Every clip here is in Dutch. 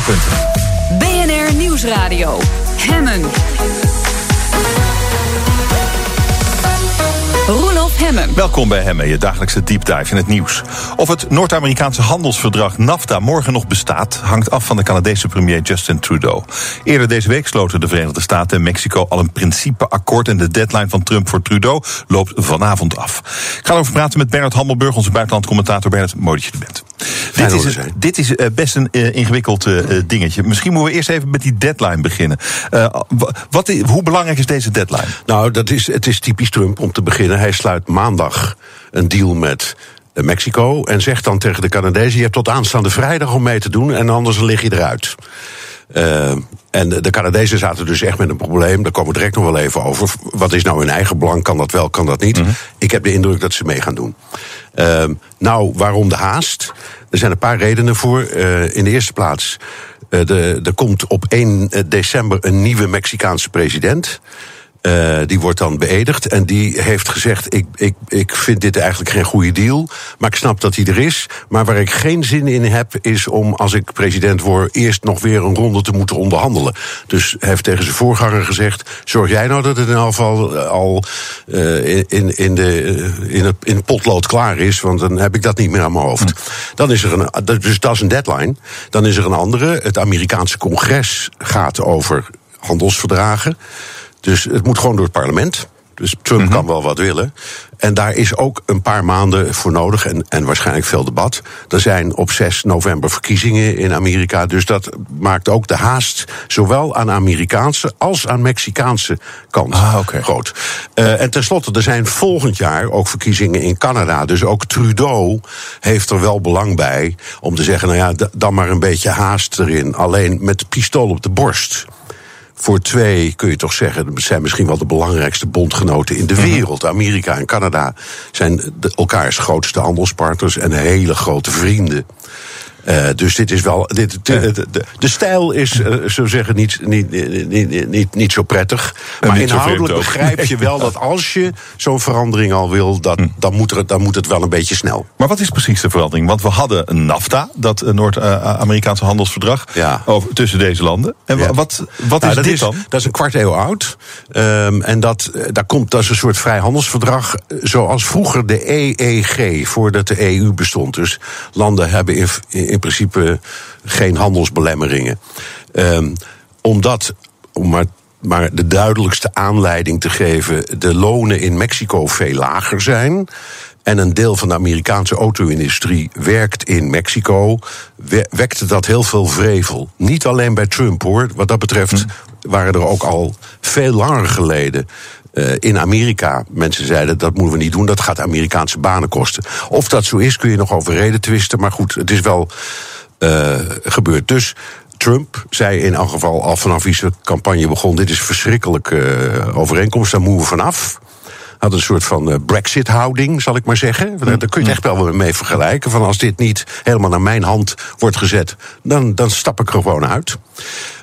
punten. BNR Nieuwsradio. Hemmen. Hemmen. Welkom bij Hemmen, je dagelijkse deep dive in het nieuws. Of het Noord-Amerikaanse handelsverdrag NAFTA morgen nog bestaat, hangt af van de Canadese premier Justin Trudeau. Eerder deze week sloten de Verenigde Staten en Mexico al een principeakkoord en de deadline van Trump voor Trudeau loopt vanavond af. Ik ga erover praten met Bernard Hammelburg, onze buitenlandcommentator. Bernard, mooi dat je er bent. Dit is, dit is, uh, best een uh, ingewikkeld uh, dingetje. Misschien moeten we eerst even met die deadline beginnen. wat, hoe belangrijk is deze deadline? Nou, dat is, het is typisch Trump om te beginnen. Hij sluit maandag een deal met Mexico en zegt dan tegen de Canadezen: Je hebt tot aanstaande vrijdag om mee te doen en anders lig je eruit. Uh, en de Canadezen zaten dus echt met een probleem. Daar komen we direct nog wel even over. Wat is nou hun eigen belang? Kan dat wel, kan dat niet? Mm -hmm. Ik heb de indruk dat ze mee gaan doen. Uh, nou, waarom de haast? Er zijn een paar redenen voor. Uh, in de eerste plaats, de, er komt op 1 december een nieuwe Mexicaanse president. Uh, die wordt dan beëdigd en die heeft gezegd: ik, ik, ik vind dit eigenlijk geen goede deal. Maar ik snap dat hij er is. Maar waar ik geen zin in heb, is om als ik president word, eerst nog weer een ronde te moeten onderhandelen. Dus hij heeft tegen zijn voorganger gezegd: zorg jij nou dat het in elk geval al uh, in, in, de, in, het, in het potlood klaar is, want dan heb ik dat niet meer aan mijn hoofd. Dan is er een, dus dat is een deadline. Dan is er een andere. Het Amerikaanse congres gaat over handelsverdragen. Dus het moet gewoon door het parlement. Dus Trump mm -hmm. kan wel wat willen. En daar is ook een paar maanden voor nodig en, en waarschijnlijk veel debat. Er zijn op 6 november verkiezingen in Amerika. Dus dat maakt ook de haast, zowel aan Amerikaanse als aan Mexicaanse kant ah, okay. groot. Uh, en tenslotte, er zijn volgend jaar ook verkiezingen in Canada. Dus ook Trudeau heeft er wel belang bij om te zeggen: nou ja, dan maar een beetje haast erin. Alleen met pistool op de borst voor twee, kun je toch zeggen, zijn misschien wel de belangrijkste bondgenoten in de wereld. Amerika en Canada zijn de, elkaars grootste handelspartners en hele grote vrienden. Uh, dus dit is wel. Dit, de, de, de, de stijl is, uh, zo zeggen, niet, niet, niet, niet, niet zo prettig. Maar inhoudelijk begrijp je wel dat als je zo'n verandering al wil, dat, dan, moet er, dan moet het wel een beetje snel. Maar wat is precies de verandering? Want we hadden een NAFTA, dat eh, Noord-Amerikaanse handelsverdrag, Ja. over, tussen deze landen. En Ja. wat, wat Nou, is dat dit is, dan? Dat is een kwart eeuw oud. Ehm, en dat, eh, daar komt, dat is een soort vrijhandelsverdrag. eh, Zoals vroeger de EEG, voordat de EU bestond. Dus landen hebben in, in principe geen handelsbelemmeringen. Ehm, omdat, om maar, maar de duidelijkste aanleiding te geven, de lonen in Mexico veel lager zijn. En een deel van de Amerikaanse auto-industrie werkt in Mexico. we- wekte dat heel veel vrevel. Niet alleen bij Trump hoor. Wat dat betreft waren er ook al veel langer geleden. Eh, in Amerika mensen zeiden dat moeten we niet doen, dat gaat Amerikaanse banen kosten. Of dat zo is, kun je nog over reden twisten. Maar goed, het is wel eh, gebeurd. Dus Trump zei in elk geval al vanaf wie zijn campagne begon: dit is verschrikkelijke eh, overeenkomst, daar moeten we vanaf. Had een soort van eh, Brexit-houding, zal ik maar zeggen. Daar, daar kun je het echt wel mee vergelijken. Van als dit niet helemaal naar mijn hand wordt gezet, dan, dan stap ik er gewoon uit.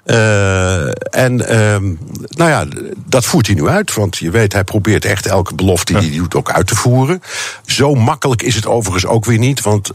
Eh, en ehm, nou ja, dat voert hij nu uit. Want je weet, hij probeert echt elke belofte die hij doet ook uit te voeren. Zo makkelijk is het overigens ook weer niet. Want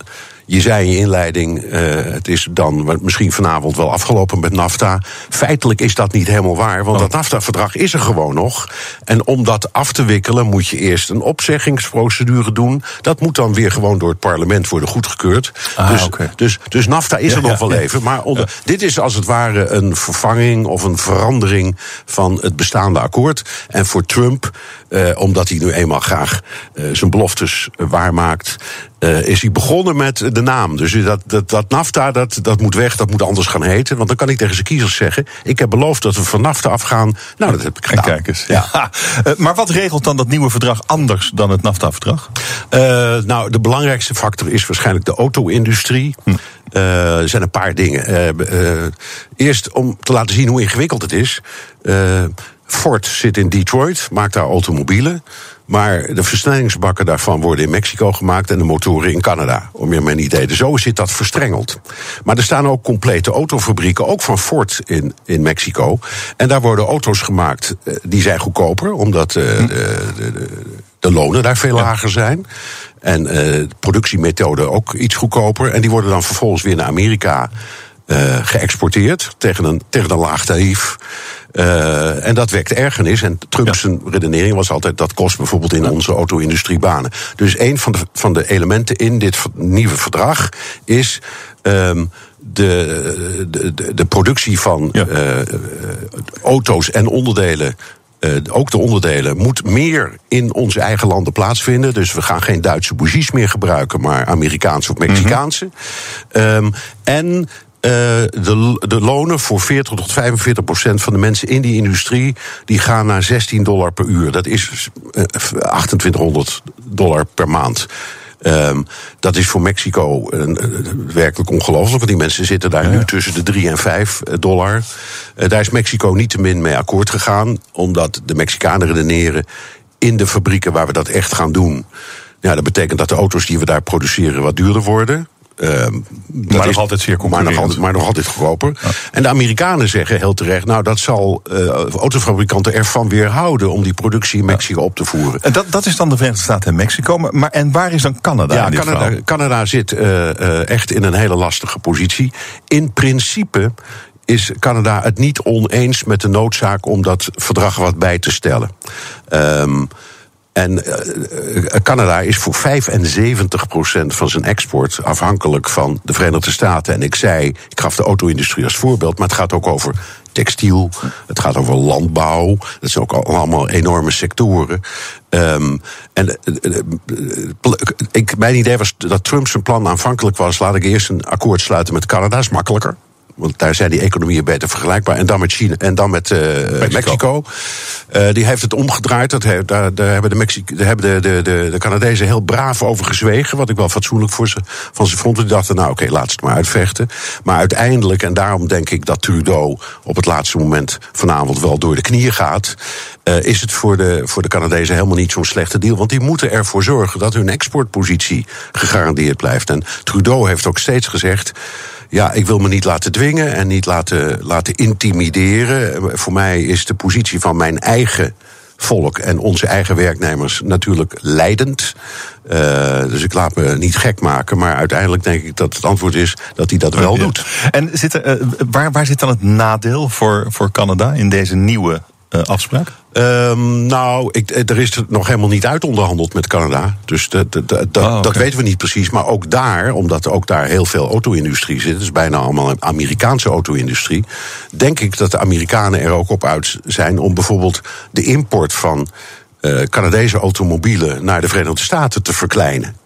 je zei in je inleiding, eh, het is dan misschien vanavond wel afgelopen met NAFTA. Feitelijk is dat niet helemaal waar, want dat NAFTA-verdrag is er gewoon nog. En om dat af te wikkelen moet je eerst een opzeggingsprocedure doen. Dat moet dan weer gewoon door het parlement worden goedgekeurd. Ah, dus, dus, dus NAFTA is er Ja, nog ja, wel ja. even. Maar onder, dit is als het ware een vervanging of een verandering van het bestaande akkoord. En voor Trump, eh, omdat hij nu eenmaal graag eh, zijn beloftes waarmaakt. Eh, is hij begonnen met de naam. Dus dat, dat, dat NAFTA, dat, dat moet weg, dat moet anders gaan heten. Want dan kan hij tegen zijn kiezers zeggen... ik heb beloofd dat we van NAFTA afgaan. Nou, dat heb ik En gedaan. kijk eens. Ja. Eh, maar wat regelt dan dat nieuwe verdrag anders dan het NAFTA-verdrag? Eh, nou, de belangrijkste factor is waarschijnlijk de auto-industrie. Eh, er zijn een paar dingen. Eerst om te laten zien hoe ingewikkeld het is. Ford zit in Detroit, maakt daar automobielen. Maar de versnellingsbakken daarvan worden in Mexico gemaakt en de motoren in Canada. Om je een idee. Zo zit dat verstrengeld. Maar er staan ook complete autofabrieken, ook van Ford in, in Mexico. En daar worden auto's gemaakt eh, die zijn goedkoper, omdat eh, de, de, de, de lonen daar veel lager zijn. En uh, productiemethode ook iets goedkoper. En die worden dan vervolgens weer naar Amerika uh, geëxporteerd tegen een, tegen een laag tarief. Uh, en dat wekt ergernis. En Trump's ja. redenering was altijd dat kost bijvoorbeeld in onze auto-industrie banen. Dus een van de, van de elementen in dit nieuwe verdrag is. Um, de, de, de, productie van ja. uh, auto's en onderdelen uh, ook de onderdelen, moet meer in onze eigen landen plaatsvinden. Dus we gaan geen Duitse bougies meer gebruiken, maar Amerikaanse of Mexicaanse. Mm -hmm. um, en Uh, de, de lonen voor 40 tot 45 procent van de mensen in die industrie... die gaan naar 16 dollar per uur. Dat is uh, 2800 dollar per maand. Um, dat is voor Mexico uh, werkelijk ongelooflijk. Want die mensen zitten daar ja. nu tussen de 3 en 5 dollar. Daar is Mexico niet te min mee akkoord gegaan. Omdat de Mexicanen redeneren in de fabrieken waar we dat echt gaan doen. Ja, dat betekent dat de auto's die we daar produceren wat duurder worden. Uh, maar nog altijd zeer maar nog altijd, maar nog altijd goedkoper. Ja. En de Amerikanen zeggen heel terecht... nou, dat zal uh, autofabrikanten ervan weerhouden... om die productie in Mexico ja. op te voeren. En dat, dat is dan de Verenigde Staten en Mexico. Maar, en waar is dan Canada ja, Canada, Canada zit uh, echt in een hele lastige positie. In principe is Canada het niet oneens met de noodzaak... om dat verdrag wat bij te stellen. Um, en uh, Canada is voor 75% van zijn export afhankelijk van de Verenigde Staten. En ik zei, ik gaf de auto-industrie als voorbeeld, maar het gaat ook over textiel, het gaat over landbouw. Dat zijn ook allemaal enorme sectoren. Um, en uh, ik, mijn idee was dat Trump zijn plan aanvankelijk was: laat ik eerst een akkoord sluiten met Canada, is makkelijker. Want daar zijn die economieën beter vergelijkbaar. En dan met China en dan met uh, Mexico. Mexico. Uh, die heeft het omgedraaid. Dat he, daar, daar, hebben, de, Mexi daar hebben de, de, de, de Canadezen heel braaf over gezwegen. Wat ik wel fatsoenlijk voor ze, van ze vond. Die dachten, nou oké, okay, laat het maar uitvechten. Maar uiteindelijk, en daarom denk ik dat Trudeau op het laatste moment vanavond wel door de knieën gaat. Uh, is het voor de, voor de Canadezen helemaal niet zo'n slechte deal. Want die moeten ervoor zorgen dat hun exportpositie gegarandeerd blijft. En Trudeau heeft ook steeds gezegd ja, ik wil me niet laten dwingen en niet laten, laten intimideren. Voor mij is de positie van mijn eigen volk en onze eigen werknemers natuurlijk leidend. Uh, dus ik laat me niet gek maken. Maar uiteindelijk denk ik dat het antwoord is dat hij dat wel doet. En zit er, uh, waar, waar zit dan het nadeel voor, voor Canada in deze nieuwe uh, afspraak? Um, nou, ik, er is het nog helemaal niet uit onderhandeld met Canada. Dus dat, oh, okay. dat weten we niet precies. Maar ook daar, omdat ook daar heel veel auto-industrie zit, dus bijna allemaal een Amerikaanse auto-industrie, denk ik dat de Amerikanen er ook op uit zijn om bijvoorbeeld de import van uh, Canadese automobielen naar de Verenigde Staten te verkleinen.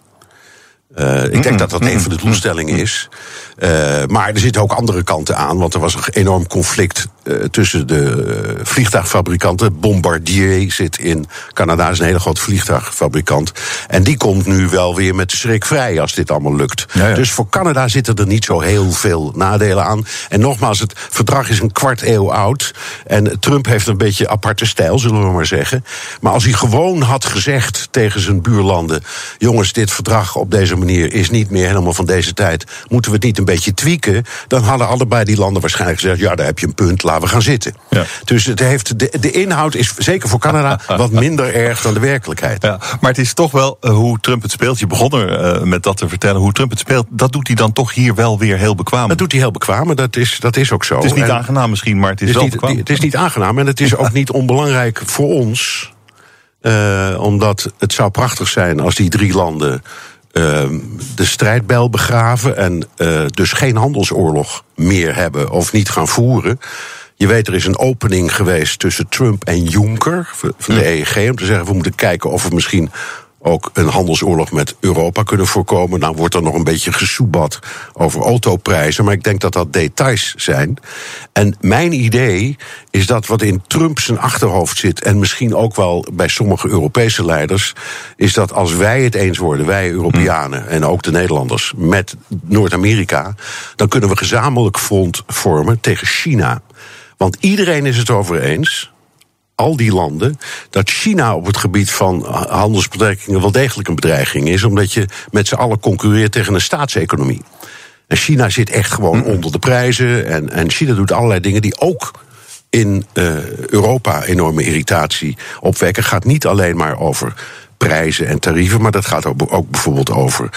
Uh, ik denk dat dat een van de doelstellingen is. Uh, maar er zitten ook andere kanten aan, want er was een enorm conflict uh, tussen de vliegtuigfabrikanten. Bombardier zit in Canada, is een hele grote vliegtuigfabrikant. En die komt nu wel weer met de schrik vrij als dit allemaal lukt. Ja, ja. Dus voor Canada zitten er niet zo heel veel nadelen aan. En nogmaals, het verdrag is een kwart eeuw oud. En Trump heeft een beetje aparte stijl, zullen we maar zeggen. Maar als hij gewoon had gezegd tegen zijn buurlanden: jongens, dit verdrag op deze manier is niet meer helemaal van deze tijd. Moeten we het niet een beetje tweaken? Dan hadden allebei die landen waarschijnlijk gezegd: ja, daar heb je een punt, laten we gaan zitten. Ja. Dus het heeft de, de inhoud is zeker voor Canada wat minder erg dan de werkelijkheid. Ja, maar het is toch wel uh, hoe Trump het speelt. Je begon er uh, met dat te vertellen. Hoe Trump het speelt, dat doet hij dan toch hier wel weer heel bekwaam. Dat doet hij heel bekwaam, dat is, dat is ook zo. Het is niet en aangenaam misschien, maar het is, het is wel niet, bekwaam. Het is niet aangenaam en het is ook niet onbelangrijk voor ons. Uh, omdat het zou prachtig zijn als die drie landen de strijdbijl begraven en uh, dus geen handelsoorlog meer hebben of niet gaan voeren. Je weet, er is een opening geweest tussen Trump en Juncker van de EEG om te zeggen we moeten kijken of we misschien ook een handelsoorlog met Europa kunnen voorkomen. Nou wordt er nog een beetje gesoebat over autoprijzen, maar ik denk dat dat details zijn. En mijn idee is dat wat in Trump zijn achterhoofd zit, en misschien ook wel bij sommige Europese leiders, is dat als wij het eens worden, wij Europeanen en ook de Nederlanders, met Noord-Amerika, dan kunnen we gezamenlijk front vormen tegen China. Want iedereen is het over eens al die landen dat China op het gebied van handelsbetrekkingen wel degelijk een bedreiging is, omdat je met z'n allen concurreert tegen een staatseconomie. En China zit echt gewoon mm onder de prijzen en, en China doet allerlei dingen die ook in uh, Europa enorme irritatie opwekken. Gaat niet alleen maar over prijzen en tarieven, maar dat gaat ook, ook bijvoorbeeld over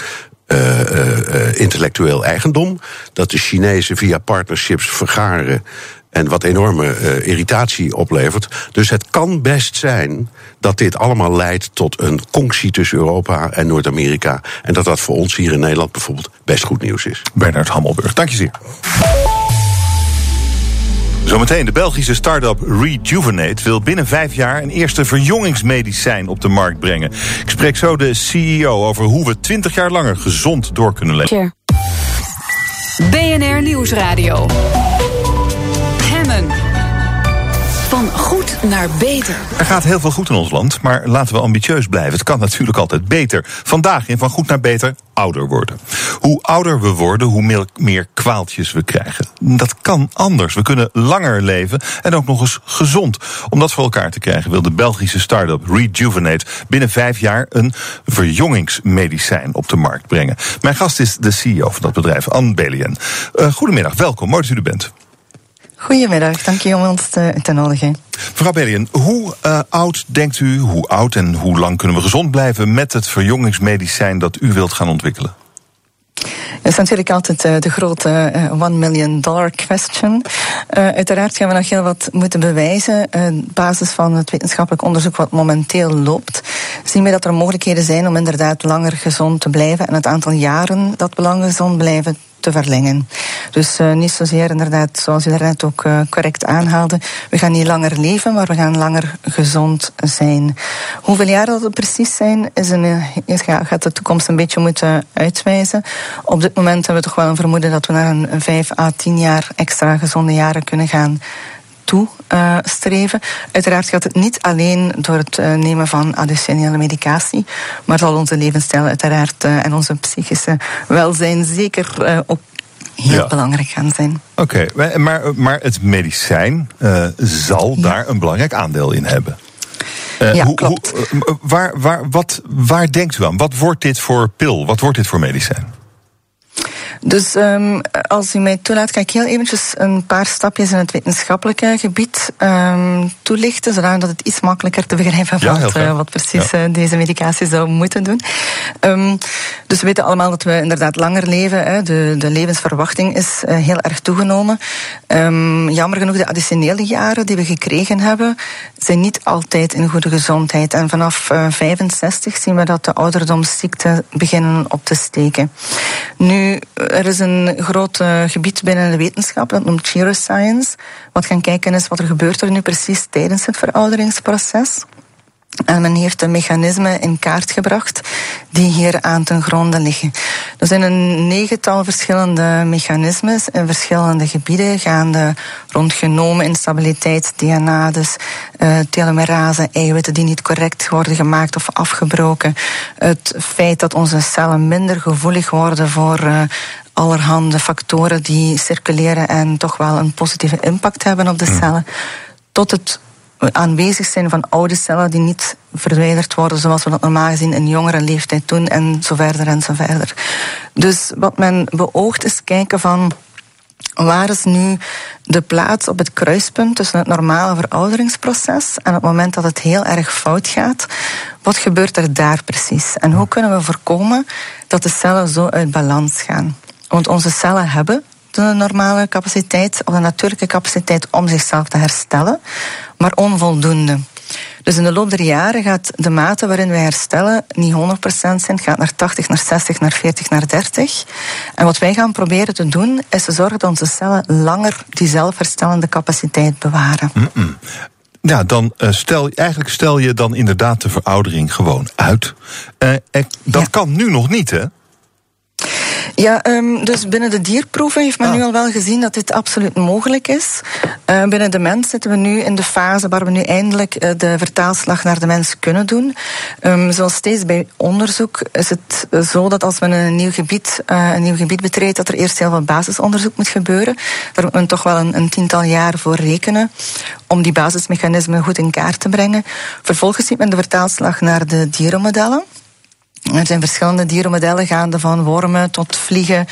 uh, uh, intellectueel eigendom. Dat de Chinezen via partnerships vergaren. En wat enorme irritatie oplevert. Dus het kan best zijn dat dit allemaal leidt tot een conctie tussen Europa en Noord-Amerika. En dat dat voor ons hier in Nederland bijvoorbeeld best goed nieuws is. Bernard Hammelburg, dank je zeer. Zometeen, de Belgische start-up Rejuvenate wil binnen vijf jaar een eerste verjongingsmedicijn op de markt brengen. Ik spreek zo de CEO over hoe we twintig jaar langer gezond door kunnen leven. BNR Nieuwsradio. Naar beter. Er gaat heel veel goed in ons land, maar laten we ambitieus blijven. Het kan natuurlijk altijd beter. Vandaag in Van goed naar beter ouder worden. Hoe ouder we worden, hoe meer, kwaaltjes we krijgen. Dat kan anders. We kunnen langer leven en ook nog eens gezond. Om dat voor elkaar te krijgen wil de Belgische start-up Rejuvenate binnen vijf jaar een verjongingsmedicijn op de markt brengen. Mijn gast is de CEO van dat bedrijf, Anne Belien. Uh, goedemiddag, welkom, mooi dat u er bent. Goedemiddag, dank je om ons te, te nodigen. Mevrouw Bellion, hoe uh, oud denkt u, hoe oud en hoe lang kunnen we gezond blijven met het verjongingsmedicijn dat u wilt gaan ontwikkelen? Dat is natuurlijk altijd uh, de grote uh, one million dollar question. Uh, uiteraard gaan we nog heel wat moeten bewijzen. op basis van het wetenschappelijk onderzoek wat momenteel loopt, zien we dat er mogelijkheden zijn om inderdaad langer gezond te blijven en het aantal jaren dat we lang gezond blijven verlengen. Dus uh, niet zozeer inderdaad, zoals u daarnet ook uh, correct aanhaalde, we gaan niet langer leven, maar we gaan langer gezond zijn. Hoeveel jaar dat precies zijn, is een, is, ja, gaat de toekomst een beetje moeten uitwijzen. Op dit moment hebben we toch wel een vermoeden dat we naar een 5 à 10 jaar extra gezonde jaren kunnen gaan toestreven. Uh, Uiteraard gaat het niet alleen door het uh, nemen van additionele medicatie, maar zal onze levensstijl uiteraard uh, en onze psychische welzijn zeker ook heel ja. belangrijk gaan zijn. Oké, okay, maar, maar het medicijn zal ja. daar een belangrijk aandeel in hebben. ja, hoe, klopt. Hoe, waar, waar, wat, waar denkt u aan? Wat wordt dit voor pil? Wat wordt dit voor medicijn? Dus um, als u mij toelaat, kan ik heel eventjes een paar stapjes in het wetenschappelijke gebied um, toelichten, zodat het iets makkelijker te begrijpen ja, wat, uh, wat precies ja. uh, deze medicatie zou moeten doen. Um, dus we weten allemaal dat we inderdaad langer leven. Hè. De, de levensverwachting is uh, heel erg toegenomen. jammer genoeg, de additionele jaren die we gekregen hebben, zijn niet altijd in goede gezondheid. En vanaf 65 zien we dat de ouderdomsziekten beginnen op te steken. Nu, er is een groot uh, gebied binnen de wetenschap, dat noemt Science, wat gaan kijken is wat er gebeurt er nu precies tijdens het verouderingsproces. En men heeft de mechanismen in kaart gebracht die hier aan ten gronde liggen. Er zijn een negental verschillende mechanismes in verschillende gebieden, gaande rond genomen instabiliteit, DNA, dus uh, telomerase, eiwitten die niet correct worden gemaakt of afgebroken. Het feit dat onze cellen minder gevoelig worden voor uh, allerhande factoren die circuleren en toch wel een positieve impact hebben op de cellen. Tot het aanwezig zijn van oude cellen die niet verwijderd worden zoals we dat normaal gezien in jongere leeftijd doen en zo verder en zo verder. Dus wat men beoogt is kijken van waar is nu de plaats op het kruispunt tussen het normale verouderingsproces en het moment dat het heel erg fout gaat. Wat gebeurt er daar precies? En hoe kunnen we voorkomen dat de cellen zo uit balans gaan? Want onze cellen hebben de normale capaciteit of de natuurlijke capaciteit om zichzelf te herstellen, maar onvoldoende. Dus in de loop der jaren gaat de mate waarin wij herstellen niet 100% zijn, gaat naar 80, naar 60, naar 40, naar 30. En wat wij gaan proberen te doen, is te zorgen dat onze cellen langer die zelfherstellende capaciteit bewaren. Mm -mm. Ja, dan uh, stel eigenlijk stel je dan inderdaad de veroudering gewoon uit. Uh, dat ja. kan nu nog niet, hè? Ja, um, dus binnen de dierproeven heeft men ah. nu al wel gezien dat dit absoluut mogelijk is. Uh, binnen de mens zitten we nu in de fase waar we nu eindelijk uh, de vertaalslag naar de mens kunnen doen. Um, zoals steeds bij onderzoek is het zo dat als men een nieuw gebied, uh, een nieuw gebied betreedt, dat er eerst heel veel basisonderzoek moet gebeuren. Daar moet men toch wel een, een tiental jaar voor rekenen om die basismechanismen goed in kaart te brengen. Vervolgens ziet men de vertaalslag naar de dierenmodellen. Er zijn verschillende dierenmodellen gaande van wormen tot vliegen,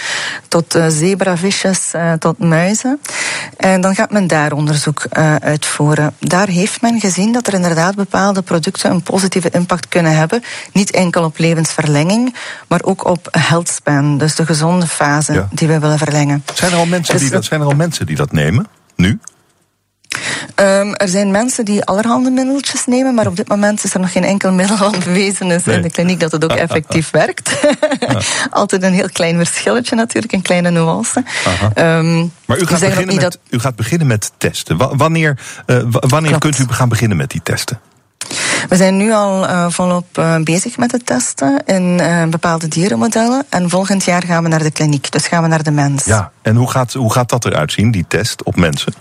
tot uh, zebravisjes, uh, tot muizen. En dan gaat men daar onderzoek uh, uitvoeren. Daar heeft men gezien dat er inderdaad bepaalde producten een positieve impact kunnen hebben. Niet enkel op levensverlenging, maar ook op health span, dus de gezonde fase ja. die we willen verlengen. Zijn er al mensen, dus die, dat, zijn er al mensen die dat nemen? Nu? Um, er zijn mensen die allerhande middeltjes nemen, maar op dit moment is er nog geen enkel middel van bewezen is nee. in de kliniek dat het ook effectief werkt. Altijd een heel klein verschilletje natuurlijk, een kleine nuance. Um, maar u gaat, beginnen met, dat... u gaat beginnen met testen. W wanneer uh, wanneer kunt u gaan beginnen met die testen? We zijn nu al uh, volop uh, bezig met het testen in uh, bepaalde dierenmodellen. En volgend jaar gaan we naar de kliniek, dus gaan we naar de mens. Ja, en hoe gaat, hoe gaat dat eruit zien, die test op mensen?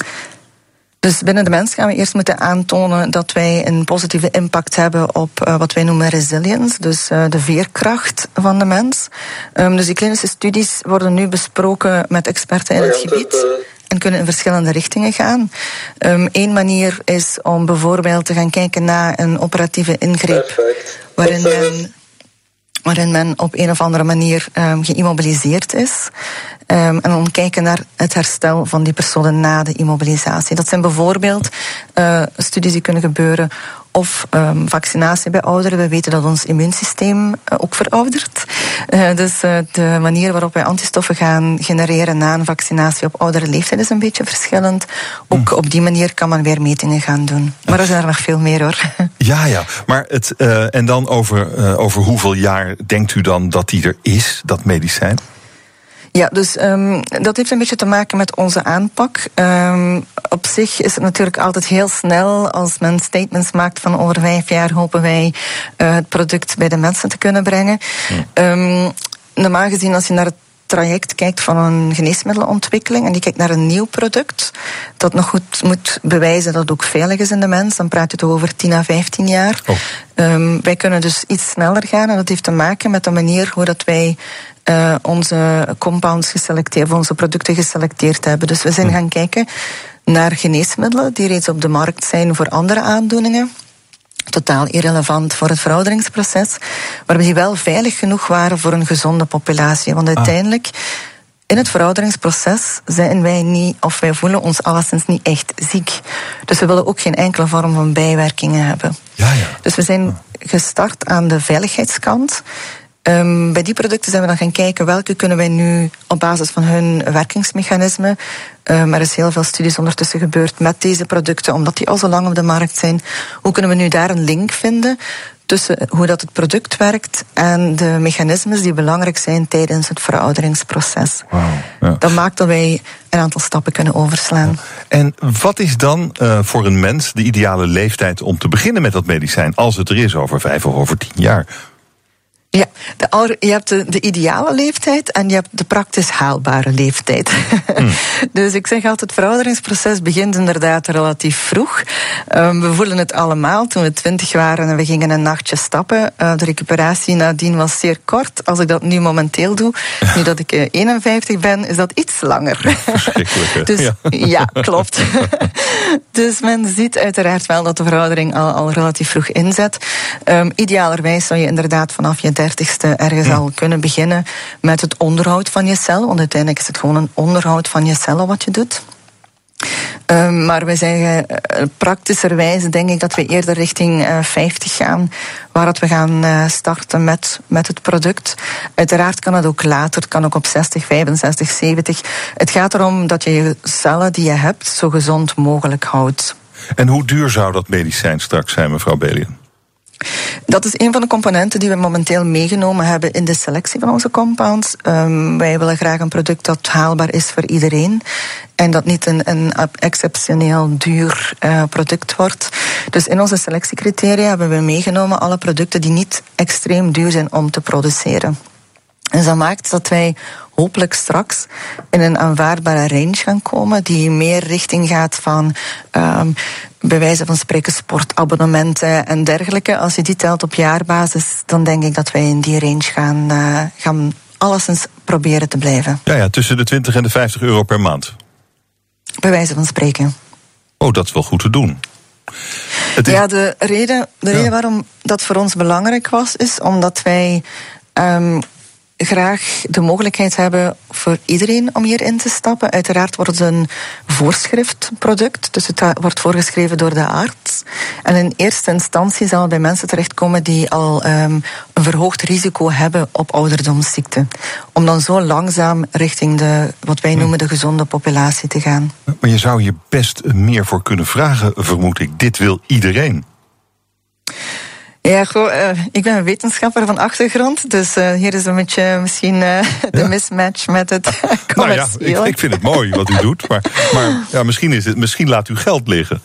Dus binnen de mens gaan we eerst moeten aantonen dat wij een positieve impact hebben op uh, wat wij noemen resilience, dus uh, de veerkracht van de mens. Um, dus die klinische studies worden nu besproken met experten in het gebied en kunnen in verschillende richtingen gaan. Um, Eén manier is om bijvoorbeeld te gaan kijken naar een operatieve ingreep waarin men waarin men op een of andere manier um, geïmmobiliseerd is. Um, en dan kijken naar het herstel van die personen na de immobilisatie. Dat zijn bijvoorbeeld uh, studies die kunnen gebeuren of um, vaccinatie bij ouderen. We weten dat ons immuunsysteem uh, ook veroudert. Uh, dus uh, de manier waarop wij antistoffen gaan genereren na een vaccinatie op oudere leeftijd is een beetje verschillend. Ook hm. op die manier kan men weer metingen gaan doen. Maar er zijn er nog veel meer hoor. Ja, ja. Maar het, en dan over, over hoeveel jaar denkt u dan dat die er is, dat medicijn? Ja, dus um, dat heeft een beetje te maken met onze aanpak. Um, op zich is het natuurlijk altijd heel snel als men statements maakt van over vijf jaar hopen wij uh, het product bij de mensen te kunnen brengen. Um, normaal gezien, als je naar het traject kijkt van een geneesmiddelenontwikkeling en die kijkt naar een nieuw product, dat nog goed moet bewijzen dat het ook veilig is in de mens, dan praat je toch over 10 à 15 jaar. Oh. Um, wij kunnen dus iets sneller gaan en dat heeft te maken met de manier hoe dat wij uh, onze compounds geselecteerd, onze producten geselecteerd hebben. Dus we zijn hm. gaan kijken naar geneesmiddelen die reeds op de markt zijn voor andere aandoeningen. Totaal irrelevant voor het verouderingsproces, maar die wel veilig genoeg waren voor een gezonde populatie. Want ah. uiteindelijk, in het verouderingsproces zijn wij niet, of wij voelen ons alleszins niet echt ziek. Dus we willen ook geen enkele vorm van bijwerkingen hebben. Ja, ja. Dus we zijn ah. gestart aan de veiligheidskant. Um, bij die producten zijn we dan gaan kijken welke kunnen wij nu op basis van hun werkingsmechanismen. Um, er is heel veel studies ondertussen gebeurd met deze producten, omdat die al zo lang op de markt zijn. Hoe kunnen we nu daar een link vinden tussen hoe dat het product werkt en de mechanismes die belangrijk zijn tijdens het verouderingsproces. Wow, ja. Dat maakt dat wij een aantal stappen kunnen overslaan. En wat is dan uh, voor een mens de ideale leeftijd om te beginnen met dat medicijn, als het er is over vijf of over tien jaar? Ja, de, je hebt de, de, ideale leeftijd en je hebt de praktisch haalbare leeftijd. Hmm. dus ik zeg altijd, het verouderingsproces begint inderdaad relatief vroeg. Um, we voelen het allemaal toen we twintig waren en we gingen een nachtje stappen. Uh, de recuperatie nadien was zeer kort. Als ik dat nu momenteel doe, nu dat ik uh, eh, 51 ben, is dat iets langer. dus ja, ja klopt. dus men ziet uiteraard wel dat de veroudering al, al relatief vroeg inzet. Um, idealerwijs zou je inderdaad vanaf je dertigste ergens al kunnen beginnen met het onderhoud van je cel. Want uiteindelijk is het gewoon een onderhoud van je cellen wat je doet. Um, maar wij zeggen uh, praktischerwijs denk ik dat we eerder richting uh, eh, 50 gaan, waar dat we gaan uh, starten met, met het product. Uiteraard kan het ook later, het kan ook op 60, 65, 70. Het gaat erom dat je je cellen die je hebt zo gezond mogelijk houdt. En hoe duur zou dat medicijn straks zijn, mevrouw Belien? Dat is een van de componenten die we momenteel meegenomen hebben in de selectie van onze compounds. Um, wij willen graag een product dat haalbaar is voor iedereen. En dat niet een, een exceptioneel duur uh, product wordt. Dus in onze selectiecriteria hebben we meegenomen alle producten die niet extreem duur zijn om te produceren. En dat maakt dat wij hopelijk straks in een aanvaardbare range gaan komen, die meer richting gaat van um, bij wijze van spreken sportabonnementen en dergelijke. Als je die telt op jaarbasis, dan denk ik dat wij in die range gaan, uh, gaan alleszins proberen te blijven. Ja, ja, tussen de 20 en de 50 euro per maand. Bij wijze van spreken. Oh, dat is wel goed te doen. Is... Ja, de reden, de reden waarom dat voor ons belangrijk was, is omdat wij um, graag de mogelijkheid hebben voor iedereen om hierin te stappen. Uiteraard wordt het een voorschriftproduct, dus het wordt voorgeschreven door de arts. En in eerste instantie zal het bij mensen terechtkomen die al um, een verhoogd risico hebben op ouderdomsziekte. Om dan zo langzaam richting de, wat wij noemen de gezonde populatie te gaan. Maar je zou hier best meer voor kunnen vragen, vermoed ik. Dit wil iedereen. Ja, goh, uh, ik ben een wetenschapper van achtergrond, dus uh, hier is een beetje misschien uh, de ja. mismatch met het commerciële. Nou ja, ik, ik, vind het mooi wat u doet, maar, maar ja, misschien, is het, misschien laat u geld liggen.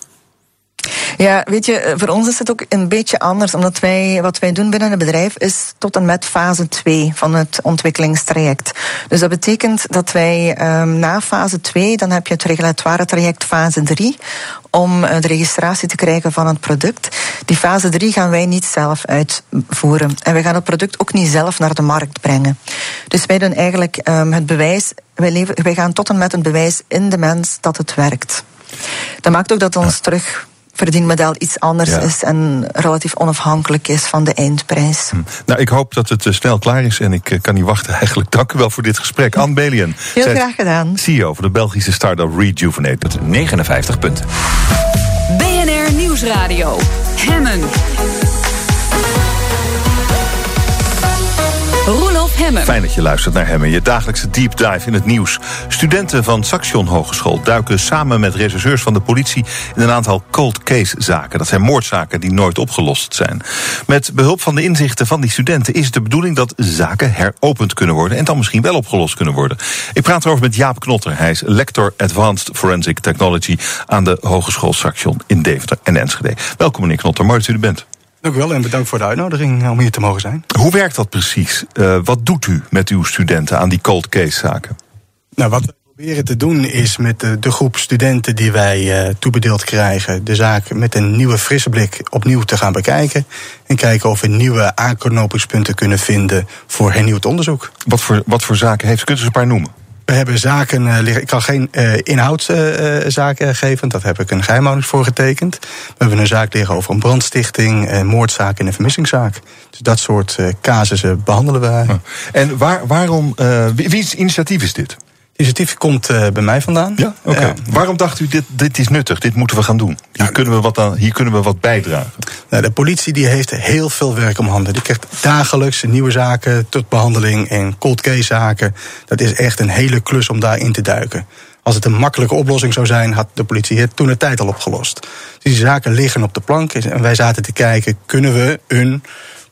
Ja, weet je, voor ons is het ook een beetje anders, omdat wij, wat wij doen binnen het bedrijf is tot en met fase 2 van het ontwikkelingstraject. Dus dat betekent dat wij um, na fase 2, dan heb je het regulatoire traject fase 3, om de registratie te krijgen van het product. Die fase 3 gaan wij niet zelf uitvoeren. En wij gaan het product ook niet zelf naar de markt brengen. Dus wij doen eigenlijk um, het bewijs, wij, leven, wij gaan tot en met een bewijs in de mens dat het werkt. Dat maakt ook dat ons terug verdienmodel iets anders ja. is en relatief onafhankelijk is van de eindprijs. Hm. Nou, ik hoop dat het uh, snel klaar is en ik uh, kan niet wachten eigenlijk. Dank u wel voor dit gesprek. Anne Belien. Heel graag gedaan. CEO van de Belgische start-up Rejuvenate. Met 59 punten. Nieuwsradio. Hemmen. Fijn dat je luistert naar Hemmen, je dagelijkse deep dive in het nieuws. Studenten van Saxion Hogeschool duiken samen met rechercheurs van de politie in een aantal cold case zaken. Dat zijn moordzaken die nooit opgelost zijn. Met behulp van de inzichten van die studenten is het de bedoeling dat zaken heropend kunnen worden en dan misschien wel opgelost kunnen worden. Ik praat erover met Jaap Knotter. Hij is lector Advanced Forensic Technology aan de Hogeschool Saxion in Deventer en Enschede. Welkom meneer Knotter, mooi dat u er bent. Dank u wel en bedankt voor de uitnodiging om hier te mogen zijn. Hoe werkt dat precies? Uh, wat doet u met uw studenten aan die cold case zaken? Nou, wat we proberen te doen is met de, de groep studenten die wij uh, toebedeeld krijgen, de zaak met een nieuwe frisse blik opnieuw te gaan bekijken. En kijken of we nieuwe aanknopingspunten kunnen vinden voor hernieuwd onderzoek. Wat voor, wat voor zaken heeft? Kunt u ze een paar noemen? We hebben zaken uh, liggen. Ik kan geen uh, inhoudszaken uh, geven, dat heb ik een geheimhouding voor getekend. We hebben een zaak liggen over een brandstichting, een moordzaak en een vermissingszaak. Dus dat soort casussen behandelen wij. En waar, waarom, wie's initiatief is dit? Initiatief komt uh, bij mij vandaan. Ja, oké. Okay. Uh, Waarom dacht u dit, dit is nuttig, dit moeten we gaan doen? Hier, ja, kunnen, we wat aan, hier kunnen we wat bijdragen. Nou, de politie die heeft heel veel werk om handen. Die krijgt dagelijks nieuwe zaken tot behandeling en cold case zaken. Dat is echt een hele klus om daarin te duiken. Als het een makkelijke oplossing zou zijn, had de politie het toen de tijd al opgelost. Dus die zaken liggen op de plank en wij zaten te kijken, kunnen we een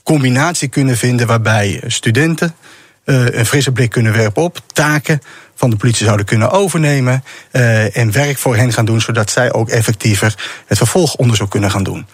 combinatie kunnen vinden waarbij studenten een frisse blik kunnen werpen op taken van de politie zouden kunnen overnemen uh, en werk voor hen gaan doen, zodat zij ook effectiever het vervolgonderzoek kunnen gaan doen.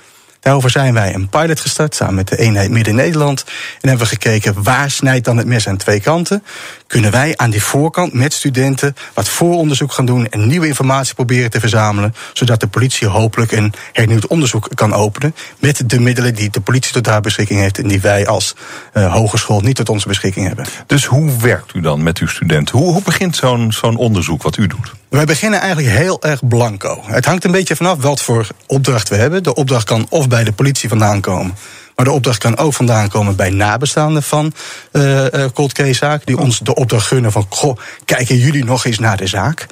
Daarover zijn wij een pilot gestart samen met de eenheid Midden-Nederland. En hebben we gekeken waar snijdt dan het mes aan twee kanten. Kunnen wij aan die voorkant met studenten wat vooronderzoek gaan doen en nieuwe informatie proberen te verzamelen. Zodat de politie hopelijk een hernieuwd onderzoek kan openen. Met de middelen die de politie tot haar beschikking heeft en die wij als uh, hogeschool niet tot onze beschikking hebben. Dus hoe werkt u dan met uw studenten? Hoe, hoe begint zo'n zo'n onderzoek wat u doet? Wij beginnen eigenlijk heel erg blanco. Het hangt een beetje vanaf wat voor opdracht we hebben. De opdracht kan of bij de politie vandaan komen. Maar de opdracht kan ook vandaan komen bij nabestaanden van uh, cold case zaak. Die ons de opdracht gunnen van, goh, kijken jullie nog eens naar de zaak?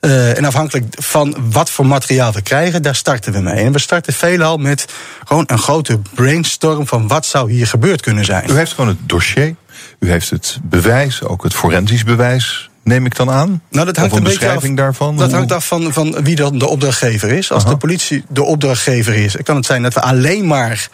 Uh, en afhankelijk van wat voor materiaal we krijgen, daar starten we mee. En we starten veelal met gewoon een grote brainstorm van wat zou hier gebeurd kunnen zijn. U heeft gewoon het dossier, u heeft het bewijs, ook het forensisch bewijs neem ik dan aan? Nou, dat hangt of een, een beetje af, daarvan? Dat hangt af van, van wie dan de opdrachtgever is. Als Aha. de politie de opdrachtgever is, kan het zijn dat we alleen maar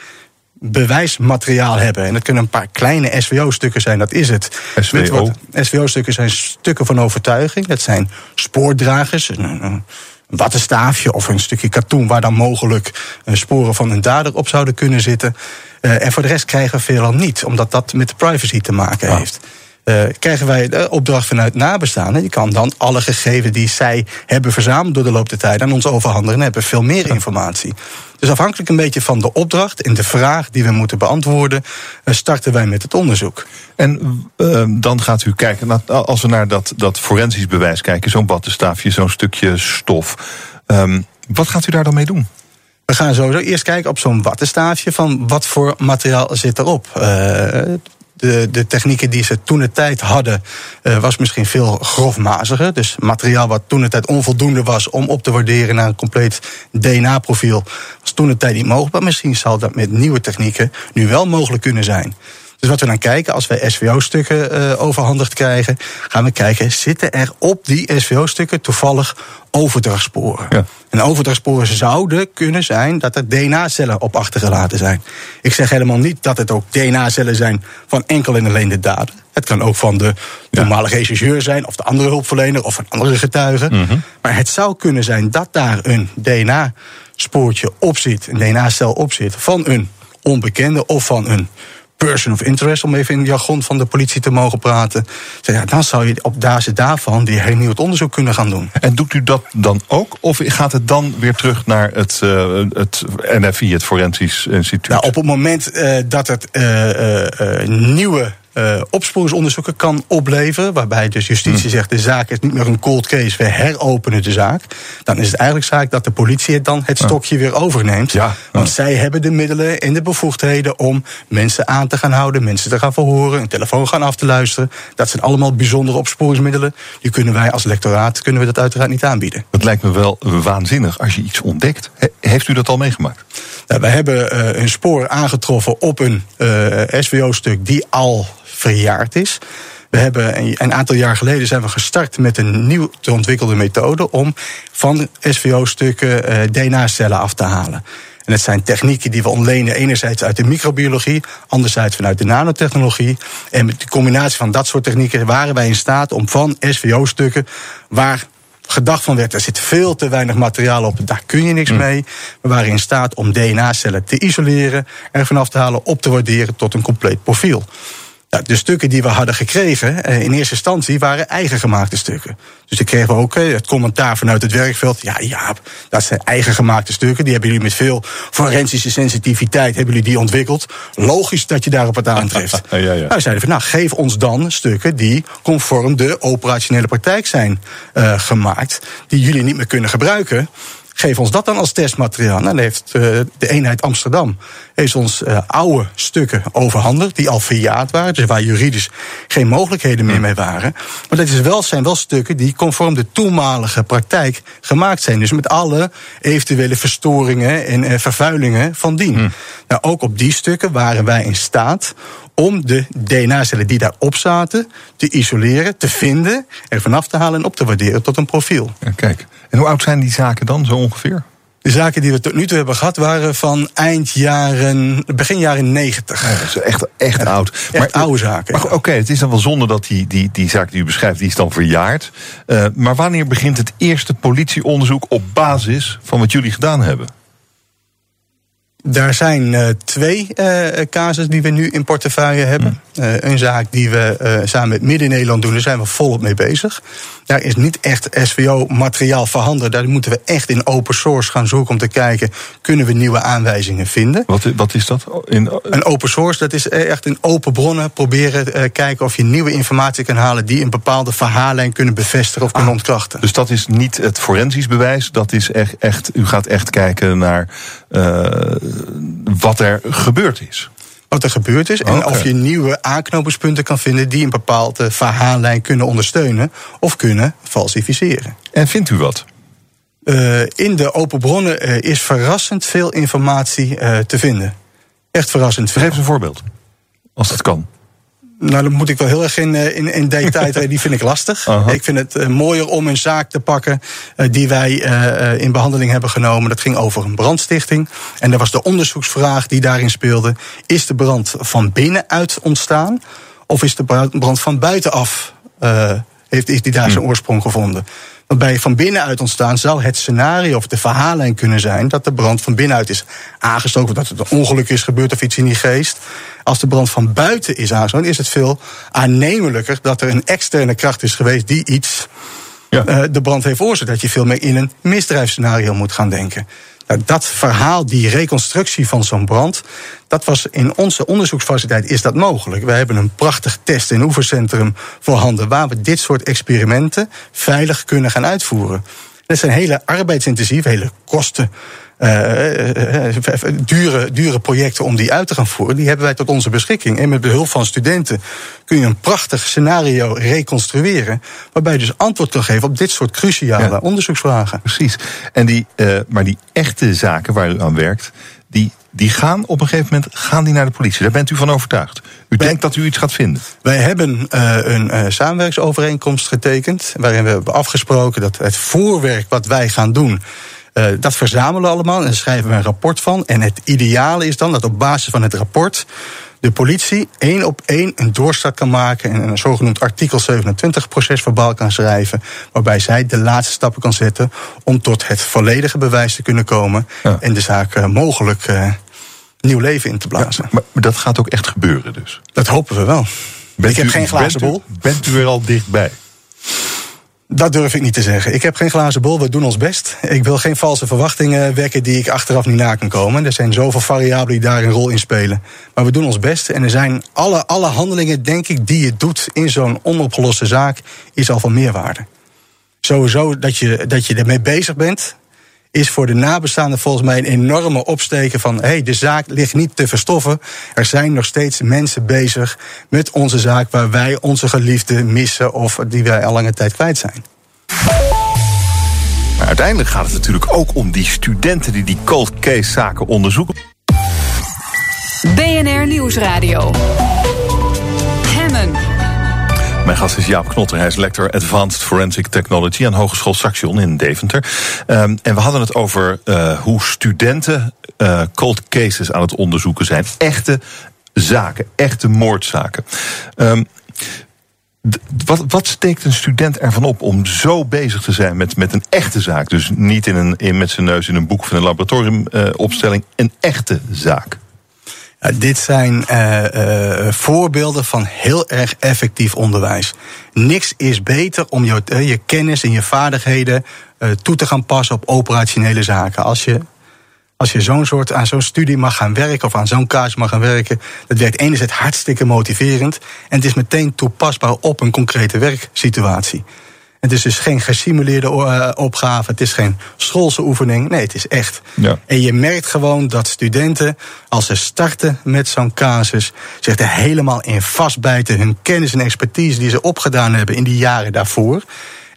bewijsmateriaal hebben. En dat kunnen een paar kleine SWO-stukken zijn, dat is het. SWO? SWO-stukken zijn stukken van overtuiging. Dat zijn spoordragers, een, een wattenstaafje of een stukje katoen... waar dan mogelijk sporen van een dader op zouden kunnen zitten. Uh, en voor de rest krijgen we veelal niet, omdat dat met privacy te maken Ah. Uh, krijgen wij de opdracht vanuit nabestaanden. Die kan dan alle gegevens die zij hebben verzameld door de loop der tijd aan ons overhandigen. En hebben veel meer informatie. Dus afhankelijk een beetje van de opdracht en de vraag die we moeten beantwoorden, uh, starten wij met het onderzoek. En uh, dan gaat u kijken, als we naar dat, dat forensisch bewijs kijken, zo'n wattenstaafje, zo'n stukje stof. Um, wat gaat u daar dan mee doen? We gaan sowieso eerst kijken op zo'n wattenstaafje van wat voor materiaal zit erop. Uh, De, de technieken die ze toen de tijd hadden, uh, was misschien veel grofmaziger. Dus materiaal wat toen de tijd onvoldoende was om op te waarderen naar een compleet DNA-profiel, was toen de tijd niet mogelijk. Maar misschien zal dat met nieuwe technieken nu wel mogelijk kunnen zijn. Dus wat we dan kijken, als wij SVO-stukken uh, overhandigd krijgen, gaan we kijken, zitten er op die SVO-stukken toevallig overdrachtsporen? Ja. En overdrachtsporen zouden kunnen zijn dat er DNA-cellen op achtergelaten zijn. Ik zeg helemaal niet dat het ook DNA-cellen zijn van enkel en alleen de dader. Het kan ook van de normale rechercheur zijn, of de andere hulpverlener, of een andere getuige. Mm -hmm. Maar het zou kunnen zijn dat daar een DNA-spoortje op zit, een DNA-cel op zit, van een onbekende of van een person of interest, om even in het jargon van de politie te mogen praten. Ja, dan zou je op basis daarvan weer heel het onderzoek kunnen gaan doen. En doet u dat dan ook? Of gaat het dan weer terug naar het, uh, het NFI, het Forensisch Instituut? Nou, op het moment uh, dat het uh, nieuwe uh, opsporingsonderzoeken kan opleveren. Waarbij dus justitie hmm. zegt: de zaak is niet meer een cold case, we heropenen de zaak. Dan is het eigenlijk zaak dat de politie het dan het stokje weer overneemt. Ja. Want zij hebben de middelen en de bevoegdheden om mensen aan te gaan houden, mensen te gaan verhoren, een telefoon gaan af te luisteren. Dat zijn allemaal bijzondere opsporingsmiddelen. Die kunnen wij als lectoraat kunnen we dat uiteraard niet aanbieden. Het lijkt me wel waanzinnig als je iets ontdekt. Heeft u dat al meegemaakt? Nou, wij hebben uh, een spoor aangetroffen op een uh, SWO-stuk die al verjaard is. We hebben een aantal jaar geleden zijn we gestart met een nieuw te ontwikkelde methode om van SVO-stukken uh, DNA-cellen af te halen. En het zijn technieken die we ontlenen enerzijds uit de microbiologie, anderzijds vanuit de nanotechnologie. En met de combinatie van dat soort technieken waren wij in staat om van SVO-stukken, waar gedacht van werd, er zit veel te weinig materiaal op, daar kun je niks hm. mee. We waren in staat om DNA-cellen te isoleren, er vanaf te halen, op te waarderen tot een compleet profiel. De stukken die we hadden gekregen eh, in eerste instantie waren eigen gemaakte stukken. Dus ik kregen we ook eh, het commentaar vanuit het werkveld. Ja, ja, dat zijn eigen gemaakte stukken. Die hebben jullie met veel forensische sensitiviteit hebben jullie die ontwikkeld. Logisch dat je daarop het aantreft. Ja, ja, ja. Nou, zeiden van, nou, geef ons dan stukken die conform de operationele praktijk zijn uh, gemaakt. Die jullie niet meer kunnen gebruiken. Geef ons dat dan als testmateriaal. Nou, dan heeft uh, de eenheid Amsterdam heeft ons uh, oude stukken overhandigd, die al verjaard waren, dus waar juridisch geen mogelijkheden meer mee waren. Maar dat is wel, zijn wel stukken die conform de toenmalige praktijk gemaakt zijn. Dus met alle eventuele verstoringen en uh, vervuilingen van dien. Hmm. Nou, ook op die stukken waren wij in staat om de DNA-cellen die daarop zaten te isoleren, te vinden, er vanaf te halen en op te waarderen tot een profiel. Ja, kijk, en hoe oud zijn die zaken dan zo ongeveer? De zaken die we tot nu toe hebben gehad waren van eind jaren, begin jaren 90. Ja, dat is echt, echt oud. maar, oude zaken. Maar oké, het is dan wel zonde dat die, die, die zaak die u beschrijft, die is dan verjaard. Uh, maar wanneer begint het eerste politieonderzoek op basis van wat jullie gedaan hebben? Daar zijn uh, twee uh, casus die we nu in portefeuille hebben. Uh, een zaak die we samen met Midden-Nederland doen, daar zijn we volop mee bezig. Daar is niet echt SVO-materiaal voorhanden. Daar moeten we echt in open source gaan zoeken om te kijken... kunnen we nieuwe aanwijzingen vinden. Wat, wat is dat? In... Een open source, dat is echt in open bronnen proberen kijken... of je nieuwe informatie kan halen die een bepaalde verhaallijn kunnen bevestigen of kunnen ah, ontkrachten. Dus dat is niet het forensisch bewijs, dat is echt, echt u gaat echt kijken naar wat er gebeurd is. Wat er gebeurd is en of je nieuwe aanknopingspunten kan vinden die een bepaalde verhaallijn kunnen ondersteunen of kunnen falsificeren. En vindt u wat? Uh, in de open bronnen uh, is verrassend veel informatie uh, te vinden. Echt verrassend veel. Geef eens een voorbeeld, als dat kan. Nou, dan moet ik wel heel erg in, eh, in, in detail. die vind ik lastig. Ik vind het uh, mooier om een zaak te pakken uh, die wij in behandeling hebben genomen. Dat ging over een brandstichting. En er was de onderzoeksvraag die daarin speelde. Is de brand van binnenuit ontstaan? Of is de brand van buitenaf? heeft, is die daar zijn hm. oorsprong gevonden? Waarbij van binnenuit ontstaan zou het scenario of de verhaallijn kunnen zijn dat de brand van binnenuit is aangestoken, dat het een ongeluk is gebeurd of iets in die geest. Als de brand van buiten is aangestoken, is het veel aannemelijker dat er een externe kracht is geweest die iets ja. uh, de brand heeft veroorzaakt. Dat je veel meer in een misdrijfscenario moet gaan denken. Nou, dat verhaal, die reconstructie van zo'n brand, dat was in onze onderzoeksfaciliteit is dat mogelijk. We hebben een prachtig test- en oefencentrum voorhanden waar we dit soort experimenten veilig kunnen gaan uitvoeren. Dat zijn hele arbeidsintensieve, hele kosten. Uh, dure, dure projecten om die uit te gaan voeren, die hebben wij tot onze beschikking. En met behulp van studenten kun je een prachtig scenario reconstrueren. Waarbij je dus antwoord kan geven op dit soort cruciale onderzoeksvragen. Precies. En die, uh, maar die echte zaken waar u aan werkt, die, die gaan op een gegeven moment gaan die naar de politie. Daar bent u van overtuigd. U denkt dat u iets gaat vinden. Wij hebben uh, een uh, samenwerksovereenkomst getekend. Waarin we hebben afgesproken dat het voorwerk wat wij gaan doen. Uh, dat verzamelen we allemaal en daar schrijven we een rapport van. En het ideale is dan dat op basis van het rapport de politie één op één een doorstart kan maken en een zogenoemd artikel 27 procesverbaal kan schrijven, waarbij zij de laatste stappen kan zetten om tot het volledige bewijs te kunnen komen ja. en de zaak uh, mogelijk uh, nieuw leven in te blazen. Ja, maar, maar, dat gaat ook echt gebeuren dus? Dat hopen we wel. Bent ik heb geen glazen bol. Bent u, bent u er al dichtbij? Dat durf ik niet te zeggen. Ik heb geen glazen bol, we doen ons best. Ik wil geen valse verwachtingen wekken die ik achteraf niet na kan komen. Er zijn zoveel variabelen die daar een rol in spelen. Maar we doen ons best. En er zijn alle, alle handelingen, denk ik, die je doet in zo'n onopgeloste zaak, is al van meerwaarde. Sowieso dat je, dat je ermee bezig bent, is voor de nabestaanden volgens mij een enorme opsteken van... hé, hey, de zaak ligt niet te verstoffen. Er zijn nog steeds mensen bezig met onze zaak... waar wij onze geliefden missen of die wij al lange tijd kwijt zijn. Maar uiteindelijk gaat het natuurlijk ook om die studenten... die die cold case zaken onderzoeken. BNR Nieuwsradio. Mijn gast is Jaap Knotter. Hij is lector Advanced Forensic Technology aan Hogeschool Saxion in Deventer. Um, en we hadden het over uh, hoe studenten uh, cold cases aan het onderzoeken zijn. Echte zaken, echte moordzaken. Um, wat, wat, steekt een student ervan op om zo bezig te zijn met, met een echte zaak? Dus niet in een, in, met zijn neus in een boek van een laboratoriumopstelling, uh, een echte zaak. Ja, dit zijn uh, uh, voorbeelden van heel erg effectief onderwijs. Niks is beter om je, je kennis en je vaardigheden toe te gaan passen op operationele zaken. Als je, als je zo'n soort aan zo'n studie mag gaan werken of aan zo'n kaars mag gaan werken, dat werkt enerzijds hartstikke motiverend en het is meteen toepasbaar op een concrete werksituatie. Het is dus geen gesimuleerde uh, opgave, het is geen schoolse oefening. Nee, het is echt. Ja. En je merkt gewoon dat studenten, als ze starten met zo'n casus, zich er helemaal in vastbijten. Hun kennis en expertise die ze opgedaan hebben in die jaren daarvoor.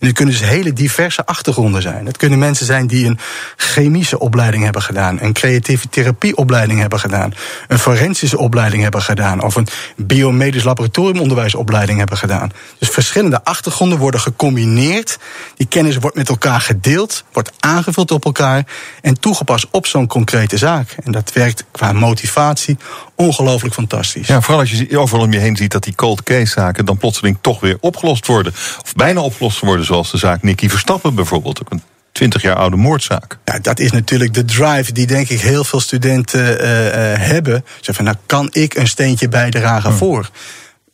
En het kunnen dus hele diverse achtergronden zijn. Het kunnen mensen zijn die een chemische opleiding hebben gedaan, een creatieve therapieopleiding hebben gedaan, een forensische opleiding hebben gedaan, of een biomedisch laboratoriumonderwijsopleiding hebben gedaan. Dus verschillende achtergronden worden gecombineerd. Die kennis wordt met elkaar gedeeld, wordt aangevuld op elkaar en toegepast op zo'n concrete zaak. En dat werkt qua motivatie ongelooflijk fantastisch. Ja, vooral als je overal om je heen ziet dat die cold case zaken dan plotseling toch weer opgelost worden. Of bijna opgelost worden, zoals de zaak Nicky Verstappen bijvoorbeeld. Ook een 20 jaar oude moordzaak. Ja, dat is natuurlijk de drive die denk ik heel veel studenten uh, uh, hebben. Zeg van, nou kan ik een steentje bijdragen hmm. voor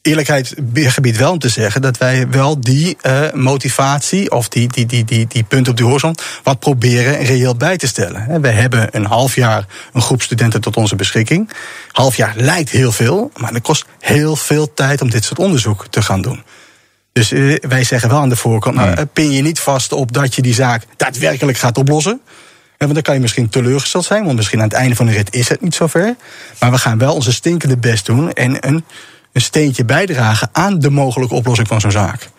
eerlijkheid gebied wel om te zeggen dat wij wel die uh, motivatie of die, die, die, die, die punt op de horizon wat proberen reëel bij te stellen. We hebben een half jaar een groep studenten tot onze beschikking. Half jaar lijkt heel veel, maar het kost heel veel tijd om dit soort onderzoek te gaan doen. Dus uh, wij zeggen wel aan de voorkant, nou, nee. pin je niet vast op dat je die zaak daadwerkelijk gaat oplossen. Want dan kan je misschien teleurgesteld zijn, want misschien aan het einde van de rit is het niet zover. Maar we gaan wel onze stinkende best doen en een een steentje bijdragen aan de mogelijke oplossing van zo'n zaak.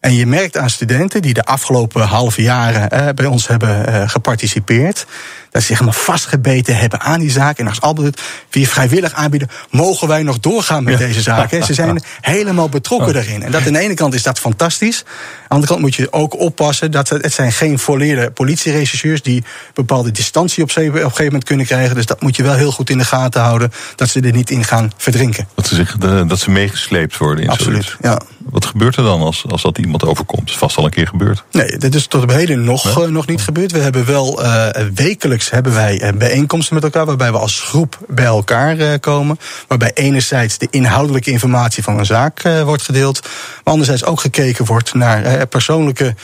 En je merkt aan studenten die de afgelopen halve jaren eh, bij ons hebben eh, geparticipeerd, dat ze zich helemaal vastgebeten hebben aan die zaak. En als Albert via vrijwillig aanbieden, mogen wij nog doorgaan met ja. deze zaak. Ze zijn helemaal betrokken oh. daarin. En dat aan de ene kant is dat fantastisch. Aan de andere kant moet je ook oppassen dat het, het zijn geen volleerde politierechercheurs die bepaalde distantie op, op een gegeven moment kunnen krijgen. Dus dat moet je wel heel goed in de gaten houden, dat ze er niet in gaan verdrinken. Dat ze, zich, dat ze meegesleept worden in Absoluut, ja. Wat gebeurt er dan als, als dat iemand overkomt? Dat is vast al een keer gebeurd. Nee, dit is tot op heden nog, ja? uh, nog niet gebeurd. We hebben wel uh, wekelijks hebben wij uh, bijeenkomsten met elkaar, waarbij we als groep bij elkaar komen. Waarbij enerzijds de inhoudelijke informatie van een zaak wordt gedeeld. Maar anderzijds ook gekeken wordt naar persoonlijke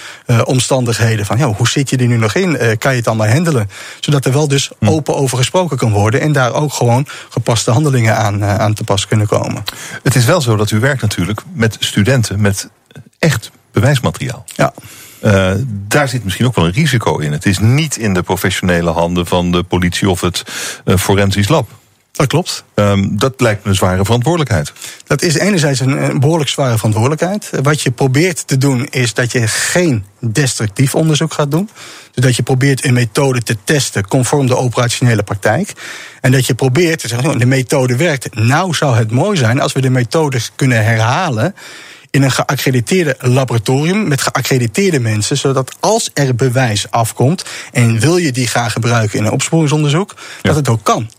omstandigheden. Van ja, hoe zit je er nu nog in? kan je het allemaal handelen? Zodat er wel dus hm. open over gesproken kan worden. En daar ook gewoon gepaste handelingen aan, aan te pas kunnen komen. Het is wel zo dat u werkt natuurlijk met studenten, met echt bewijsmateriaal. Ja. Uh, daar zit misschien ook wel een risico in. Het is niet in de professionele handen van de politie of het uh, forensisch lab. Dat klopt. Um, dat lijkt me een zware verantwoordelijkheid. Dat is enerzijds een, een, behoorlijk zware verantwoordelijkheid. Wat je probeert te doen is dat je geen destructief onderzoek gaat doen. Dus dat je probeert een methode te testen conform de operationele praktijk. En dat je probeert te zeggen, de methode werkt. Nou zou het mooi zijn als we de methode kunnen herhalen in een geaccrediteerde laboratorium met geaccrediteerde mensen, zodat als er bewijs afkomt en wil je die gaan gebruiken in een opsporingsonderzoek, dat het ook kan.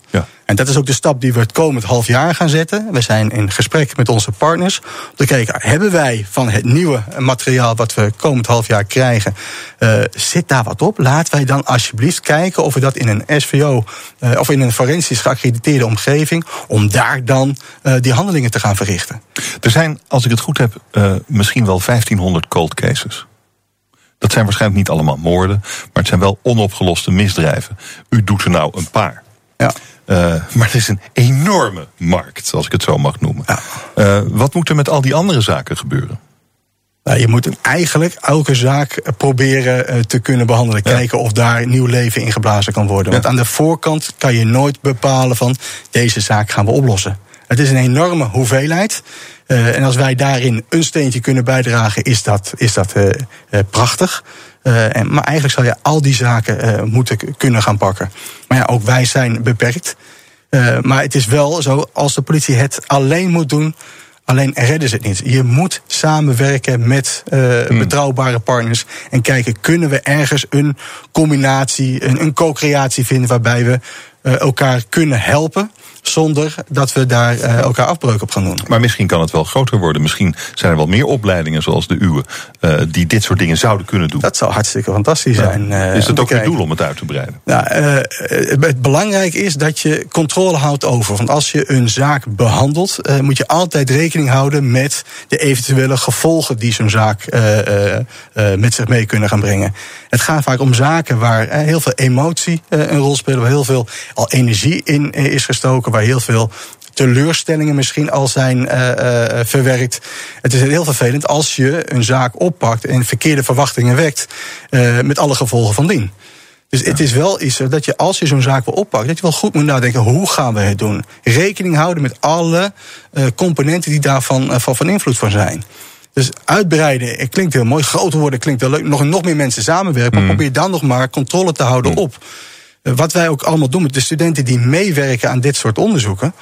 En dat is ook de stap die we het komend half jaar gaan zetten. We zijn in gesprek met onze partners om te kijken, hebben wij van het nieuwe materiaal wat we komend half jaar krijgen, uh, zit daar wat op? Laten wij dan alsjeblieft kijken of we dat in een SVO uh, of in een forensisch geaccrediteerde omgeving, om daar dan uh, die handelingen te gaan verrichten. Er zijn, als ik het goed heb, misschien wel 1500 cold cases. Dat zijn waarschijnlijk niet allemaal moorden, maar het zijn wel onopgeloste misdrijven. U doet er nou een paar. Ja. Uh, maar het is een enorme markt, als ik het zo mag noemen. Ja. Uh, wat moet er met al die andere zaken gebeuren? Nou, je moet eigenlijk elke zaak proberen uh, te kunnen behandelen. Ja. Kijken of daar nieuw leven in geblazen kan worden. Ja. Want aan de voorkant kan je nooit bepalen van deze zaak gaan we oplossen. Het is een enorme hoeveelheid. en als wij daarin een steentje kunnen bijdragen, is dat, is dat prachtig. Uh, en, maar eigenlijk zou je al die zaken moeten kunnen gaan pakken. Maar ja, ook wij zijn beperkt. Maar het is wel zo, als de politie het alleen moet doen, alleen redden ze het niet. Je moet samenwerken met hmm. betrouwbare partners en kijken, kunnen we ergens een combinatie, een, een co-creatie vinden waarbij we elkaar kunnen helpen zonder dat we daar uh, elkaar afbreuk op gaan doen. Maar misschien kan het wel groter worden. Misschien zijn er wel meer opleidingen zoals de uwe uh, die dit soort dingen zouden kunnen doen. Dat zou hartstikke fantastisch zijn. Uh, is het ook het doel om het uit te breiden? Nou, het belangrijke is dat je controle houdt over. Want als je een zaak behandelt, moet je altijd rekening houden met de eventuele gevolgen die zo'n zaak met zich mee kunnen gaan brengen. Het gaat vaak om zaken waar heel veel emotie een rol speelt, waar heel veel al energie in is gestoken waar heel veel teleurstellingen misschien al zijn uh, uh, verwerkt. Het is heel vervelend als je een zaak oppakt en verkeerde verwachtingen wekt, uh, met alle gevolgen van dien. Dus ja. het is wel iets dat je als je zo'n zaak wil oppakken, dat je wel goed moet nadenken hoe gaan we het doen. Rekening houden met alle componenten die daarvan van, van invloed van zijn. Dus uitbreiden het klinkt heel mooi, groter worden klinkt wel leuk, nog, nog meer mensen samenwerken, maar mm. probeer dan nog maar controle te houden mm. op. Wat wij ook allemaal doen met de studenten die meewerken aan dit soort onderzoeken.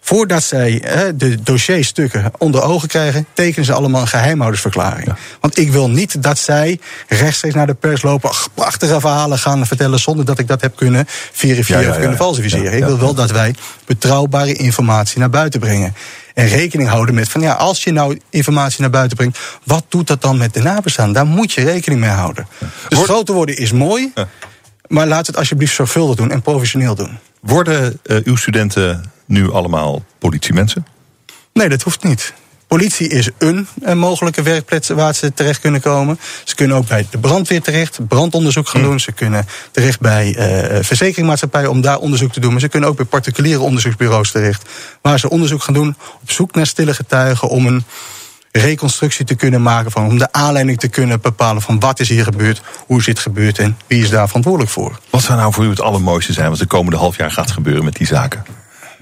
Voordat zij de dossierstukken onder ogen krijgen, tekenen ze allemaal een geheimhoudersverklaring. Ja. Want ik wil niet dat zij rechtstreeks naar de pers lopen, prachtige verhalen gaan vertellen zonder dat ik dat heb kunnen verifiëren ja, ja, of kunnen falsificeren. ik wil wel dat wij betrouwbare informatie naar buiten brengen. En rekening houden met van ja, als je nou informatie naar buiten brengt, wat doet dat dan met de nabestaanden? Daar moet je rekening mee houden. Dus groter worden is mooi. Maar laat het alsjeblieft zorgvuldig doen en professioneel doen. Worden uh, uw studenten nu allemaal politiemensen? Nee, dat hoeft niet. Politie is een, een mogelijke werkplek waar ze terecht kunnen komen. Ze kunnen ook bij de brandweer terecht, brandonderzoek gaan hm. doen. Ze kunnen terecht bij uh, verzekeringmaatschappijen om daar onderzoek te doen. Maar ze kunnen ook bij particuliere onderzoeksbureaus terecht. Waar ze onderzoek gaan doen op zoek naar stille getuigen om een reconstructie te kunnen maken van om de aanleiding te kunnen bepalen van wat is hier gebeurd, hoe is dit gebeurd en wie is daar verantwoordelijk voor. Wat zou nou voor u het allermooiste zijn wat de komende half jaar gaat gebeuren met die zaken?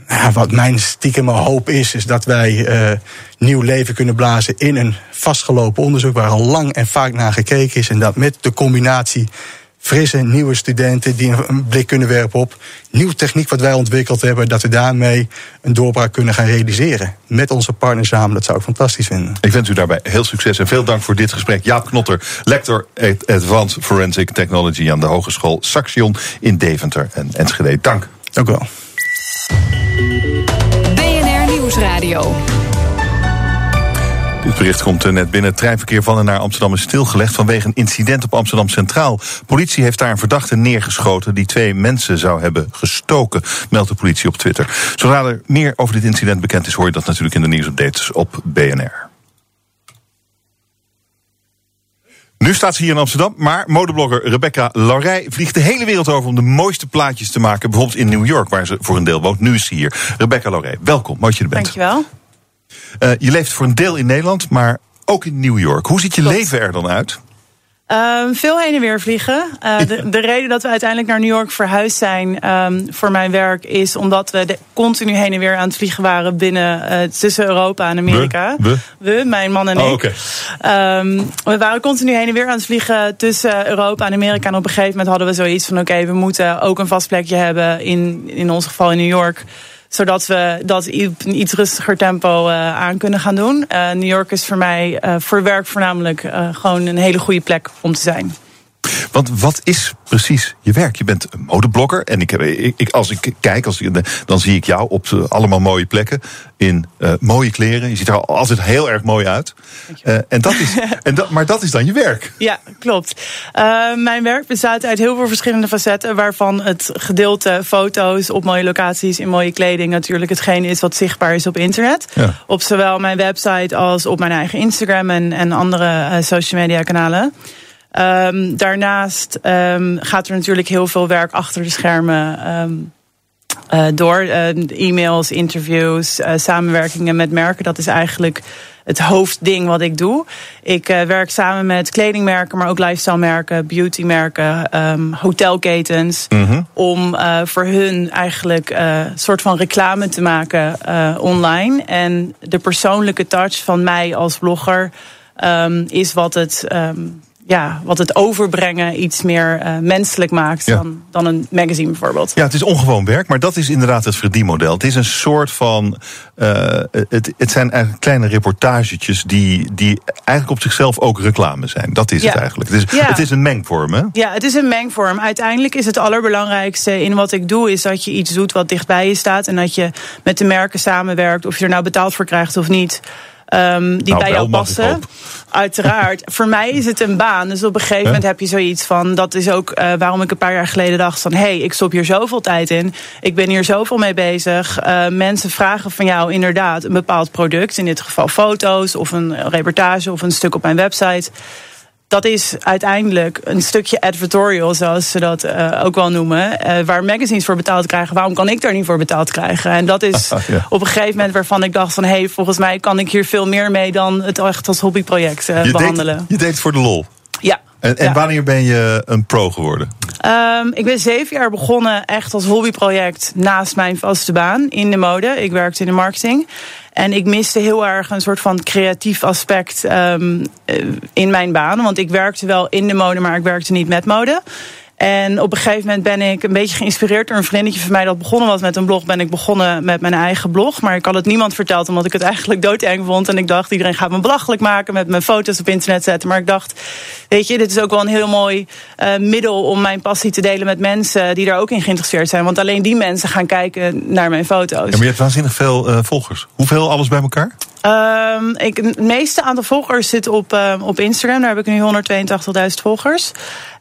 Ja, wat mijn stiekem hoop is, is dat wij uh, nieuw leven kunnen blazen in een vastgelopen onderzoek waar al lang en vaak naar gekeken is. En dat met de combinatie frisse, nieuwe studenten die een blik kunnen werpen op nieuwe techniek wat wij ontwikkeld hebben, dat we daarmee een doorbraak kunnen gaan realiseren. Met onze partners samen, dat zou ik fantastisch vinden. Ik wens u daarbij heel succes en veel dank voor dit gesprek. Jaap Knotter, lector Advanced Forensic Technology aan de Hogeschool Saxion in Deventer en Enschede. Dank. Dank u wel. BNR Nieuwsradio. Dit bericht komt eh, net binnen. Het treinverkeer van en naar Amsterdam is stilgelegd vanwege een incident op Amsterdam Centraal. Politie heeft daar een verdachte neergeschoten die twee mensen zou hebben gestoken, meldt de politie op Twitter. Zodra er meer over dit incident bekend is, hoor je dat natuurlijk in de nieuwsupdates op BNR. Nu staat ze hier in Amsterdam, maar modeblogger Rebecca Larij vliegt de hele wereld over om de mooiste plaatjes te maken. Bijvoorbeeld in New York, waar ze voor een deel woont. Nu is ze hier. Rebecca Larij, welkom, mooi dat je er bent. Dankjewel. Uh, je leeft voor een deel in Nederland, maar ook in New York. Hoe ziet je leven er dan uit? Um, veel heen en weer vliegen. Uh, de, de, reden dat we uiteindelijk naar New York verhuisd zijn um, voor mijn werk is omdat we de, continu heen en weer aan het vliegen waren binnen uh, tussen Europa en Amerika. We? we? we mijn man en oh, ik. Okay. Um, we waren continu heen en weer aan het vliegen tussen Europa en Amerika. En op een gegeven moment hadden we zoiets van: oké, okay, we moeten ook een vast plekje hebben in, in ons geval in New York zodat we dat op een iets rustiger tempo uh, aan kunnen gaan doen. Uh, New York is voor mij uh, voor werk voornamelijk gewoon een hele goede plek om te zijn. Want wat is precies je werk? Je bent een modeblogger. En ik, ik, als ik kijk, als ik, dan zie ik jou op allemaal mooie plekken. In uh, mooie kleren. Je ziet er altijd heel erg mooi uit. Uh, en dat is, en dat, maar dat is dan je werk. Ja, klopt. Uh, mijn werk bestaat uit heel veel verschillende facetten. Waarvan het gedeelte foto's op mooie locaties in mooie kleding natuurlijk hetgeen is wat zichtbaar is op internet. Ja. Op zowel mijn website als op mijn eigen Instagram en, en andere social media kanalen. Um, daarnaast um, gaat er natuurlijk heel veel werk achter de schermen um, uh, door. Uh, e-mails, interviews, uh, samenwerkingen met merken. Dat is eigenlijk het hoofdding wat ik doe. Ik werk samen met kledingmerken, maar ook lifestyle-merken, beautymerken, um, hotelketens. Mm -hmm. Om voor hun eigenlijk een soort van reclame te maken online. En de persoonlijke touch van mij als blogger um, is wat het. Um, ja, wat het overbrengen iets meer uh, menselijk maakt Ja. dan, dan een magazine bijvoorbeeld. Ja, het is ongewoon werk, maar dat is inderdaad het verdienmodel. Het is een soort van. Uh, het, het zijn eigenlijk kleine reportagetjes die, die eigenlijk op zichzelf ook reclame zijn. Dat is Ja. het eigenlijk. Het is, Ja. het is een mengvorm, hè? Ja, het is een mengvorm. Uiteindelijk is het allerbelangrijkste in wat ik doe, is dat je iets doet wat dichtbij je staat. En dat je met de merken samenwerkt, of je er nou betaald voor krijgt of niet. Um, die Nou, bij jou passen. Uiteraard. Voor mij is het een baan. Dus op een gegeven moment heb je zoiets van. Dat is ook uh, waarom ik een paar jaar geleden dacht: van hé, hey, ik stop hier zoveel tijd in. Ik ben hier zoveel mee bezig. Uh, mensen vragen van jou inderdaad een bepaald product. In dit geval foto's of een reportage of een stuk op mijn website dat is uiteindelijk een stukje advertorial, zoals ze dat uh, ook wel noemen. Uh, waar magazines voor betaald krijgen. Waarom kan ik daar niet voor betaald krijgen? En dat is Ja. op een gegeven moment waarvan ik dacht van... hé, hey, volgens mij kan ik hier veel meer mee dan het echt als hobbyproject uh, Je behandelen. deed, je deed het voor de lol. Ja. En, en Ja. wanneer ben je een pro geworden? Um, ik ben zeven jaar begonnen echt als hobbyproject naast mijn vaste baan in de mode. Ik werkte in de marketing. En ik miste heel erg een soort van creatief aspect um, in mijn baan. Want ik werkte wel in de mode, maar ik werkte niet met mode. En op een gegeven moment ben ik een beetje geïnspireerd door een vriendinnetje van mij dat begonnen was met een blog. Ben ik begonnen met mijn eigen blog. Maar ik had het niemand verteld omdat ik het eigenlijk doodeng vond. En ik dacht, iedereen gaat me belachelijk maken met mijn foto's op internet zetten. Maar ik dacht, weet je, dit is ook wel een heel mooi uh, middel om mijn passie te delen met mensen die daar ook in geïnteresseerd zijn. Want alleen die mensen gaan kijken naar mijn foto's. Ja, maar je hebt waanzinnig veel uh, volgers. Hoeveel alles bij elkaar? Um, ik, het meeste aantal volgers zit op, uh, op Instagram. Daar heb ik nu 182.000 volgers.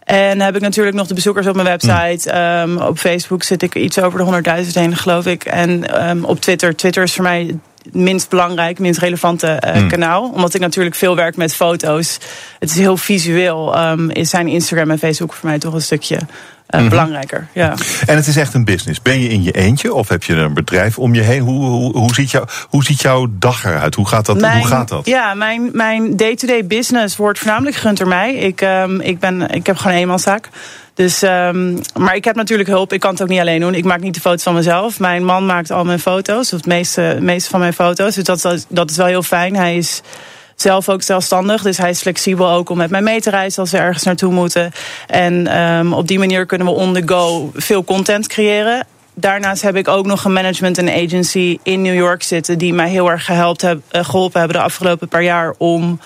En heb ik natuurlijk nog de bezoekers op mijn website. Um, op Facebook zit ik iets over de 100.000 heen, geloof ik. En um, op Twitter. Twitter is voor mij minst belangrijk, minst relevante uh, Hmm. kanaal. Omdat ik natuurlijk veel werk met foto's. Het is heel visueel. Um, is zijn Instagram en Facebook voor mij toch een stukje uh, Mhm. mm belangrijker. Ja. En het is echt een business. Ben je in je eentje of heb je een bedrijf om je heen? Hoe, hoe, hoe, ziet, jou, hoe ziet jouw dag eruit? Hoe gaat dat? Mijn, hoe gaat dat? Ja, mijn, mijn day-to-day business wordt voornamelijk gerund door mij. Ik, um, ik, ben, ik heb gewoon een eenmanszaak. Dus, um, maar ik heb natuurlijk hulp. Ik kan het ook niet alleen doen. Ik maak niet de foto's van mezelf. Mijn man maakt al mijn foto's. Of het meeste, meeste van mijn foto's. Dus dat, is- dat is wel heel fijn. Hij is zelf ook zelfstandig. Dus hij is flexibel ook om met mij mee te reizen als we ergens naartoe moeten. En um, op die manier kunnen we on the go veel content creëren. Daarnaast heb ik ook nog een management en agency in New York zitten... die mij heel erg uh, geholpen hebben de afgelopen paar jaar... om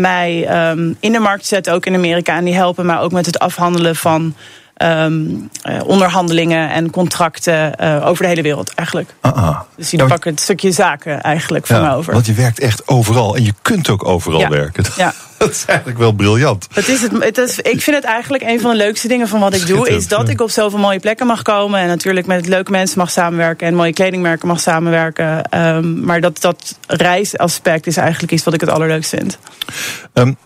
mij um, in de markt te zetten, ook in Amerika. En die helpen mij ook met het afhandelen van um, uh, onderhandelingen en contracten uh, over de hele wereld eigenlijk. Ah, ah. Dus die Ja, pakken het stukje zaken eigenlijk van me over. Want je werkt echt overal en je kunt ook overal Ja. werken. Ja. Dat is eigenlijk wel briljant. Het is het, het is, ik vind het eigenlijk een van de leukste dingen van wat ik doe. Is dat ik op zoveel mooie plekken mag komen. En natuurlijk met leuke mensen mag samenwerken. En mooie kledingmerken mag samenwerken. Um, maar dat, dat reisaspect is eigenlijk iets wat ik het allerleukst vind. Um,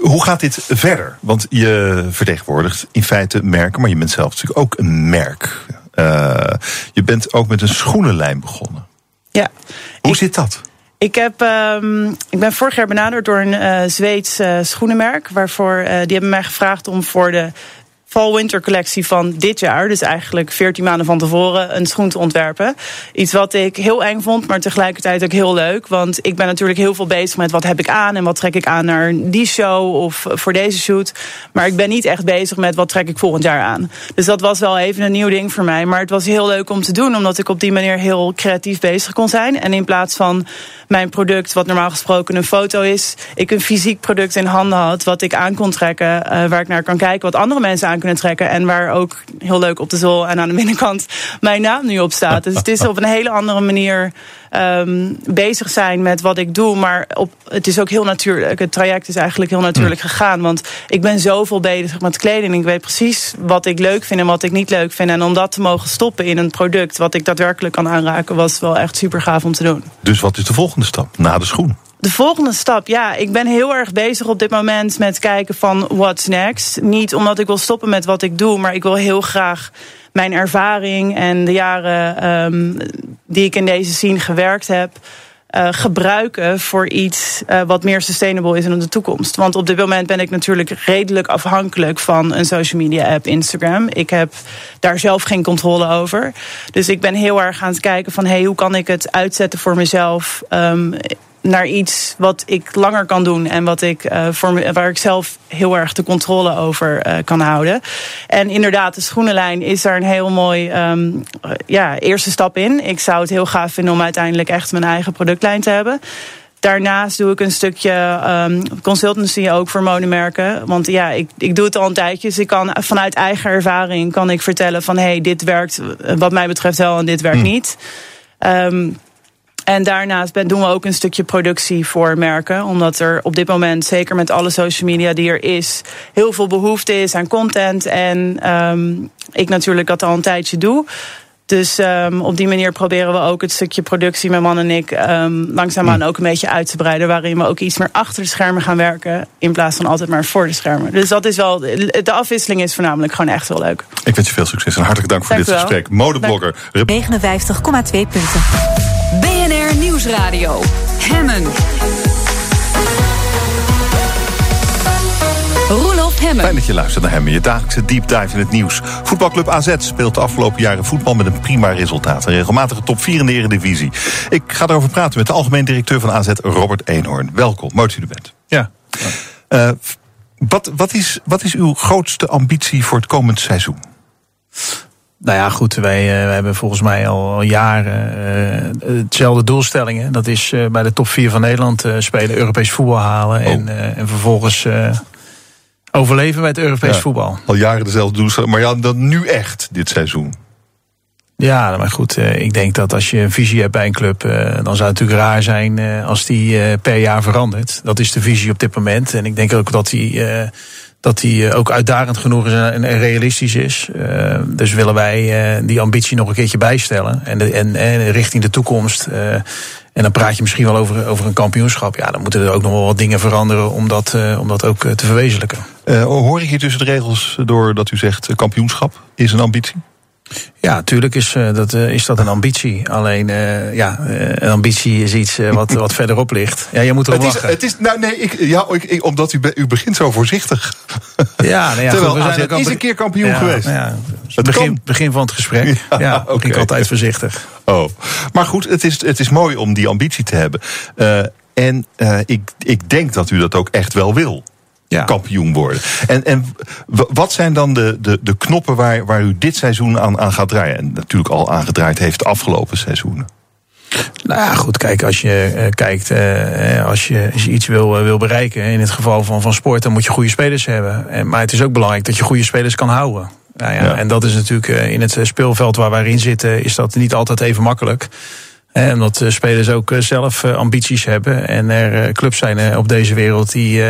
hoe gaat dit verder? Want je vertegenwoordigt in feite merken, maar je bent zelf natuurlijk ook een merk. Uh, je bent ook met een schoenenlijn begonnen. Ja. Hoe Ik- zit dat? Ik, heb, um, ik ben vorig jaar benaderd door een uh, Zweeds uh, schoenenmerk. Waarvoor die hebben mij gevraagd om voor de fall-winter collectie van dit jaar, dus eigenlijk 14 maanden van tevoren, een schoen te ontwerpen. Iets wat ik heel eng vond, maar tegelijkertijd ook heel leuk. Want ik ben natuurlijk heel veel bezig met wat heb ik aan en wat trek ik aan naar die show of voor deze shoot. Maar ik ben niet echt bezig met wat trek ik volgend jaar aan. Dus dat was wel even een nieuw ding voor mij. Maar het was heel leuk om te doen, omdat ik op die manier heel creatief bezig kon zijn. En in plaats van mijn product, wat normaal gesproken een foto is, ik een fysiek product in handen had, wat ik aan kon trekken, uh, waar ik naar kan kijken, wat andere mensen aan kunnen trekken. En waar ook heel leuk op de zool en aan de binnenkant mijn naam nu op staat. Dus het is op een hele andere manier um, bezig zijn met wat ik doe. Maar op, het is ook heel natuurlijk. Het traject is eigenlijk heel natuurlijk mm. gegaan. Want ik ben zoveel bezig met kleding. Ik weet precies wat ik leuk vind en wat ik niet leuk vind. En om dat te mogen stoppen in een product wat ik daadwerkelijk kan aanraken, was wel echt super gaaf om te doen. Dus wat is de volgende stap na de schoen? De volgende stap, ja, ik ben heel erg bezig op dit moment met kijken van what's next. Niet omdat ik wil stoppen met wat ik doe, maar ik wil heel graag mijn ervaring en de jaren um, die ik in deze scene gewerkt heb. Uh, gebruiken voor iets uh, wat meer sustainable is in de toekomst. Want op dit moment ben ik natuurlijk redelijk afhankelijk van een social media app Instagram. Ik heb daar zelf geen controle over. Dus ik ben heel erg aan het kijken van hey, hoe kan ik het uitzetten voor mezelf. Um, naar iets wat ik langer kan doen en wat ik, uh, voor me, waar ik zelf heel erg de controle over uh, kan houden. En inderdaad, de schoenenlijn is daar een heel mooi um, ja, eerste stap in. Ik zou het heel gaaf vinden om uiteindelijk echt mijn eigen productlijn te hebben. Daarnaast doe ik een stukje um, consultancy ook voor modemerken. Want ja, ik, ik doe het al een tijdje. Dus ik kan vanuit eigen ervaring kan ik vertellen van hé, hey, dit werkt wat mij betreft wel en dit werkt hmm. niet. Um, en daarnaast doen we ook een stukje productie voor merken. Omdat er op dit moment, zeker met alle social media die er is, heel veel behoefte is aan content. En um, ik natuurlijk dat al een tijdje doe. Dus um, op die manier proberen we ook het stukje productie, mijn man en ik, um, langzaamaan ook een beetje uit te breiden. Waarin we ook iets meer achter de schermen gaan werken. In plaats van altijd maar voor de schermen. Dus dat is wel, de afwisseling is voornamelijk gewoon echt wel leuk. Ik wens je veel succes en hartelijk dank voor dank dit gesprek. Modeblogger. 59,2 punten. Nieuwsradio. Hemmen. Roelof Hemmen. Fijn dat je luistert naar Hemmen, je dagelijkse deep dive in het nieuws. Voetbalclub AZ speelt de afgelopen jaren voetbal met een prima resultaat. Een regelmatige top 4 in de Eredivisie. Ik ga erover praten met de algemeen directeur van AZ, Robert Eenhoorn. Welkom, mooi dat u er bent. Ja. Uh, wat, wat, is, wat is uw grootste ambitie voor het komend seizoen? Nou ja, goed, wij, uh, wij hebben volgens mij al, al jaren uh, hetzelfde doelstellingen. Dat is uh, bij de top 4 van Nederland spelen, Europees voetbal halen oh. en, en vervolgens overleven bij het Europees ja, voetbal. Al jaren dezelfde doelstelling, maar ja, dan nu echt dit seizoen. Ja, maar goed, ik denk dat als je een visie hebt bij een club, dan zou het natuurlijk raar zijn als die per jaar verandert. Dat is de visie op dit moment. En ik denk ook dat die dat die eh, ook uitdagend genoeg is en, realistisch is. Uh, dus willen wij uh, die ambitie nog een keertje bijstellen. En, en, en richting de toekomst. En dan praat je misschien wel over, over een kampioenschap. Ja, dan moeten er ook nog wel wat dingen veranderen om dat, om dat ook te verwezenlijken. hoor ik hier tussen de regels door dat u zegt kampioenschap is een ambitie? Ja, natuurlijk is, uh, dat, uh, is dat een ambitie. Alleen, uh, ja, een ambitie is iets wat, wat verderop ligt. Ja, je moet erop het is. Het is, nou nee, ik, ja, ik, ik, omdat u, u begint zo voorzichtig. Ja, nou ja Terwijl goed, we zijn ook is een keer kampioen ja, geweest. Ja, het begin, begin van het gesprek. Ja, ja okay. ik altijd voorzichtig. Oh, maar goed, het is, het is mooi om die ambitie te hebben. en ik, ik denk dat u dat ook echt wel wil ja. kampioen worden. En, en wat zijn dan de, de, de knoppen waar, waar u dit seizoen aan, aan gaat draaien? En natuurlijk al aangedraaid heeft de afgelopen seizoenen. Nou ja, goed, kijk, als je uh, kijkt, uh, als, je, als je iets wil, uh, wil bereiken, in het geval van, van sport, dan moet je goede spelers hebben. En, maar het is ook belangrijk dat je goede spelers kan houden. Nou ja, ja. En dat is natuurlijk in het speelveld waar wij in zitten, is dat niet altijd even makkelijk. En omdat spelers ook zelf ambities hebben. En er clubs zijn op deze wereld die,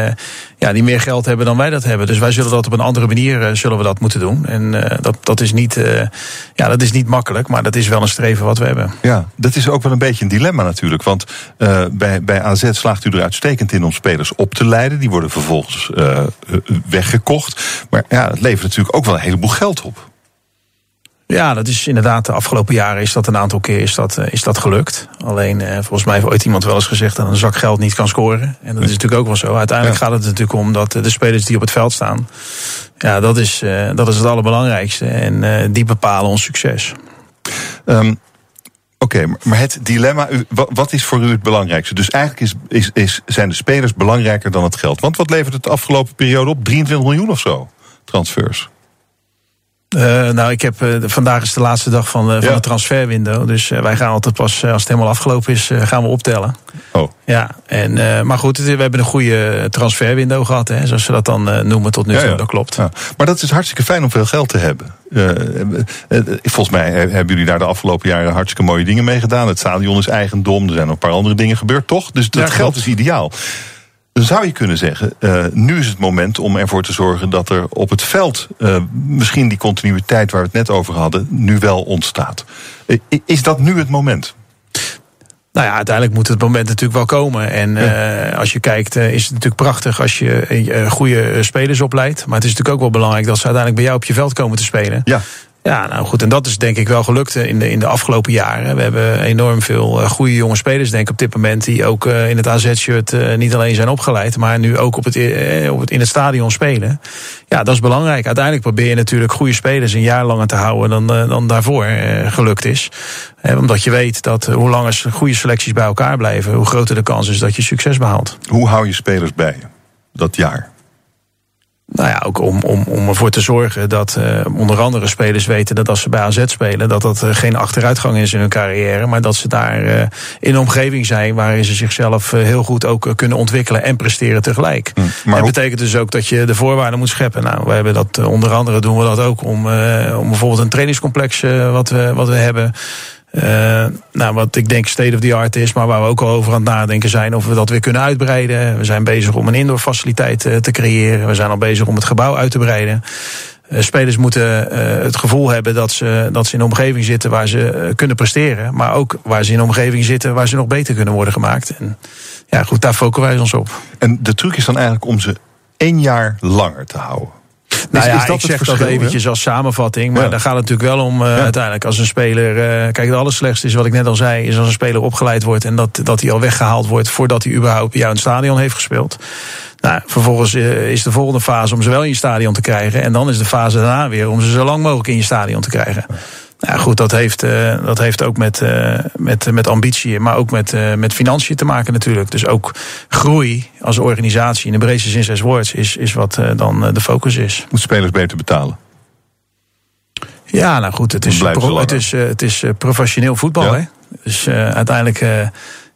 ja, die meer geld hebben dan wij dat hebben. Dus wij zullen dat op een andere manier zullen we dat moeten doen. En dat, dat, is niet, ja, dat is niet makkelijk, maar dat is wel een streven wat we hebben. Ja, dat is ook wel een beetje een dilemma natuurlijk. Want bij, bij AZ slaagt u er uitstekend in om spelers op te leiden. Die worden vervolgens weggekocht. Maar ja, het levert natuurlijk ook wel een heleboel geld op. Ja, dat is inderdaad de afgelopen jaren is dat een aantal keer is dat, is dat gelukt. Alleen volgens mij heeft ooit iemand wel eens gezegd dat een zak geld niet kan scoren. En dat is natuurlijk ook wel zo. Uiteindelijk gaat het natuurlijk om dat de spelers die op het veld staan, ja, dat is, dat is het allerbelangrijkste. En die bepalen ons succes. Um, Oké, maar het dilemma, wat is voor u het belangrijkste? Dus eigenlijk is, is, is, zijn de spelers belangrijker dan het geld. Want wat levert het de afgelopen periode op? 23 miljoen of zo transfers. Uh, nou, ik heb, uh, vandaag is de laatste dag van, uh, van ja. de transferwindow. Dus wij gaan altijd pas, als het helemaal afgelopen is, gaan we optellen. Oh. Ja, en, maar goed, we hebben een goede transferwindow gehad, hè, zoals ze dat dan noemen tot nu toe. Ja, ja. Dat klopt. Ja. Maar dat is hartstikke fijn om veel geld te hebben. volgens mij hebben jullie daar de afgelopen jaren hartstikke mooie dingen mee gedaan. Het stadion is eigendom, er zijn nog een paar andere dingen gebeurd, toch? Dus dat geld is ideaal. Dan zou je kunnen zeggen, uh, nu is het moment om ervoor te zorgen dat er op het veld uh, misschien die continuïteit waar we het net over hadden, nu wel ontstaat. Uh, is dat nu het moment? Nou ja, uiteindelijk moet het moment natuurlijk wel komen. En ja. als je kijkt, is het natuurlijk prachtig als je goede spelers opleidt. Maar het is natuurlijk ook wel belangrijk dat ze uiteindelijk bij jou op je veld komen te spelen. Ja. Ja, nou goed, en dat is denk ik wel gelukt in de, in de afgelopen jaren. We hebben enorm veel uh, goede jonge spelers, denk ik, op dit moment. Die ook uh, in het AZ-shirt niet alleen zijn opgeleid, maar nu ook op het, op het, in het stadion spelen. Ja, dat is belangrijk. Uiteindelijk probeer je natuurlijk goede spelers een jaar langer te houden dan, dan daarvoor gelukt is. omdat je weet dat hoe langer goede selecties bij elkaar blijven, hoe groter de kans is dat je succes behaalt. Hoe hou je spelers bij dat jaar? Nou ja, ook om, om, om ervoor te zorgen dat uh, onder andere spelers weten dat als ze bij AZ spelen, dat dat uh, geen achteruitgang is in hun carrière, maar dat ze daar uh, in een omgeving zijn waarin ze zichzelf heel goed ook kunnen ontwikkelen en presteren tegelijk. Hm, maar dat betekent dus ook dat je de voorwaarden moet scheppen. Nou, we hebben dat onder andere doen we dat ook om, om bijvoorbeeld een trainingscomplex wat, we, wat we hebben. Uh, nou, wat ik denk state of the art is, maar waar we ook al over aan het nadenken zijn of we dat weer kunnen uitbreiden. We zijn bezig om een indoor faciliteit uh, te creëren. We zijn al bezig om het gebouw uit te breiden. Uh, spelers moeten het gevoel hebben dat ze, dat ze in een omgeving zitten waar ze kunnen presteren. Maar ook waar ze in een omgeving zitten waar ze nog beter kunnen worden gemaakt. En ja, goed, daar focussen wij ons op. En de truc is dan eigenlijk om ze één jaar langer te houden. Nou ja, is dat ik zeg dat eventjes als samenvatting. Maar ja. daar gaat het natuurlijk wel om uh, ja. uiteindelijk. Als een speler. Uh, kijk, het allerslechtste is wat ik net al zei. Is als een speler opgeleid wordt. En dat, dat hij al weggehaald wordt. voordat hij überhaupt bij jou in het stadion heeft gespeeld. Nou, vervolgens uh, is de volgende fase om ze wel in je stadion te krijgen. En dan is de fase daarna weer om ze zo lang mogelijk in je stadion te krijgen. Ja, goed, dat heeft, uh, dat heeft ook met, uh, met, met ambitie, maar ook met, uh, met financiën te maken natuurlijk. Dus ook groei als organisatie in de breedste zin des woords is, is wat dan de focus is. Moet spelers beter betalen? Ja, nou goed, het is, het is, het is professioneel voetbal. Ja. Hè? Dus uiteindelijk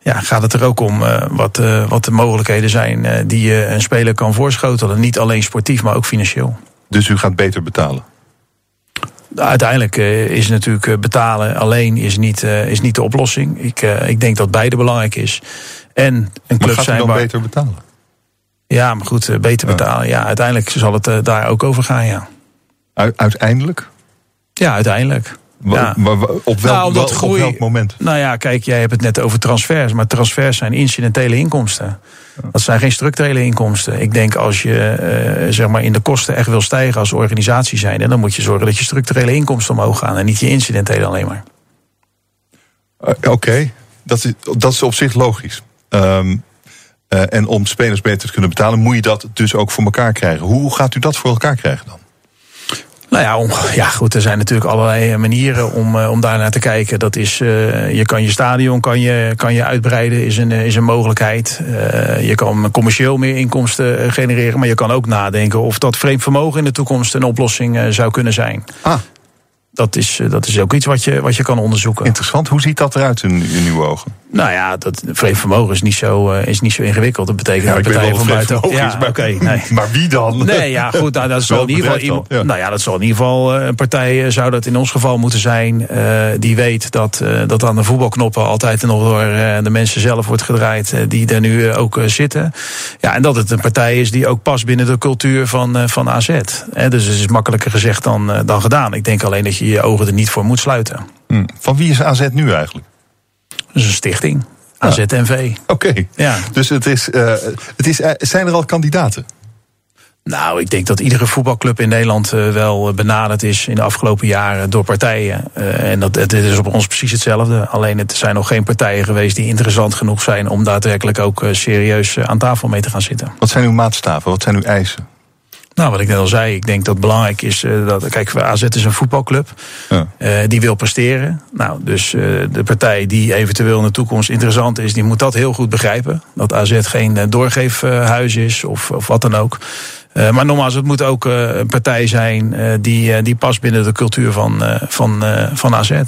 ja, gaat het er ook om wat, wat de mogelijkheden zijn die je een speler kan voorschotelen. Niet alleen sportief, maar ook financieel. Dus u gaat beter betalen? Uiteindelijk uh, is natuurlijk uh, betalen alleen is niet, uh, is niet de oplossing. Ik, ik denk dat beide belangrijk is. En een club maar gaat zijn dan waar... beter betalen? Ja, maar goed, beter betalen. Ja, uiteindelijk zal het daar ook over gaan, ja. Uiteindelijk? Ja, uiteindelijk. Ja. Maar op welk, nou, groei, op welk moment? Nou ja, kijk, jij hebt het net over transfers. Maar transfers zijn incidentele inkomsten. Dat zijn geen structurele inkomsten. Ik denk als je uh, zeg maar in de kosten echt wil stijgen als organisatie zijn... dan moet je zorgen dat je structurele inkomsten omhoog gaan... en niet je incidentele alleen maar. Uh, Oké, okay. dat, is, dat is op zich logisch. Um, uh, en om spelers beter te kunnen betalen... moet je dat dus ook voor elkaar krijgen. Hoe gaat u dat voor elkaar krijgen dan? Nou ja, om, ja, goed, er zijn natuurlijk allerlei manieren om, uh, om daar naar te kijken. Dat is, uh, je kan je stadion kan je, kan je uitbreiden, is een, is een mogelijkheid. Uh, je kan commercieel meer inkomsten genereren, maar je kan ook nadenken of dat vreemd vermogen in de toekomst een oplossing zou kunnen zijn. Ah. Dat is, dat is ook iets wat je, wat je kan onderzoeken. Interessant. Hoe ziet dat eruit in, in uw ogen? Nou ja, dat vreemd vermogen is niet zo, uh, is niet zo ingewikkeld. Dat betekent ja, dat partijen van buiten. Ja, is, maar, okay, nee. maar wie dan? Nee, ja, goed. Nou, dat zal in ieder geval iemand, ja. Nou ja, dat zal in ieder geval uh, een partij uh, zou dat in ons geval moeten zijn. die weet dat, dat aan de voetbalknoppen altijd nog door de mensen zelf wordt gedraaid. die er nu ook zitten. Ja, en dat het een partij is die ook past binnen de cultuur van, van AZ. dus het is makkelijker gezegd dan, dan gedaan. Ik denk alleen dat je je ogen er niet voor moet sluiten. Hm. Van wie is AZ nu eigenlijk? Dat is een stichting. AZNV. Oké. Okay. Ja. Dus het is, uh, het is, uh, zijn er al kandidaten? Nou, ik denk dat iedere voetbalclub in Nederland uh, wel benaderd is in de afgelopen jaren door partijen. En dat, het is op ons precies hetzelfde. Alleen het zijn nog geen partijen geweest die interessant genoeg zijn om daadwerkelijk ook serieus aan tafel mee te gaan zitten. Wat zijn uw maatstaven? Wat zijn uw eisen? Nou, wat ik net al zei, ik denk dat het belangrijk is dat. Kijk, AZ is een voetbalclub. Ja. die wil presteren. Nou, dus de partij die eventueel in de toekomst interessant is, die moet dat heel goed begrijpen. Dat AZ geen doorgeefhuis is of, of wat dan ook. Uh, maar nogmaals, het moet ook uh, een partij zijn uh, die, die past binnen de cultuur van, van, van AZ.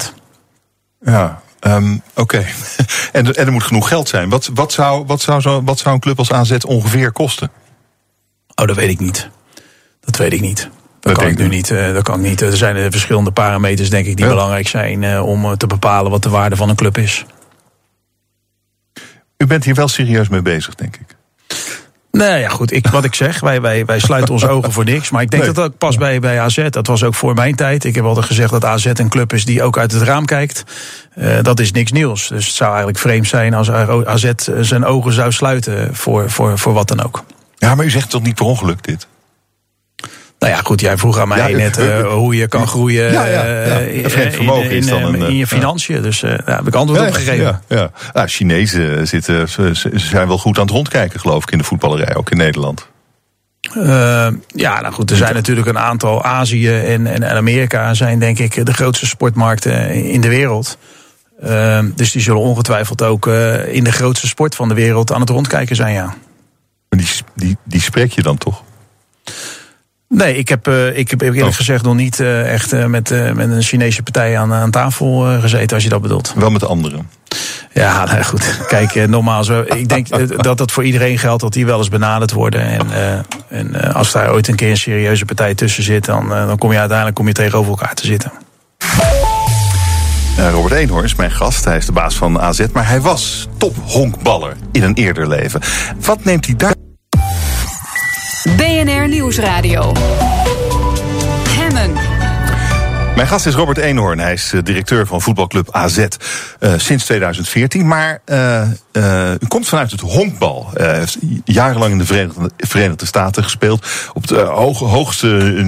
Ja, um, oké. Okay. en, en er moet genoeg geld zijn. Wat, wat, zou, wat, zou zo, wat zou een club als AZ ongeveer kosten? Oh, dat weet ik niet. Dat weet ik niet. Dat, dat kan ik nu niet. dat kan ik niet. Er zijn verschillende parameters, denk ik, die ja. belangrijk zijn om te bepalen wat de waarde van een club is. U bent hier wel serieus mee bezig, denk ik. Nee, ja, goed. Ik, wat ik zeg, wij, wij, wij sluiten onze ogen voor niks. Maar ik denk nee. dat dat ook pas bij, bij AZ. Dat was ook voor mijn tijd. Ik heb altijd gezegd dat AZ een club is die ook uit het raam kijkt. Uh, dat is niks nieuws. Dus het zou eigenlijk vreemd zijn als AZ zijn ogen zou sluiten voor, voor, voor wat dan ook. Ja, maar u zegt toch niet per ongeluk dit? Nou ja, goed, jij vroeg aan mij ja, net uh, hoe je kan groeien ja, ja, ja. Uh, vermogen in, in, is dan een, in je financiën. Dus uh, daar heb ik antwoord op gegeven. Ja, ja. Ah, Chinezen zitten, ze zijn wel goed aan het rondkijken, geloof ik, in de voetballerij, ook in Nederland. Uh, ja, nou goed, er zijn natuurlijk een aantal Azië en, en Amerika zijn denk ik de grootste sportmarkten in de wereld. Uh, dus die zullen ongetwijfeld ook uh, in de grootste sport van de wereld aan het rondkijken zijn, ja. Maar die, die, die spreek je dan toch? Nee, ik heb, uh, ik heb eerlijk oh. gezegd nog niet uh, echt uh, met, met een Chinese partij aan, aan tafel gezeten, als je dat bedoelt. Wel met anderen. Ja, nou goed. Kijk, normaal zo. Ik denk dat dat voor iedereen geldt dat die wel eens benaderd worden. En, en als daar ooit een keer een serieuze partij tussen zit, dan, dan kom je uiteindelijk kom je tegenover elkaar te zitten. Robert Eenhoorn is mijn gast. Hij is de baas van AZ, maar hij was top-honkballer in een eerder leven. Wat neemt hij daar? BNR Nieuwsradio. Hemmen. Mijn gast is Robert Eenhoorn. Hij is directeur van voetbalclub AZ uh, sinds 2014. Maar uh, uh, u komt vanuit het honkbal. Hij heeft jarenlang in de Verenigde, Verenigde Staten gespeeld. Op het hoog, hoogste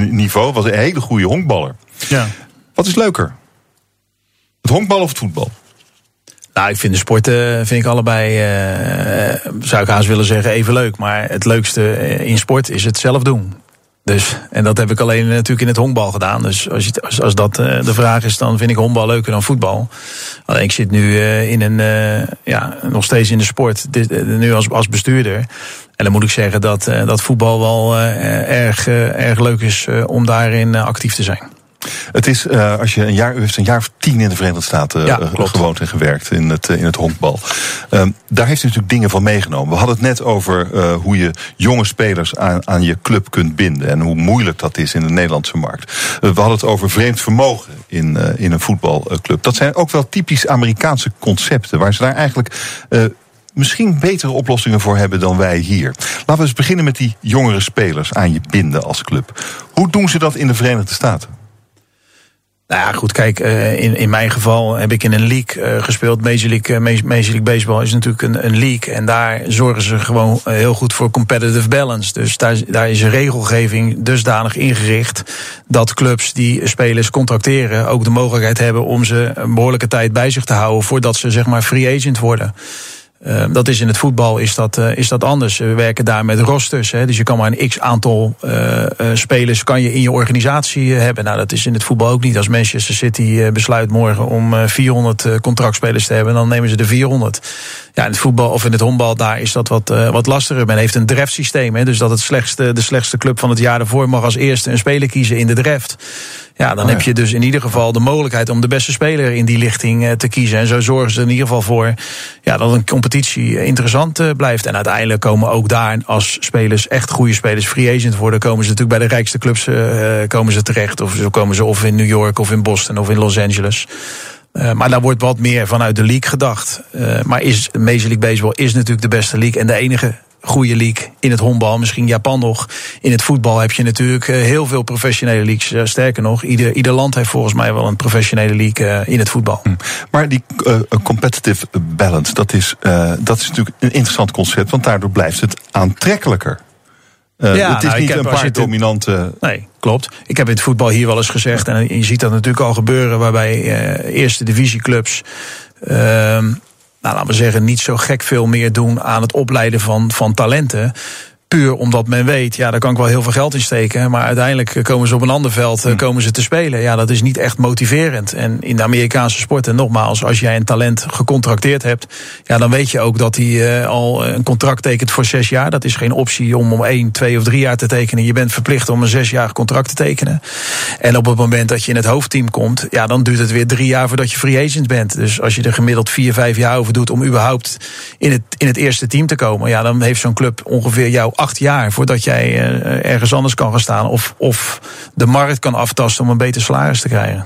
niveau. Was een hele goede honkballer. Ja. Wat is leuker? Het honkbal of het voetbal? Nou, ik vind de sporten vind ik allebei, uh, zou ik haast willen zeggen, even leuk. Maar het leukste in sport is het zelf doen. Dus, en dat heb ik alleen natuurlijk in het honkbal gedaan. Dus als, je, als, als dat de vraag is, dan vind ik honkbal leuker dan voetbal. Alleen ik zit nu in een, ja, nog steeds in de sport, dit, nu als, als bestuurder. En dan moet ik zeggen dat, dat voetbal wel erg, erg leuk is om daarin actief te zijn. Het is, uh, als je een jaar, u heeft een jaar of tien in de Verenigde Staten ja, uh, gewoond en gewerkt in het, uh, in het honkbal. Um, daar heeft u natuurlijk dingen van meegenomen. We hadden het net over hoe je jonge spelers aan, aan je club kunt binden. En hoe moeilijk dat is in de Nederlandse markt. we hadden het over vreemd vermogen in, in een voetbalclub. Dat zijn ook wel typisch Amerikaanse concepten. Waar ze daar eigenlijk misschien betere oplossingen voor hebben dan wij hier. Laten we eens beginnen met die jongere spelers aan je binden als club. Hoe doen ze dat in de Verenigde Staten? Nou ja, goed, kijk, uh, in, in mijn geval heb ik in een league uh, gespeeld. Major League, uh, Major League Baseball is natuurlijk een, een league. En daar zorgen ze gewoon heel goed voor competitive balance. Dus daar, daar is een regelgeving dusdanig ingericht dat clubs die spelers contracteren ook de mogelijkheid hebben om ze een behoorlijke tijd bij zich te houden voordat ze zeg maar free agent worden. Uh, dat is in het voetbal is dat, uh, is dat anders. We werken daar met rosters. Hè, dus je kan maar een x aantal uh, spelers kan je in je organisatie hebben. Nou, dat is in het voetbal ook niet. Als Manchester City besluit morgen om 400 contractspelers te hebben, dan nemen ze de 400. Ja, in het voetbal of in het honkbal, daar is dat wat, wat lastiger. Men heeft een draftsysteem. Hè, dus dat het slechtste, de slechtste club van het jaar ervoor mag als eerste een speler kiezen in de draft. Ja, dan oh, heb je dus in ieder geval de mogelijkheid om de beste speler in die lichting te kiezen. En zo zorgen ze er in ieder geval voor ja, dat een competitie interessant blijft. En uiteindelijk komen ook daar als spelers, echt goede spelers, free agent worden, komen ze natuurlijk bij de rijkste clubs uh, komen ze terecht. Of zo komen ze of in New York of in Boston of in Los Angeles. Uh, maar daar wordt wat meer vanuit de league gedacht. Uh, maar is Major League Baseball is natuurlijk de beste league en de enige goede league in het honkbal. Misschien Japan nog. In het voetbal heb je natuurlijk eh, heel veel professionele leagues. Eh, sterker nog, ieder, ieder land heeft volgens mij wel een professionele league eh, in het voetbal. Hm. Maar die uh, competitive balance, dat is, uh, dat is natuurlijk een interessant concept. Want daardoor blijft het aantrekkelijker. Uh, ja, het is nou, niet een paar dominante. Nee, klopt. Ik heb in het voetbal hier wel eens gezegd, en je ziet dat natuurlijk al gebeuren, waarbij eerste divisieclubs. Uh, nou, laten we zeggen, niet zo gek veel meer doen aan het opleiden van, van talenten. Puur omdat men weet, ja, daar kan ik wel heel veel geld in steken. Maar uiteindelijk komen ze op een ander veld hmm. komen ze te spelen. Ja, dat is niet echt motiverend. En in de Amerikaanse sport, en nogmaals, als jij een talent gecontracteerd hebt, ja, dan weet je ook dat hij uh, al een contract tekent voor zes jaar. Dat is geen optie om om één, twee of drie jaar te tekenen. Je bent verplicht om een zesjarig contract te tekenen. En op het moment dat je in het hoofdteam komt, ja, dan duurt het weer drie jaar voordat je free agent bent. Dus als je er gemiddeld vier, vijf jaar over doet om überhaupt in het, in het eerste team te komen, ja, dan heeft zo'n club ongeveer jou acht jaar voordat jij uh, ergens anders kan gaan staan. Of, of de markt kan aftasten om een beter salaris te krijgen.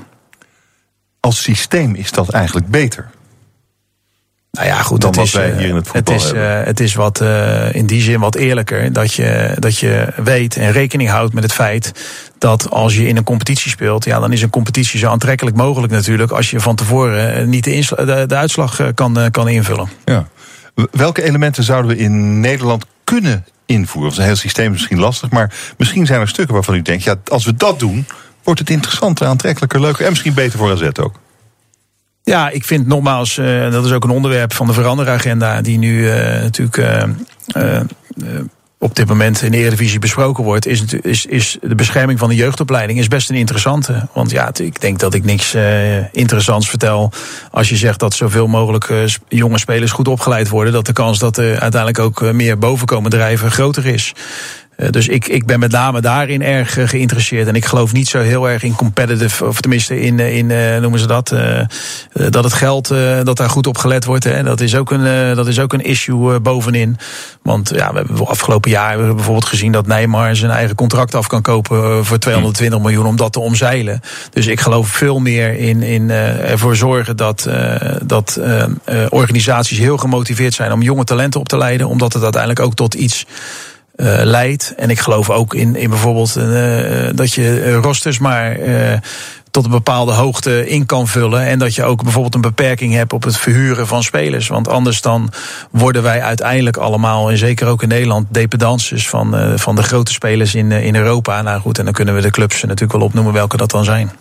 Als systeem is dat eigenlijk beter. Nou ja, goed, dan wat is, wij hier in het voetbal het is, uh, het is wat uh, in die zin wat eerlijker. Dat je, dat je weet en rekening houdt met het feit dat als je in een competitie speelt, ja, dan is een competitie zo aantrekkelijk mogelijk natuurlijk. Als je van tevoren niet de, de, de uitslag kan, kan invullen. Ja. Welke elementen zouden we in Nederland kunnen invoeren. Dat is heel systeem misschien lastig, maar misschien zijn er stukken waarvan u denkt, ja, als we dat doen, wordt het interessanter, aantrekkelijker, leuker en misschien beter voor AZ ook. Ja, ik vind nogmaals, uh, dat is ook een onderwerp van de veranderagenda, die nu uh, natuurlijk uh, op dit moment in de Eredivisie besproken wordt, is, is, is de bescherming van de jeugdopleiding is best een interessante. Want ja, ik denk dat ik niks uh, interessants vertel als je zegt dat zoveel mogelijk uh, jonge spelers goed opgeleid worden, dat de kans dat er uiteindelijk ook uh, meer bovenkomen drijven groter is. Eh, dus ik, ik ben met name daarin erg eh, geïnteresseerd. En ik geloof niet zo heel erg in competitive, of tenminste in, eh, in noemen ze dat, dat het geld, dat daar goed op gelet wordt. Hè. Dat, is ook een, dat is ook een issue bovenin. Want ja, we hebben afgelopen jaar hebben we bijvoorbeeld gezien dat Neymar zijn eigen contract af kan kopen voor 220 miljoen om dat te omzeilen. Dus ik geloof veel meer in, in ervoor zorgen dat, dat organisaties heel gemotiveerd zijn om jonge talenten op te leiden. Omdat het uiteindelijk ook tot iets uh, leidt. En ik geloof ook in, in bijvoorbeeld uh, dat je rosters maar tot een bepaalde hoogte in kan vullen. En dat je ook bijvoorbeeld een beperking hebt op het verhuren van spelers. Want anders dan worden wij uiteindelijk allemaal, en zeker ook in Nederland, dependances van, van de grote spelers in, in Europa. Nou goed, en dan kunnen we de clubs natuurlijk wel opnoemen welke dat dan zijn.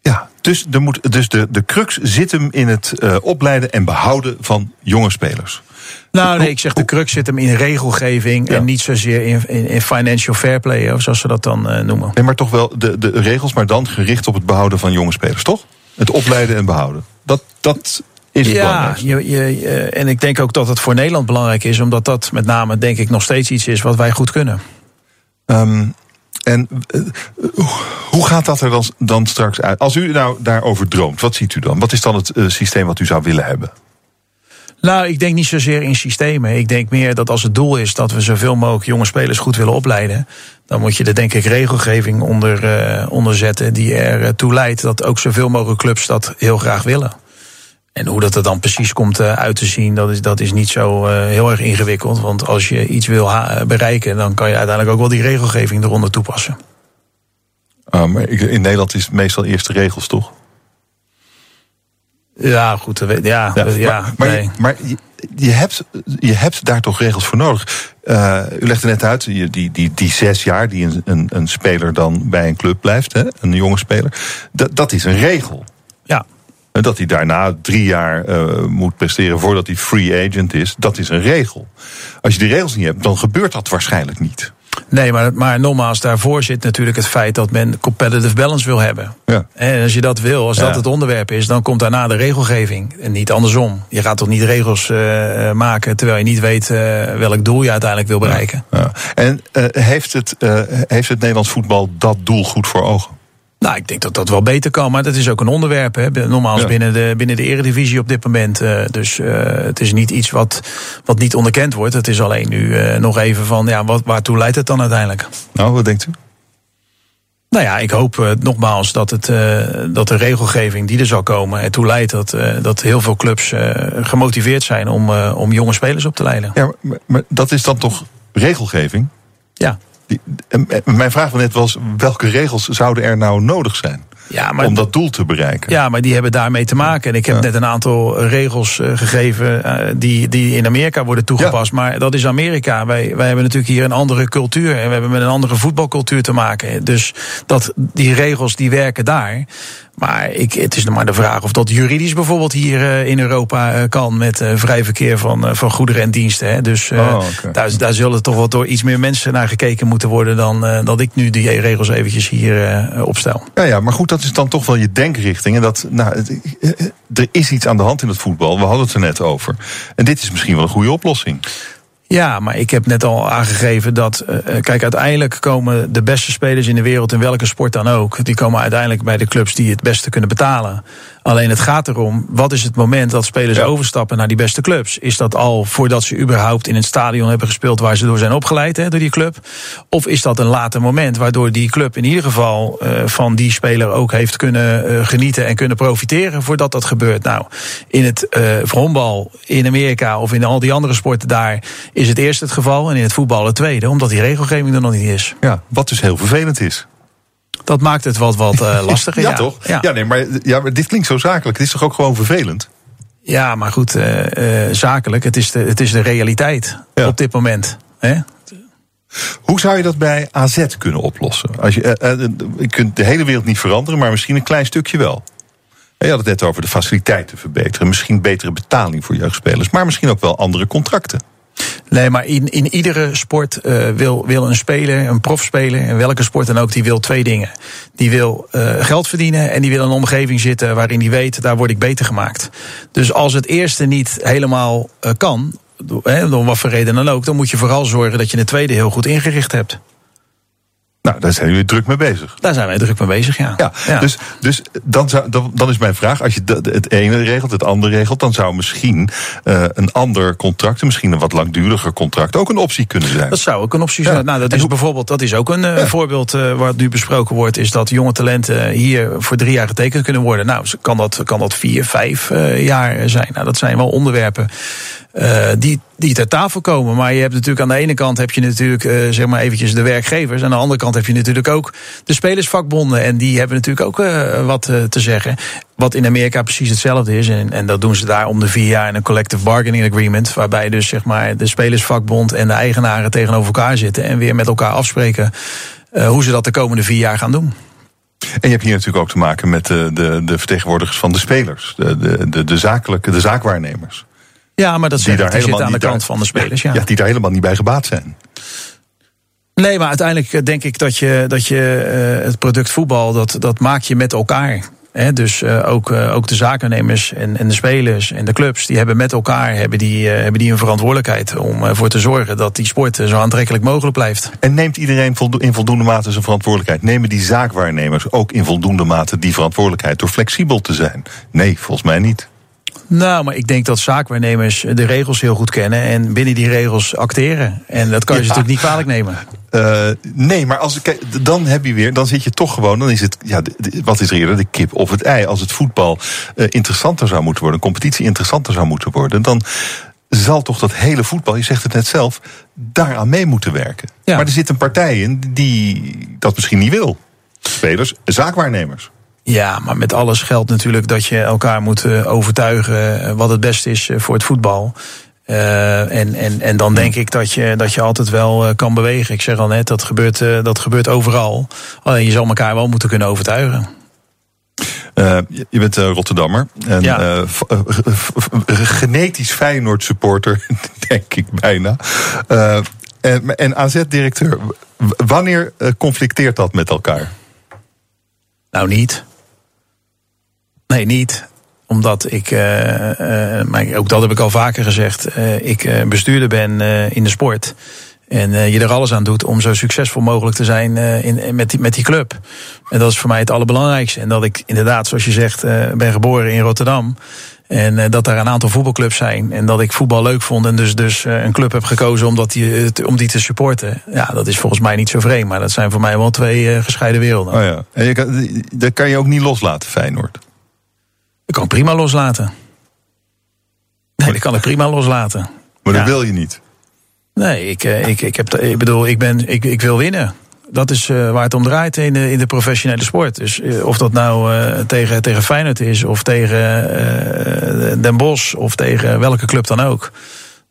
Ja, dus, er moet, dus de, de crux zit hem in het opleiden en behouden van jonge spelers. Nou, nee, ik zeg de crux zit hem in regelgeving en niet zozeer in, in, in, financial fair play, of zoals ze dat dan uh, noemen. Nee, maar toch wel de, de regels, maar dan gericht op het behouden van jonge spelers, toch? Het opleiden en behouden. Dat, dat is het ja, je, je, en ik denk ook dat het voor Nederland belangrijk is, omdat dat met name, denk ik, nog steeds iets is wat wij goed kunnen. Um, en uh, hoe gaat dat er dan, dan straks uit? Als u nou daarover droomt, wat ziet u dan? Wat is dan het uh, systeem wat u zou willen hebben? Nou, ik denk niet zozeer in systemen. Ik denk meer dat als het doel is dat we zoveel mogelijk jonge spelers goed willen opleiden, dan moet je er denk ik regelgeving onder, uh, onder zetten die ertoe uh, leidt dat ook zoveel mogelijk clubs dat heel graag willen. En hoe dat er dan precies komt uh, uit te zien, dat is, dat is niet zo heel erg ingewikkeld. Want als je iets wil bereiken, dan kan je uiteindelijk ook wel die regelgeving eronder toepassen. Maar in Nederland is het meestal eerste regels, toch? Ja, goed. Ja, ja, ja maar, nee. maar, je, je, hebt, je hebt daar toch regels voor nodig. Uh, u legde net uit, die, die, die, die zes jaar die een, een, een speler dan bij een club blijft, hè, een jonge speler, dat, dat is een regel. Ja. Dat hij daarna drie jaar uh, moet presteren voordat hij free agent is, dat is een regel. Als je die regels niet hebt, dan gebeurt dat waarschijnlijk niet. Nee, maar, maar nogmaals, daarvoor zit natuurlijk het feit dat men competitive balance wil hebben. Ja. En als je dat wil, als dat het onderwerp is, dan komt daarna de regelgeving. En niet andersom. Je gaat toch niet regels uh, maken terwijl je niet weet uh, welk doel je uiteindelijk wil bereiken. Ja. En uh, heeft, het, heeft het Nederlands voetbal dat doel goed voor ogen? Nou, ik denk dat dat wel beter kan, maar dat is ook een onderwerp. Hè. Normaal ja. binnen, de, binnen de eredivisie op dit moment. Uh, dus uh, het is niet iets wat, wat niet onderkend wordt. Het is alleen nu uh, nog even van, ja, wat, waartoe leidt het dan uiteindelijk? Nou, wat denkt u? Nou ja, ik hoop nogmaals dat, het, dat de regelgeving die er zal komen ertoe leidt dat, dat heel veel clubs gemotiveerd zijn om, om jonge spelers op te leiden. Ja, maar, maar dat is dan toch regelgeving? Ja. Die, mijn vraag van net was, welke regels zouden er nou nodig zijn? Ja, maar- om dat doel te bereiken. Ja, maar die hebben daarmee te maken. En ik heb Ja. net een aantal regels eh, gegeven eh, die, die in Amerika worden toegepast. Maar dat is Amerika. Wij, wij hebben natuurlijk hier een andere cultuur. En we hebben met een andere voetbalcultuur te maken. Dus dat, die regels die werken daar. Maar ik, het is nog maar de vraag of dat juridisch bijvoorbeeld hier eh, in Europa eh, kan. Met eh, vrij verkeer van, van goederen en diensten. Hè. Dus Oh, daar, daar zullen toch wel door iets meer mensen naar gekeken moeten worden. dan dat ik nu die regels eventjes hier opstel. Ja, ja, maar goed, dat is dan toch wel je denkrichting. En dat, nou, er is iets aan de hand in het voetbal. We hadden het er net over. En dit is misschien wel een goede oplossing. Ja, maar ik heb net al aangegeven dat. eh, kijk, uiteindelijk komen de beste spelers in de wereld, in welke sport dan ook. die komen uiteindelijk bij de clubs die het beste kunnen betalen. Alleen het gaat erom, wat is het moment dat spelers Ja. overstappen naar die beste clubs? Is dat al voordat ze überhaupt in het stadion hebben gespeeld waar ze door zijn opgeleid, hè, door die club? Of is dat een later moment waardoor die club in ieder geval eh, van die speler ook heeft kunnen eh, genieten en kunnen profiteren voordat dat gebeurt? Nou, in het honkbal in Amerika of in al die andere sporten daar is het eerst het geval en in het voetbal het tweede, omdat die regelgeving er nog niet is. Ja, wat dus heel vervelend is. Dat maakt het wat, wat eh, lastiger. Ja, toch? Ja. Ja. nee, maar, ja, maar dit klinkt zo zakelijk. Het is toch ook gewoon vervelend? Ja, maar goed, eh, eh, zakelijk, het is de, het is de realiteit Ja. op dit moment. Hè? Hoe zou je dat bij AZ kunnen oplossen? Als je, eh, eh, je kunt de hele wereld niet veranderen, maar misschien een klein stukje wel. Je had het net over de faciliteiten verbeteren. Misschien betere betaling voor jeugdspelers. Maar misschien ook wel andere contracten. Nee, maar in, in iedere sport eh, wil, wil een speler, een profspeler, in welke sport dan ook, die wil twee dingen. Die wil eh, geld verdienen en die wil een omgeving zitten waarin hij weet, daar word ik beter gemaakt. Dus als het eerste niet helemaal eh, kan, hè, door wat voor reden dan ook, dan moet je vooral zorgen dat je het tweede heel goed ingericht hebt. Nou, daar zijn jullie druk mee bezig. Daar zijn wij druk mee bezig, ja. Ja, dus, dus dan, zou, dan, dan is mijn vraag: als je het ene regelt, het andere regelt, dan zou misschien eh, een ander contract, misschien een wat langduriger contract, ook een optie kunnen zijn. Dat zou ook een optie Ja. zijn. Nou, dat En is hoe- bijvoorbeeld, dat is ook een eh, voorbeeld eh, wat nu besproken wordt, is dat jonge talenten hier voor drie jaar getekend kunnen worden. Nou, kan dat, kan dat vier, vijf jaar zijn. Nou, dat zijn wel onderwerpen eh, die, die ter tafel komen. Maar je hebt natuurlijk aan de ene kant heb je natuurlijk eh, zeg maar eventjes de werkgevers. Aan de andere kant heb je natuurlijk ook de spelersvakbonden. En die hebben natuurlijk ook eh, wat te zeggen. Wat in Amerika precies hetzelfde is. En, en dat doen ze daar om de vier jaar in een collective bargaining agreement. Waarbij dus zeg maar de spelersvakbond en de eigenaren tegenover elkaar zitten. En weer met elkaar afspreken hoe ze dat de komende vier jaar gaan doen. En je hebt hier natuurlijk ook te maken met de, de, de vertegenwoordigers van de spelers, de, de, de zakelijke, de zaakwaarnemers. Ja, maar dat helemaal aan de kant van de spelers. Ja. Ja, die daar helemaal niet bij gebaat zijn. Nee, maar uiteindelijk eh, denk ik dat je, dat je eh, het product voetbal, dat, dat maak je met elkaar. Hè, dus eh, ook, ook de zakennemers en, en de spelers en de clubs, die hebben met elkaar hebben die, hebben die een verantwoordelijkheid om ervoor te zorgen dat die sport zo aantrekkelijk mogelijk blijft. En neemt iedereen voldo- in voldoende mate zijn verantwoordelijkheid? Nemen die zaakwaarnemers ook in voldoende mate die verantwoordelijkheid door flexibel te zijn? Nee, volgens mij niet. Nou, maar ik denk dat zaakwaarnemers de regels heel goed kennen en binnen die regels acteren. En dat kan je ze natuurlijk niet kwalijk nemen. Eh, nee, maar als, kijk, dan heb je weer, dan zit je toch gewoon, dan is het, ja, de- de- wat is er eerder, de kip of het ei? Als het voetbal eh, interessanter zou moeten worden, een competitie interessanter zou moeten worden, dan zal toch dat hele voetbal, je zegt het net zelf, daaraan mee moeten werken. Ja. Maar er zit een partij in die dat misschien niet wil. Spelers, zaakwaarnemers. Ja, maar met alles geldt natuurlijk dat je elkaar moet eh, overtuigen eh, wat het beste is eh, voor het voetbal. En, en, en dan denk ik dat je, dat je altijd wel kan bewegen. Ik zeg al net, dat gebeurt, dat gebeurt overal. Alleen je zal elkaar wel moeten kunnen overtuigen. Je bent eh, Rotterdammer. En Ja. genetisch Feyenoord supporter, denk ik bijna. En, en AZ-directeur. Wanneer conflicteert dat met elkaar? Nou, niet. Nee, niet. Omdat ik, eh, eh, maar ook dat heb ik al vaker gezegd, eh, ik bestuurder ben in de sport. En je er alles aan doet om zo succesvol mogelijk te zijn in, met, die, met die club. En dat is voor mij het allerbelangrijkste. En dat ik inderdaad, zoals je zegt, ben geboren in Rotterdam. En dat daar een aantal voetbalclubs zijn. En dat ik voetbal leuk vond. En dus, dus een club heb gekozen omdat die, om die te supporten. Ja, dat is volgens mij niet zo vreemd. Maar dat zijn voor mij wel twee gescheiden werelden. Oh ja. En je kan, dat kan je ook niet loslaten, Feyenoord. Ik kan prima loslaten. Nee, dat kan ik prima loslaten. Maar Ja. dat wil je niet. Nee, ik, eh, ik, ik, heb, ik bedoel, ik, ben, ik, ik wil winnen. dat is uh, waar het om draait in de, in de professionele sport. Dus uh, of dat nou uh, tegen, tegen Feyenoord is, of tegen Den Bosch, of tegen welke club dan ook.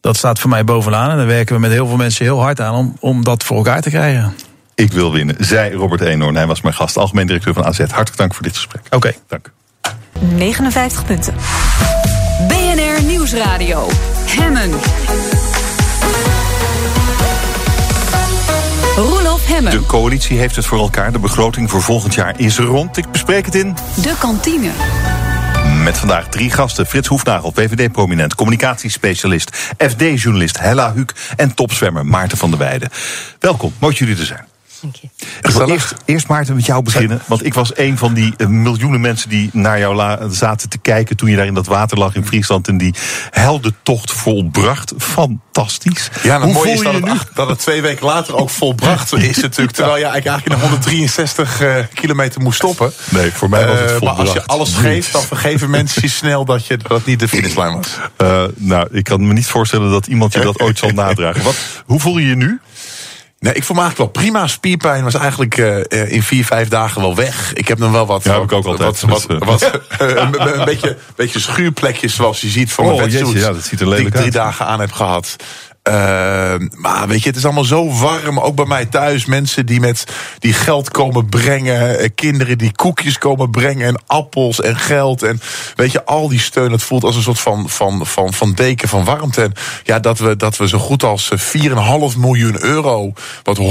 Dat staat voor mij bovenaan. En daar werken we met heel veel mensen heel hard aan om, om dat voor elkaar te krijgen. Ik wil winnen, zei Robert Eenhoorn. Hij was mijn gast, algemeen directeur van AZ. Hartelijk dank voor dit gesprek. Oké, okay. dank. 59 punten. BNR Nieuwsradio. Hemmen. Roelof Hemmen. De coalitie heeft het voor elkaar. De begroting voor volgend jaar is rond. Ik bespreek het in... De kantine. Met vandaag drie gasten. Frits Hoefnagel, VVD-prominent, communicatiespecialist... FD-journalist Hella Huuk en topzwemmer Maarten van der Weijden. Welkom, mooi jullie er zijn. Ik wil eerst, eerst Maarten met jou beginnen. Want ik was een van die uh, miljoenen mensen die naar jou zaten te kijken... toen je daar in dat water lag in Friesland... en die heldentocht volbracht. Fantastisch. Ja, nou, mooi is dat het, dat het twee weken later ook volbracht is natuurlijk. Terwijl je eigenlijk in de 163 uh, kilometer moest stoppen. Nee, voor mij was het volbracht. Uh, maar als je alles geeft, dan vergeven mensen je snel... dat je dat niet de finishlijn was. Uh, nou, ik kan me niet voorstellen dat iemand je dat ooit zal nadragen. Wat, hoe voel je je nu? Nee, ik voel me eigenlijk wel prima. Spierpijn was eigenlijk uh, in vier, vijf dagen wel weg. Ik heb nog wel wat... Ja, heb ik ook altijd. Wat, wat, wat, een, een, beetje, beetje schuurplekjes zoals je ziet van oh, mijn jeetje, ja, dat ziet er lelijk Die ik drie dagen aan heb gehad. Uh, maar weet je, het is allemaal zo warm. Ook bij mij thuis. Mensen die met die geld komen brengen. Kinderen die koekjes komen brengen. En appels en geld. En weet je, al die steun. Het voelt als een soort van, van, van, van deken van warmte. En ja, dat we, dat we zo goed als 4,5 miljoen euro. Wat 100%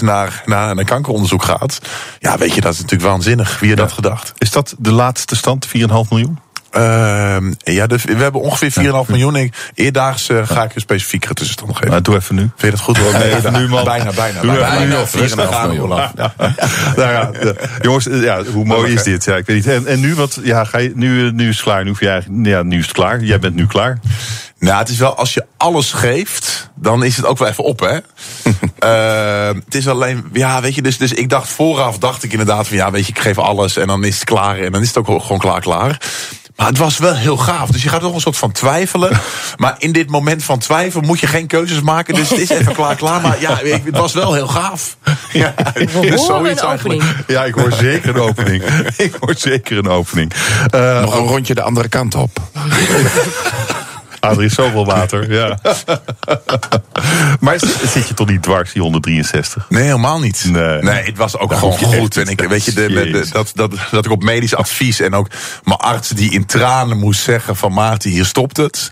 naar, naar, naar kankeronderzoek gaat. Ja, weet je, dat is natuurlijk waanzinnig. Wie had ja. dat gedacht? Is dat de laatste stand? 4,5 miljoen? Uh, ja, dus we hebben ongeveer 4,5 ja. miljoen. Ik, eerdaags uh, ga ik een specifiekere tussenstand nog geven. Maar doe even nu. Vind je dat goed? Hoor? Nee, even nu, man. Bijna, bijna. Doe bijna, bijna, nu al. 4,5 miljoen. nou ja, jongens, ja, hoe mooi is dit? Ja, ik weet niet. En, en nu, wat, ja, ga je, nu, nu is het klaar. Nu, jij, ja, nu is het klaar. Jij bent nu klaar. Nou, het is wel, als je alles geeft, dan is het ook wel even op, hè? uh, het is alleen, ja, weet je, dus, dus ik dacht vooraf, dacht ik inderdaad van, ja, weet je, ik geef alles en dan is het klaar. En dan is het ook gewoon klaar, klaar. Maar het was wel heel gaaf. Dus je gaat toch een soort van twijfelen. Maar in dit moment van twijfel moet je geen keuzes maken. Dus het is even klaar, klaar. Maar ja, het was wel heel gaaf. Ja, dus zoiets eigenlijk. Ja, ik hoor zeker een opening. Ik hoor zeker een opening. Uh, Nog een rondje de andere kant op. Ah, er is zoveel water, ja. maar zit je toch niet dwars, die 163? Nee, helemaal niet. Nee, nee het was ook gewoon goed. En ik, weet je, de, de, dat, dat, dat ik op medisch advies en ook mijn arts die in tranen moest zeggen van Maarten, hier stopt het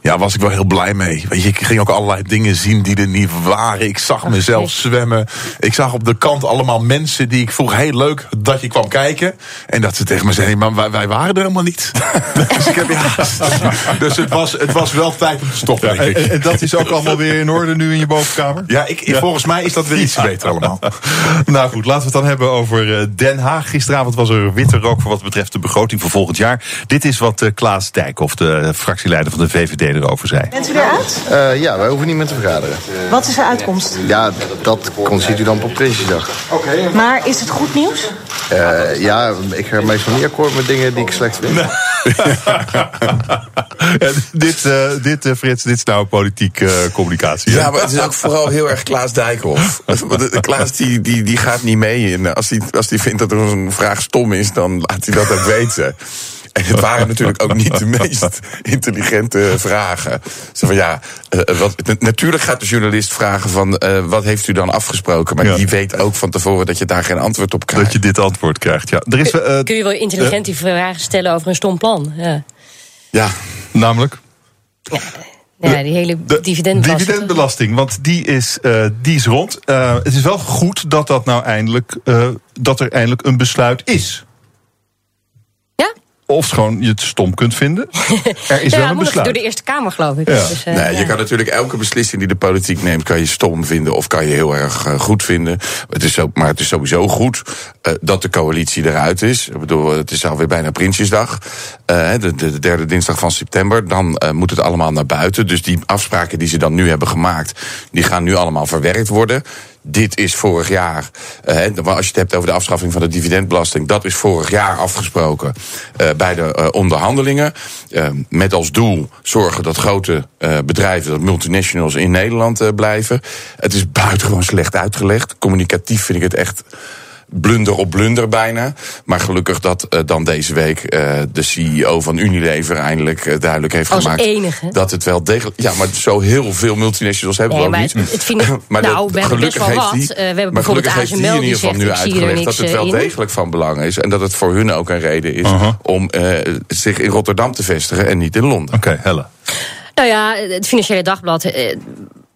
ja, was ik wel heel blij mee. Weet je, ik ging ook allerlei dingen zien die er niet waren. Ik zag mezelf zwemmen. Ik zag op de kant allemaal mensen die ik vroeg... heel leuk dat je kwam kijken. En dat ze tegen me zeiden, maar wij, wij waren er helemaal niet. dus ik heb, ja, dus het was, het was wel tijd om te stoppen, ja, en, en, dat is ook allemaal weer in orde nu in je bovenkamer? Ja, ik, ja. volgens mij is dat weer iets beter allemaal. nou goed, laten we het dan hebben over eh, Den Haag. Gisteravond was er witte rook voor wat betreft de begroting voor volgend jaar. Dit is wat uh, Klaas Dijkhoff, de fractieleider van de VVD erover zei. Bent u eruit? Uh, ja, wij hoeven niet meer te vergaderen. Wat is de uitkomst? Ja, dat ziet u dan op Prinsjesdag. Okay. Maar is het goed nieuws? Uh, ja, ik ga meestal niet akkoord met dingen die ik slecht vind. Nee. ja, dit, uh, dit uh, Frits, dit is nou politiek uh, communicatie. Ja, maar het is ook vooral heel erg Klaas Dijkhoff. Klaas die, die, die gaat niet mee. En als hij als die vindt dat er een vraag stom is, dan laat hij dat ook weten. En het waren natuurlijk ook niet de meest intelligente vragen. Zo van ja, uh, wat, natuurlijk gaat de journalist vragen van uh, wat heeft u dan afgesproken? Maar ja. die weet ook van tevoren dat je daar geen antwoord op krijgt. Dat je dit antwoord krijgt, ja. Er is, uh, Kun je wel intelligent die vragen stellen over een stom plan? Ja. ja. Namelijk? Ja. Ja, die hele dividendbelasting. Dividendbelasting, want die is, uh, die is rond. Uh, het is wel goed dat, dat, nou eindelijk, uh, dat er eindelijk een besluit is. Ja? Of gewoon je het stom kunt vinden. Er is ja, wel een besluit. door de Eerste Kamer, geloof ik. Ja. Dus, uh, nee, je kan natuurlijk elke beslissing die de politiek neemt... kan je stom vinden of kan je heel erg uh, goed vinden. Het is ook, maar het is sowieso goed uh, dat de coalitie eruit is. Ik bedoel, het is alweer bijna Prinsjesdag. De, de, de, derde dinsdag van september. Dan moet het allemaal naar buiten. Dus die afspraken die ze dan nu hebben gemaakt... die gaan nu allemaal verwerkt worden dit is vorig jaar. eh, als je het hebt over de afschaffing van de dividendbelasting, dat is vorig jaar afgesproken eh, bij de eh, onderhandelingen. Met als doel zorgen dat grote bedrijven, dat multinationals in Nederland blijven. Het is buitengewoon slecht uitgelegd. Communicatief vind ik het echt blunder op blunder bijna. Maar gelukkig dat eh, dan deze week eh, de CEO van Unilever eindelijk eh, duidelijk heeft Als gemaakt enige. dat het wel degelijk. Ja, maar zo heel veel multinationals hebben Nee, we ook maar niet. het vind ik- maar nou, dat- we gelukkig wel heeft wat. die- we hebben maar gelukkig heeft die in ieder geval nu uitgelegd dat het wel in. degelijk van belang is en dat het voor hun ook een reden is om eh, zich in Rotterdam te vestigen en niet in Londen. Oké, Helle. Nou ja, het Financiële Dagblad eh,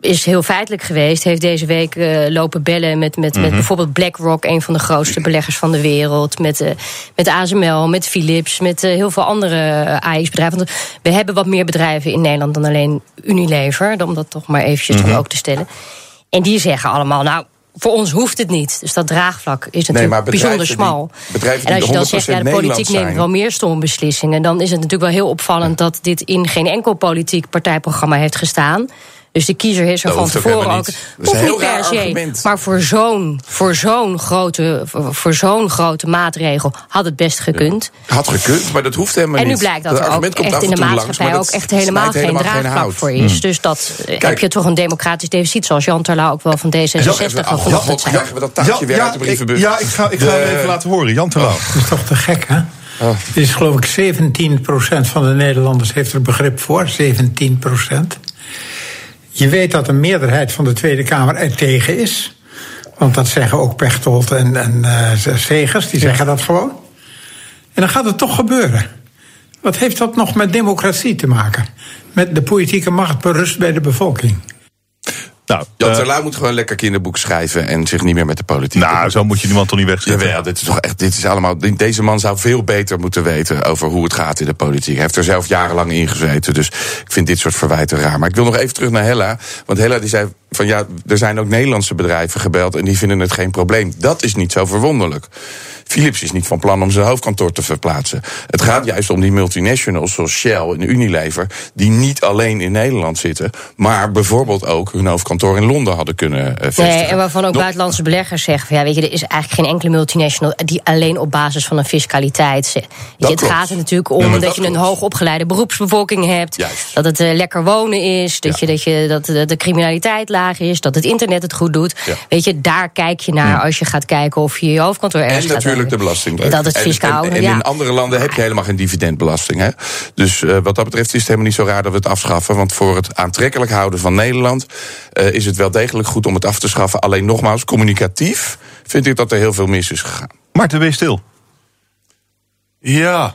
is heel feitelijk geweest. Heeft deze week eh, lopen bellen met, met, met Mhm. bijvoorbeeld BlackRock, een van de grootste beleggers van de wereld. Met, eh, met ASML, met Philips, met eh, heel veel andere AX-bedrijven. Want we hebben wat meer bedrijven in Nederland dan alleen Unilever. Om dat toch maar eventjes Mhm. ook te stellen. En die zeggen allemaal, nou. Voor ons hoeft het niet. Dus dat draagvlak is natuurlijk bijzonder die- smal. bedrijven en als die je dan zegt, ja, de 100% politiek neemt wel meer stomme beslissingen... dan is het natuurlijk wel heel opvallend dat dit in geen enkel politiek partijprogramma heeft gestaan. Dus de kiezer is er Dat van tevoren ook. niet. Dat is een hoeft niet per raar se. argument. Maar voor zo'n, voor, zo'n grote, voor, voor zo'n grote maatregel had het best gekund. Had gekund, maar dat hoeft helemaal En nu niet. blijkt dat er ook echt in de langs, maatschappij ook dat echt helemaal geen helemaal draagvlak voor is. Hmm. Dus dat eh, Kijk. heb je toch een democratisch deficit, zoals Jan Terlouw ook wel van D66 even- gevonden oh, God, zijn. krijgen we dat taartje weer uit de brievenbus? Ja, ik ga, ik ga hem even laten horen. Jan Terlouw. Dat is toch te gek, hè? Dit is geloof ik 17% van de Nederlanders heeft er begrip voor. 17%. Je weet dat een meerderheid van de Tweede Kamer er tegen is. Want dat zeggen ook Pechtold en, en eh, Segers, die zeggen dat gewoon. En dan gaat het toch gebeuren. Wat heeft dat nog met democratie te maken? Met de politieke macht berust bij de bevolking. Nou, Jan Terlouw moet gewoon lekker kinderboek schrijven en zich niet meer met de politiek. Nou, zo moet je niemand toch niet wegzetten. Jawel, dit is toch echt, dit is allemaal. Deze man zou veel beter moeten weten over hoe het gaat in de politiek. Hij heeft er zelf jarenlang in gezeten. Dus ik vind dit soort verwijten raar. Maar ik wil nog even terug naar Hella. Want Hella die zei van ja, er zijn ook Nederlandse bedrijven gebeld en die vinden het geen probleem. Dat is niet zo verwonderlijk. Philips is niet van plan om zijn hoofdkantoor te verplaatsen. Het gaat juist om die multinationals zoals Shell en Unilever, die niet alleen in Nederland zitten, maar bijvoorbeeld ook hun hoofdkantoor in Londen hadden kunnen eh, vestigen. Nee, en waarvan ook Nog- buitenlandse beleggers zeggen: van, ja, weet je, er is eigenlijk geen enkele multinational die alleen op basis van een fiscaliteit. Weet je, het klopt. gaat er natuurlijk om dat, dat je een hoogopgeleide beroepsbevolking hebt. Dat het eh, lekker wonen is. Dat, je, dat, je, dat de, de criminaliteit laag is. Dat het internet het goed doet. Ja. Weet je, daar kijk je naar als je gaat kijken of je je hoofdkantoor ergens En gaat natuurlijk de. Dat het En- fiscaal. En, en, ja. in andere landen heb je helemaal geen dividendbelasting. Hè? Dus eh, wat dat betreft is het helemaal niet zo raar dat we het afschaffen. Want voor het aantrekkelijk houden van Nederland eh, is het wel degelijk goed om het af te schaffen. Alleen nogmaals, communicatief vind ik dat er heel veel mis is gegaan. Marten, wees stil. Ja.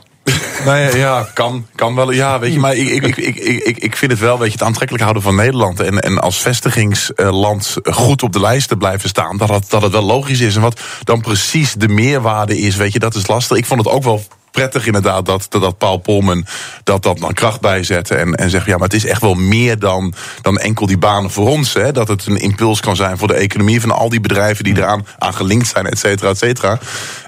Nou ja, kan, kan wel. Ja, weet je, maar ik, ik, ik, ik, ik, vind het wel, weet je, het aantrekkelijk houden van Nederland. En, en als vestigingsland goed op de lijst te blijven staan. Dat dat het wel logisch is. En wat dan precies de meerwaarde is, weet je, dat is lastig. Ik vond het ook wel prettig inderdaad dat, dat, Paul Polman dat, dat dan kracht bijzette. En, en zegt, ja, maar het is echt wel meer dan, dan enkel die banen voor ons. Hè? Dat het een impuls kan zijn voor de economie van al die bedrijven die eraan aan gelinkt zijn, et cetera, et cetera.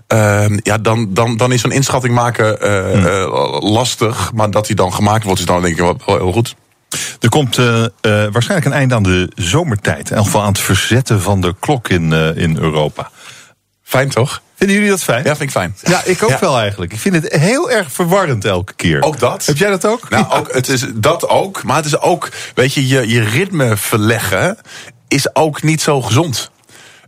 Ehm, ja, dan, dan, dan is zo'n inschatting maken eh, eh, lastig. Maar dat die dan gemaakt wordt, is dan denk ik wel, wel heel goed. Er komt eh, waarschijnlijk een einde aan de zomertijd. In elk geval aan het verzetten van de klok in, in Europa. Fijn toch? Vinden jullie dat fijn? Ja, vind ik fijn. Ja, ik ook Ja. wel eigenlijk. Ik vind het heel erg verwarrend elke keer. Ook dat. Heb jij dat ook? Nou, ook, het is dat ook. Maar het is ook, weet je, je, je ritme verleggen is ook niet zo gezond.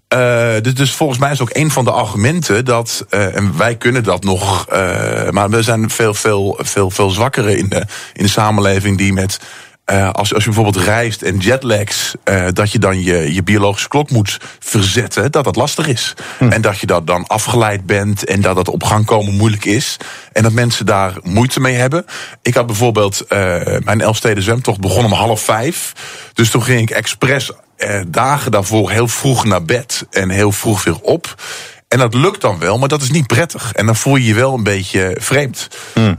Eh, dus, dus volgens mij is ook een van de argumenten dat, eh, en wij kunnen dat nog, eh, maar we zijn veel, veel, veel, veel zwakkere in de, in de samenleving die met. Eh, als, als je bijvoorbeeld reist en jetlags, eh, dat je dan je, je biologische klok moet verzetten, dat dat lastig is. En dat je dat dan afgeleid bent en dat het op gang komen moeilijk is. En dat mensen daar moeite mee hebben. Ik had bijvoorbeeld eh, mijn Elfsteden zwemtocht begon om half vijf. Dus toen ging ik expres dagen daarvoor heel vroeg naar bed en heel vroeg weer op. En dat lukt dan wel, maar dat is niet prettig. En dan voel je je wel een beetje vreemd.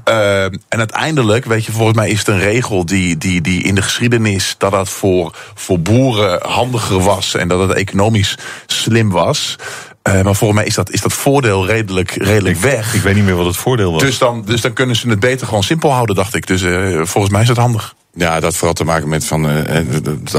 Eh, en uiteindelijk, weet je, volgens mij is het een regel die, die, die in de geschiedenis dat dat voor, voor boeren handiger was en dat het economisch slim was. Eh, maar volgens mij is dat, is dat voordeel redelijk, redelijk weg. Ik weet niet meer wat het voordeel was. Dus dan, dus dan kunnen ze het beter gewoon simpel houden, dacht ik. Dus eh, volgens mij is het handig. Ja, dat vooral te maken met van eh, eh,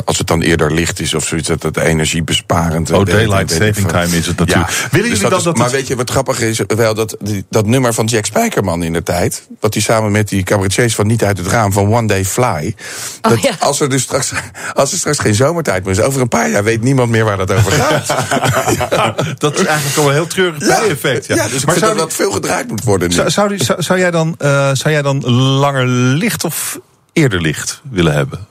als het dan eerder licht is of zoiets, dat het energiebesparend. Oh, daylight saving time is het natuurlijk. Ja, Willen dus jullie dan is- dat Maar het- weet je wat grappig is? Wel dat, die- dat nummer van Jack Spijkerman in de tijd, wat hij samen met die cabaretiers van Niet uit het raam van One Day Fly. Oh, dat Als er dus straks, als er straks geen zomertijd meer is, over een paar jaar weet niemand meer waar dat over gaat. Ja, dat is eigenlijk al een heel treurig bijeffect. Ja. Ja, dus ik maar vind zou, dat dat veel gedraaid moet worden nu. zou, zou, die- zou, zou jij dan, eh, zou jij dan langer licht of eerder licht willen hebben?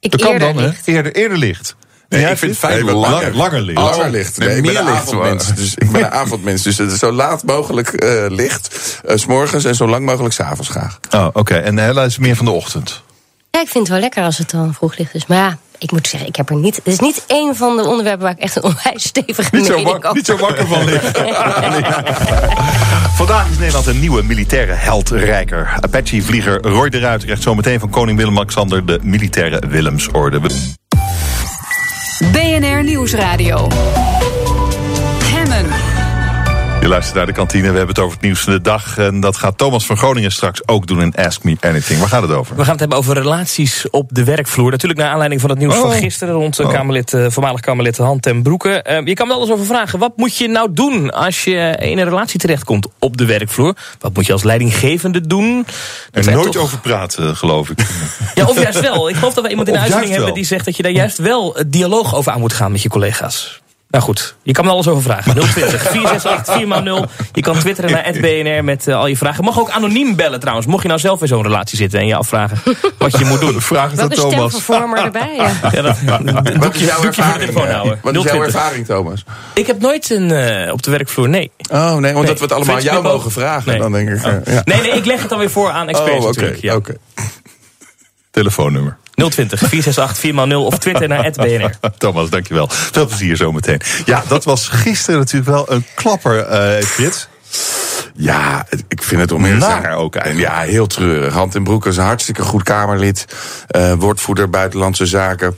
Ik Dat kan eerder dan, hè? Eerder, eerder licht. Nee, ik vind het fijn Nee, langer, langer, langer licht. Langer licht. Nee, Nee, ik ben meer een avondmens. Dus ik ben een avondmens. Dus het is zo laat mogelijk eh, licht. eh, s s'morgens en zo lang mogelijk s'avonds graag. Oh, oké. En Hella is meer van de ochtend. Ja, ik vind het wel lekker als het dan vroeg licht is. Maar ja, ik moet zeggen, ik heb er niet. Het is niet één van de onderwerpen waar ik echt een onwijs stevige Niet mening over niet zo wakker van licht. Vandaag is Nederland een nieuwe militaire heldrijker. Apache-vlieger Roy de Ruiter krijgt zometeen van koning Willem-Alexander de militaire Willemsorde. BNR Nieuwsradio. Je luistert naar de kantine, we hebben het over het nieuws van de dag. En dat gaat Thomas van Groningen straks ook doen in Ask Me Anything. Waar gaat het over? We gaan het hebben over relaties op de werkvloer. Natuurlijk naar aanleiding van het nieuws Oh. van gisteren rond eh, Oh. Kamerlid, eh, voormalig Kamerlid Han ten Broeke. Eh, je kan me alles over vragen. Wat moet je nou doen als je in een relatie terechtkomt op de werkvloer? Wat moet je als leidinggevende doen? Dat Er zijn nooit toch- over praten, geloof ik. Ja, of juist wel. Ik geloof dat we iemand in de uitzending hebben die zegt dat je daar juist wel het dialoog over aan moet gaan met je collega's. Nou goed, je kan me alles over vragen. 020 468 4x0. Je kan twitteren naar @bnr met eh, al je vragen. Mag ook anoniem bellen trouwens. Mocht je nou zelf in zo'n relatie zitten en je afvragen wat je moet doen. Vraag het aan Thomas. stemvervormer erbij? Ja. Ja, dat, doe Wat is jouw ervaring? Wat is jouw 020. ervaring, Thomas? Ik heb nooit een eh, op de werkvloer, nee. Oh, nee, omdat Nee. we het allemaal aan jou mogen vragen. Nee. Dan denk ik. Oh. ja. Nee, nee, ik leg het dan weer voor aan experts Oh, oké. natuurlijk. Ja. oké. Telefoonnummer. 020 468 4x0 of Twitter naar @bnr. Thomas, dankjewel. Veel plezier zometeen. Ja, dat was gisteren natuurlijk wel een klapper, Frits. Ja, ik vind het Naar zijn- ook eigenlijk. Ja, heel treurig. Hand en Broek is een hartstikke goed Kamerlid. eh woordvoerder Buitenlandse Zaken.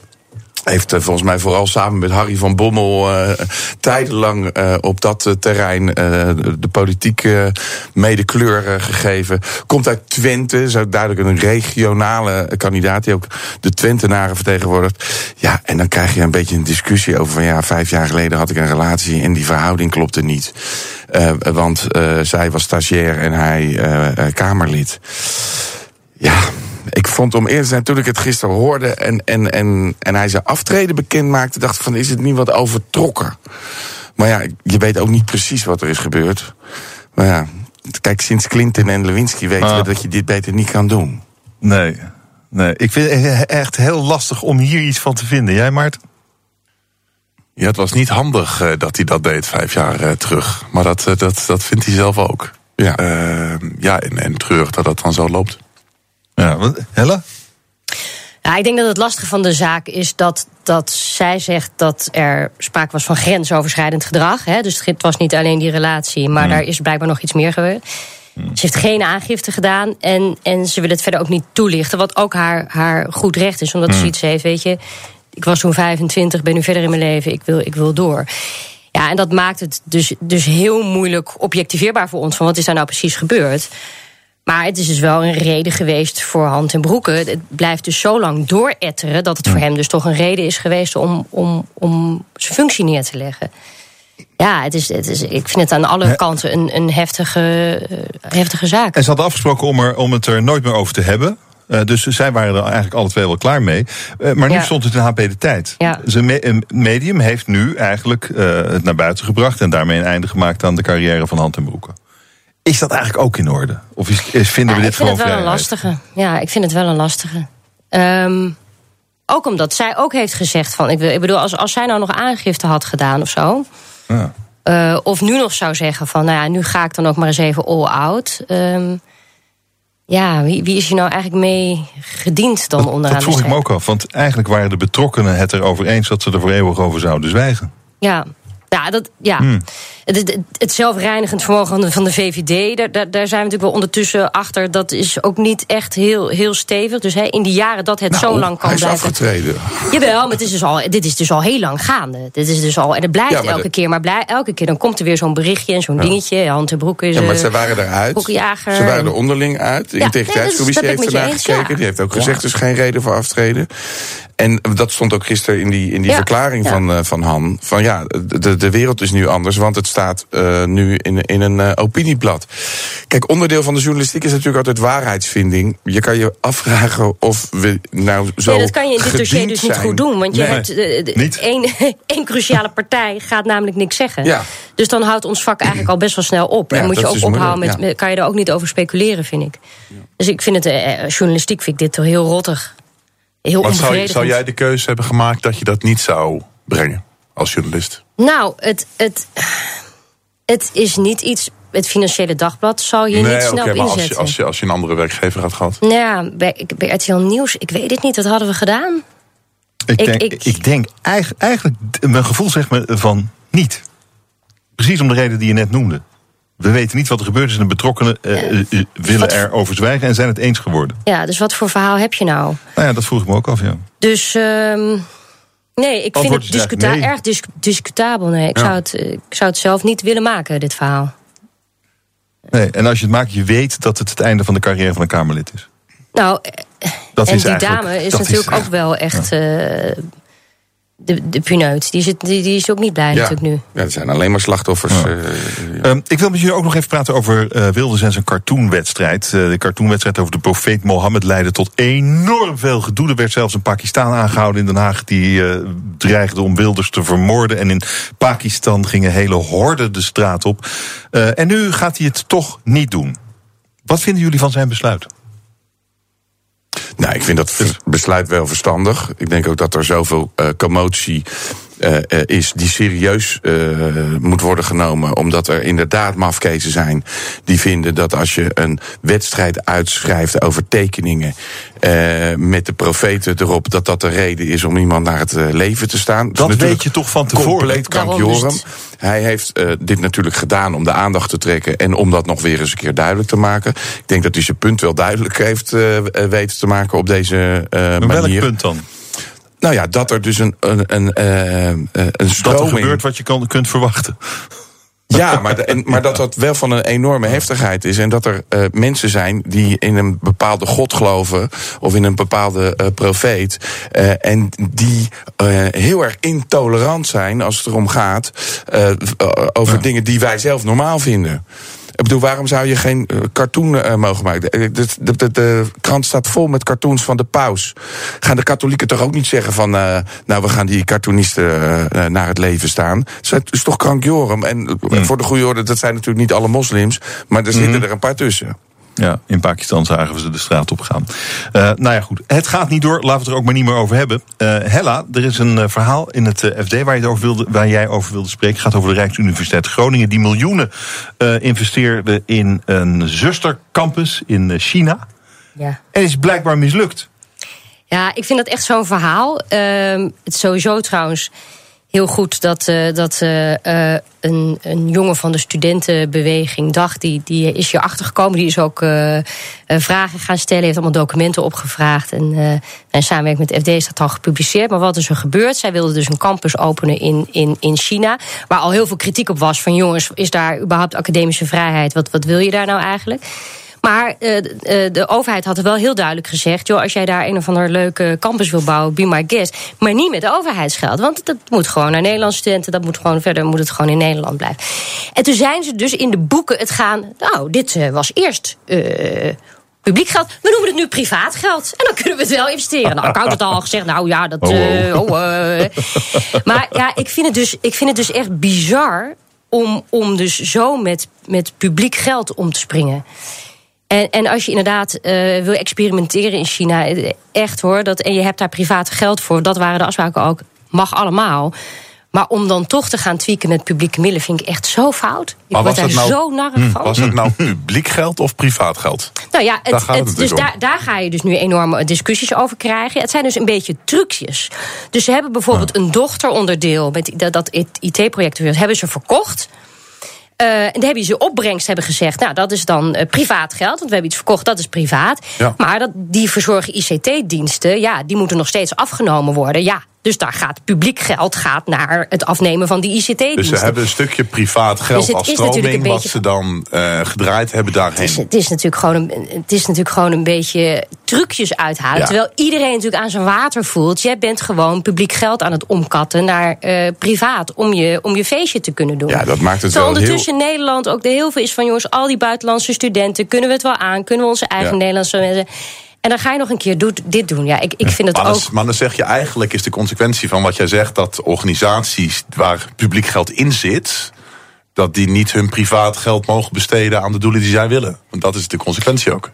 Heeft eh, volgens mij vooral samen met Harry van Bommel eh, tijdenlang eh, op dat terrein de, politiek mede kleur gegeven. Komt uit Twente, is duidelijk een regionale kandidaat die ook de Twentenaren vertegenwoordigt. Ja, en dan krijg je een beetje een discussie over van ja, vijf jaar geleden had ik een relatie en die verhouding klopte niet. Want zij was stagiair en hij Kamerlid. Ja, ik vond om eerst zijn toen ik het gisteren hoorde en, en, en, en hij zijn aftreden bekend maakte, dacht ik van is het niet wat overtrokken? Maar ja, je weet ook niet precies wat er is gebeurd. Maar ja, kijk, sinds Clinton en Lewinsky weten Ah. we dat je dit beter niet kan doen. Nee, nee. Ik vind het echt heel lastig om hier iets van te vinden. Jij, Maarten? Ja, het was niet handig eh, dat hij dat deed vijf jaar eh, terug. Maar dat, eh, dat, dat vindt hij zelf ook. Ja. Eh, ja, en, en treurig dat dat dan zo loopt. Ja, wat, Hella? Ja, ik denk dat het lastige van de zaak is dat, dat zij zegt dat er sprake was van grensoverschrijdend gedrag. Hè? Dus het was niet alleen die relatie, maar daar is blijkbaar nog iets meer gebeurd. Ze heeft geen aangifte gedaan en, en ze wil het verder ook niet toelichten. Wat ook haar, haar goed recht is, omdat ze iets heeft, weet je. Ik was toen 25, ben nu verder in mijn leven, ik wil, ik wil door. Ja, en dat maakt het dus, dus heel moeilijk objectiveerbaar voor ons. Van wat is daar nou precies gebeurd? Maar het is dus wel een reden geweest voor hand en broeken. Het blijft dus zo lang dooretteren dat het voor hem dus toch een reden is geweest om, om, om zijn functie neer te leggen. Ja, het is, het is, ik vind het aan alle kanten een, een heftige, eh, heftige zaak. En ze hadden afgesproken om, er, om het er nooit meer over te hebben. Eh, dus zij waren er eigenlijk alle twee wel klaar mee. Eh, maar nu Ja. stond het in HP de tijd. Ja. Zijn me- een medium heeft nu eigenlijk het naar buiten gebracht... en daarmee een einde gemaakt aan de carrière van Hand en Broeken. Is dat eigenlijk ook in orde? Of is, is- vinden Ja, we ik dit vind gewoon het wel een lastige. Ja, ik vind het wel een lastige. Ehm, ook omdat zij ook heeft gezegd van... Ik, wil, ik bedoel, als, als zij nou nog aangifte had gedaan of zo... Ja. eh, of nu nog zou zeggen van... nou ja, nu ga ik dan ook maar eens even all out... Ehm, ja, wie, wie is hier nou eigenlijk mee gediend dan onderaan Dat vroeg ik me ook af. Want eigenlijk waren de betrokkenen het erover eens... dat ze er voor eeuwig over zouden zwijgen. Ja, Ja, dat, ja. Hmm. Het, het, het zelfreinigend vermogen van de, VVD, daar, daar, daar zijn we natuurlijk wel ondertussen achter. Dat is ook niet echt heel, heel stevig. Dus hè, in die jaren dat het zo lang kan hij is blijven. afgetreden. Jawel, maar het is dus al, dit is dus al heel lang gaande. Dit is dus al, en het blijft Ja, elke de- keer. Maar blij, elke keer dan komt er weer zo'n berichtje en zo'n dingetje. Hand en broek is Ja, maar eh, ze waren eruit. Ze waren er onderling uit. De Ja, integriteitscommissie nee, heeft ernaar gekeken. Die heeft ook gezegd, er is geen reden voor aftreden. En dat stond ook gisteren in die, in die Ja, verklaring ja. Van, eh, van Han. Van ja, de, de wereld is nu anders, want het staat eh, nu in, in een eh, opinieblad. Kijk, onderdeel van de journalistiek is natuurlijk altijd waarheidsvinding. Je kan je afvragen of we nou zo Nee, dat kan je in dit dossier dus niet zijn. goed doen. Want je Nee. hebt één, één cruciale partij gaat namelijk niks zeggen. Ja. Dus dan houdt ons vak eigenlijk al best wel snel op. Ja, en moet je ook ophouden met, met- kan je er ook niet over speculeren, vind ik. Dus ik vind het, journalistiek vind ik dit toch heel rottig. Heel Want zou, zou jij de keuze hebben gemaakt dat je dat niet zou brengen als journalist? Nou, het, het, het is niet iets... Het Financiële Dagblad zal hier niet snel op maar als je, inzetten. als, je, als je een andere werkgever had gehad. Nou ja, bij, bij RTL Nieuws, ik weet het niet. Wat hadden we gedaan? Ik Ik- denk, ik- ik, denk eigen- eigenlijk, mijn gevoel zegt me van niet. Precies om de reden die je net noemde. We weten niet wat er gebeurd is en de betrokkenen eh, eh, eh, willen erover zwijgen en zijn het eens geworden. Ja, dus wat voor verhaal heb je nou? Nou ja, dat vroeg ik me ook af, ja. Dus ehm, nee, ik vind het is discuta nee. erg dis- discutabel. Nee, ik, Ja. zou het, ik zou het zelf niet willen maken, dit verhaal. Nee, en als je het maakt, je weet dat het het einde van de carrière van een Kamerlid is. Nou, Dat en is die dame is natuurlijk is- ook wel echt de, de puneut. Die, zit, die, die is ook niet blij natuurlijk nu. Ja, er zijn alleen maar slachtoffers. eh, Ehm, ik wil met jullie ook nog even praten over eh Wilders en zijn cartoonwedstrijd. Eh, de cartoonwedstrijd over de profeet Mohammed leidde tot enorm veel gedoe. Er werd zelfs een Pakistan aangehouden in Den Haag... die eh, dreigde om Wilders te vermoorden. En in Pakistan gingen hele horden de straat op. Eh, en nu gaat hij het toch niet doen. Wat vinden jullie van zijn besluit? Nou, ik vind dat besluit wel verstandig. Ik denk ook dat er zoveel eh, commotie eh, eh, is die serieus eh, moet worden genomen. Omdat er inderdaad mafkezen zijn die vinden dat als je een wedstrijd uitschrijft over tekeningen met de profeten erop, dat dat de reden is om iemand naar het leven te staan. Dat weet je toch van tevoren? Compleet kankjorum. het- Hij heeft dit natuurlijk gedaan om de aandacht te trekken en om dat nog weer eens een keer duidelijk te maken. Ik denk dat hij zijn punt wel duidelijk heeft weten te maken op deze Maar manier. welk punt dan? Nou ja, dat er dus een, een, een, eh, eh, een Dat er stroming... gebeurt wat je kan, kunt verwachten. Ja, maar, de- en, maar dat dat wel van een enorme heftigheid is. En dat er eh, mensen zijn die in een bepaalde God geloven. of in een bepaalde eh, profeet. en die heel erg intolerant zijn als het erom gaat. over dingen die wij zelf normaal vinden. Ik bedoel, waarom zou je geen eh, cartoon eh, mogen maken? De, de, de, de- krant staat vol met cartoons van de paus. Gaan de katholieken toch ook niet zeggen van... eh, nou, we gaan die cartoonisten eh, eh, naar het leven staan? Het is toch krankjorum? En eh, voor de goede orde, dat zijn natuurlijk niet alle moslims... maar er zitten er een paar tussen. Ja, in Pakistan zagen we ze de straat op gaan. Eh, nou ja, goed. Het gaat niet door. Laten we het er ook maar niet meer over hebben. Eh, Hella, er is een eh, verhaal in het FD waar, je het over wilde, waar jij over wilde spreken. Het gaat over de Rijksuniversiteit Groningen. Die miljoenen investeerde in een zustercampus in China. Ja. En is blijkbaar mislukt. Ja, ik vind dat echt zo'n verhaal. Ehm, het sowieso trouwens heel goed dat, eh, dat eh, eh, een, een jongen van de studentenbeweging dacht, die, die is hier achtergekomen. Die is ook vragen gaan stellen, heeft allemaal documenten opgevraagd. En in samenwerking met FD is dat al gepubliceerd. Maar wat is er gebeurd? Zij wilden dus een campus openen in, in, in China. Waar al heel veel kritiek op was van jongens, is daar überhaupt academische vrijheid? Wat, wat wil je daar nou eigenlijk? Maar eh, eh, de overheid had er wel heel duidelijk gezegd: joh, als jij daar een of ander leuke campus wil bouwen, be my guest. Maar niet met overheidsgeld. Want dat moet gewoon naar Nederlandse studenten. Dat moet gewoon verder moet het gewoon in Nederland blijven. En toen zijn ze dus in de boeken het gaan. Nou, dit eh, was eerst. Publiek geld, we noemen het nu privaat geld. En dan kunnen we het wel investeren. Nou, ik had het al gezegd, nou ja, dat. Oh, oh. oh. Maar ja, ik vind het dus, ik vind het dus echt bizar om, om dus zo met, met publiek geld om te springen. En, en als je inderdaad eh, wil experimenteren in China, eh, echt hoor, dat, en je hebt daar privaat geld voor, dat waren de afspraken ook, mag allemaal. Maar om dan toch te gaan tweaken met publieke middelen vind ik echt zo fout. Ik Maar word daar nou- zo narrig van. Was het nou publiek geld of privaat geld? Nou ja, Daar het, gaat het het, dus daar, daar ga je dus nu enorme discussies over krijgen. Het zijn dus een beetje trucjes. Dus ze hebben bijvoorbeeld een dochteronderdeel met dat- dat IT-project hebben ze verkocht. Eh, en dan hebben ze opbrengst hebben gezegd, nou dat is dan eh, privaat geld, want we hebben iets verkocht, dat is privaat. Ja. Maar dat, die verzorgen ICT-diensten, ja, die moeten nog steeds afgenomen worden. Ja, dus daar gaat publiek geld gaat naar het afnemen van die ICT-diensten. Dus ze hebben een stukje privaat geld Dus het als stroming... wat ze dan eh, gedraaid hebben Het daarheen. is, het, is natuurlijk gewoon een, het is natuurlijk gewoon een beetje trucjes uithalen. Ja. Terwijl iedereen natuurlijk aan zijn water voelt. Jij bent gewoon publiek geld aan het omkatten naar eh, privaat. Om je, om je feestje te kunnen doen. Ja, dat maakt het Terwijl wel ondertussen Nederland ook de heel veel is van... jongens, al die buitenlandse studenten, kunnen we het wel aan? Kunnen we onze eigen Ja. Nederlandse mensen... En dan ga je nog een keer doet, dit doen. Ja, ik, ik vind het Maar dan, ook... maar dan zeg je eigenlijk is de consequentie van wat jij zegt... dat organisaties waar publiek geld in zit... dat die niet hun privaat geld mogen besteden aan de doelen die zij willen. Want dat is de consequentie ook.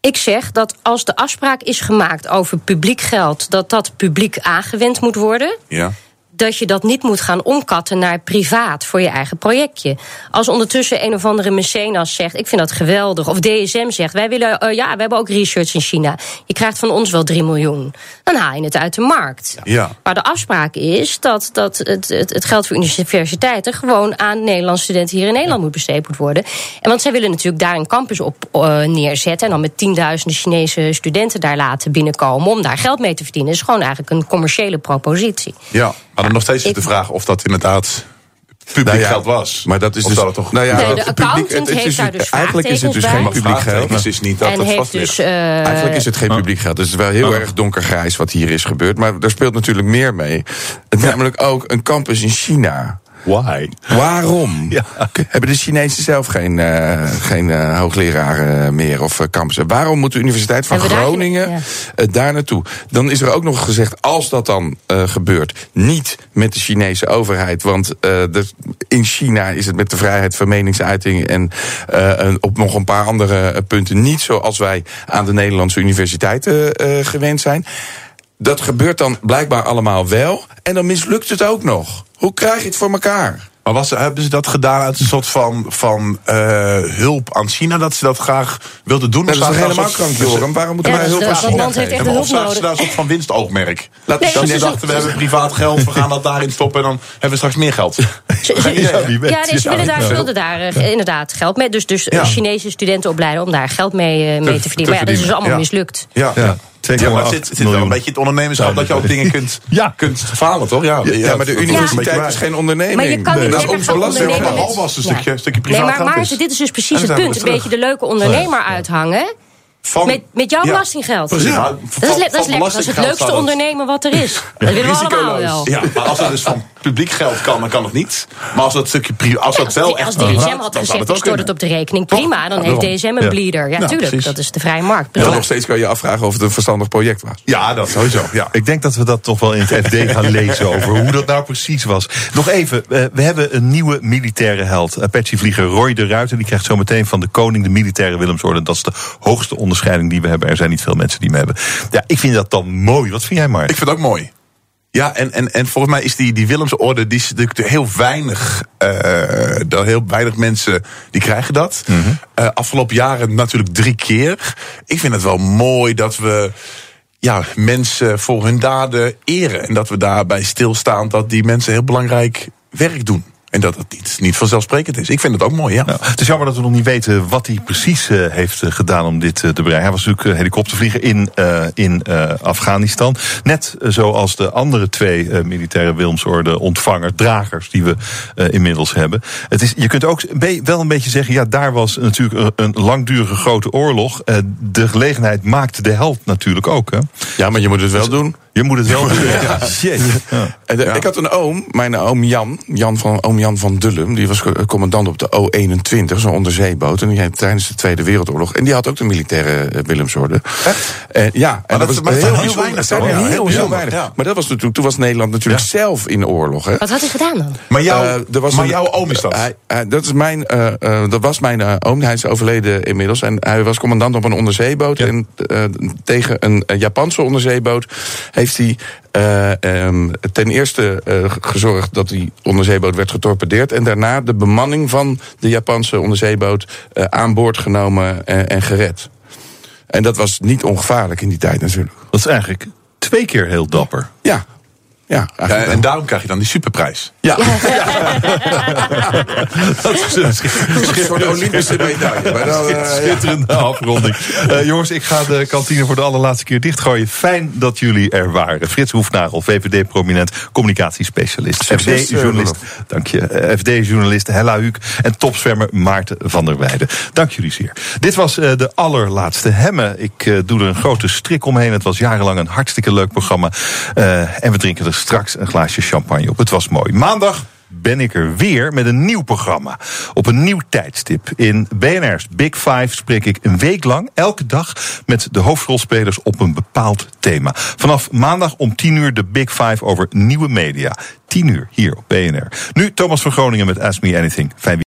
Ik zeg dat als de afspraak is gemaakt over publiek geld... dat dat publiek aangewend moet worden... Ja. Dat je dat niet moet gaan omkatten naar privaat voor je eigen projectje. Als ondertussen een of andere mecenas zegt: Ik vind dat geweldig. Of DSM zegt: Wij willen, eh, ja, we hebben ook research in China. Je krijgt van ons wel 3 miljoen. Dan haal je het uit de markt. Ja. Maar de afspraak is dat, dat het, het, het geld voor universiteiten gewoon aan Nederlandse studenten hier in Nederland moet besteed moet worden. En want zij willen natuurlijk daar een campus op eh, neerzetten. En dan met tienduizenden Chinese studenten daar laten binnenkomen om daar geld mee te verdienen. Dat is gewoon eigenlijk een commerciële propositie. Ja, maar dan nog steeds is de vraag of dat inderdaad publiek Nou ja, geld was. Maar dat is Of dus. dat het toch nou ja, Nee, de het accountant het- het heeft is daar dus Eigenlijk is het dus geen publiek geld. Vraagtekens is niet dat en het heeft vast dus. Eigenlijk is het geen publiek geld. Dus het is wel heel erg donkergrijs wat hier is gebeurd. Maar er speelt natuurlijk meer mee. Namelijk ook een campus in China. Why? Waarom? Hebben de Chinezen zelf geen, eh, geen eh, hoogleraren meer of uh, campussen? Waarom moet de Universiteit van Hebben we daar- Groningen ja. eh, daar naartoe? Dan is er ook nog gezegd, als dat dan eh, gebeurt, niet met de Chinese overheid. Want eh, de- in China is het met de vrijheid van meningsuiting en eh, een- op nog een paar andere eh, punten niet zoals wij aan de Nederlandse universiteiten eh, gewend zijn. Dat gebeurt dan blijkbaar allemaal wel. En dan mislukt het ook nog. Hoe krijg je het voor elkaar? Maar was, hebben ze dat gedaan uit een soort van, van eh, hulp aan China? Dat ze dat graag wilden doen? Dat is Of toch helemaal krank, Joram? Waarom moeten Ja, wij hulp dat- aan China land heeft echt of zagen ze nodig. daar een soort van winstoogmerk? Laat dat Nee, ze dat dachten, we hebben privaat geld, we gaan dat daarin stoppen... en dan hebben we straks meer geld. Ja, nee, ze willen daar, ze wilden daar eh, inderdaad geld mee. Dus, dus Ja. Chinese studenten opleiden om daar geld mee, eh, mee te verdienen. Maar ja, dat is dus allemaal Ja. mislukt. Ja, Ja, Ja, maar het 2,8 zit, het zit wel een beetje het ondernemerschap dat je ook dingen kunt, Ja. kunt falen, toch? Ja, Ja, maar de er universiteit is bij. geen onderneming. Maar je kan niet dat is ondernemen maar met- al was een Ja. stukje- stukje Nee, privaat maar geld Maarten, dit is dus precies het punt. Een beetje de leuke ondernemer uithangen. Van- Met, met jouw Ja. belastinggeld. Dat is, le- dat is van lekker. Dat is het leukste dat- ondernemen wat er is. Dat willen we allemaal wel. Ja, maar als het dus van publiek geld kan, dan kan het niet. Maar als dat stukje als dat wel Als, echt als DSM dan had gezegd, het ik stort het op de rekening, prima. Dan Ja, heeft. DSM een Ja. bleeder. Ja, Ja, tuurlijk. precies. Dat is de vrije markt. Ja, nog steeds kan je afvragen of het een verstandig project was. Ja, dat sowieso. Ja. Ik denk dat we dat toch wel in het FD gaan lezen over hoe dat nou precies was. Nog even, eh, we hebben een nieuwe militaire held. Apache-vlieger Roy de Ruiter. Die krijgt zometeen van de koning de militaire Willemsorde. Dat is de hoogste onderscheiding die we hebben. Er zijn niet veel mensen die hem hebben. Ja, ik vind dat dan mooi. Wat vind jij, Mark? Ik vind het ook mooi. Ja, en, en, en volgens mij is die, die Willemsorde, die is natuurlijk heel weinig, dat heel weinig mensen die krijgen dat. Eh, afgelopen jaren natuurlijk drie keer. Ik vind het wel mooi dat we ja, mensen voor hun daden eren. En dat we daarbij stilstaan dat die mensen heel belangrijk werk doen. En dat het niet, niet vanzelfsprekend is. Ik vind het ook mooi, ja. Nou, het is jammer dat we nog niet weten wat hij precies eh, heeft eh, gedaan om dit eh, te bereiken. Hij was natuurlijk helikoptervlieger in, eh, in eh, Afghanistan. Net zoals de andere twee eh, militaire Wilmsorde ontvangers, dragers die we eh, inmiddels hebben. Het is, je kunt ook wel een beetje zeggen, ja, daar was natuurlijk een, een langdurige grote oorlog. De gelegenheid maakte de held natuurlijk ook. Hè? Ja, maar je moet het wel doen. Je moet het wel doen. Ja. Shit. Ja. En de- Ik had een oom, mijn oom Jan, Jan van, oom Jan van Dullum, die was co- commandant op de O-21, zo'n onderzeeboot. En die heeft tijdens de Tweede Wereldoorlog. En die had ook de militaire eh, Willemsorde. En, ja, en dat- maar het zijn heel weinig heel, heel heel. Maar dat was natuurlijk, toen was Nederland natuurlijk zelf in de oorlog. Hè. Wat had hij gedaan dan? Maar, jou, Eh, er was maar een- jouw oom is dat? Hij, hij- dat, is mijn, eh, eh, dat was mijn eh, oom. Hij is overleden inmiddels. En hij was commandant op een onderzeeboot. En eh, tegen een, eh, Japanse onderzeeboot heeft hij eh, ehm, ten eerste eh, gezorgd dat die onderzeeboot werd getorpedeerd. En daarna de bemanning van de Japanse onderzeeboot eh, aan boord genomen en, en gered. En dat was niet ongevaarlijk in die tijd natuurlijk. Dat is eigenlijk twee keer heel dapper. Ja. Ja, Ja, en daarom krijg je dan die superprijs. Ja. dat is een soort Olympische medaille. Maar dan, eh. Schitterende afronding. Eh, jongens, ik ga de kantine voor de allerlaatste keer dichtgooien. Fijn dat jullie er waren. Frits Hoefnagel, VVD-prominent, communicatiespecialist. FD-journalist, dank je. Eh, FD-journalist Hella Huuk en topzwermer Maarten van der Weijden. Dank jullie zeer. Dit was eh, de allerlaatste Hemme. Ik eh, doe er een grote strik omheen. Het was jarenlang een hartstikke leuk programma. Eh, en we drinken er straks een glaasje champagne op. Het was mooi. Maandag ben ik er weer met een nieuw programma. Op een nieuw tijdstip. In BNR's Big Five spreek ik een week lang, elke dag, met de hoofdrolspelers op een bepaald thema. Vanaf maandag om 10 uur de Big Five over nieuwe media. 10 uur hier op BNR. Nu Thomas van Groningen met Ask Me Anything. Fijn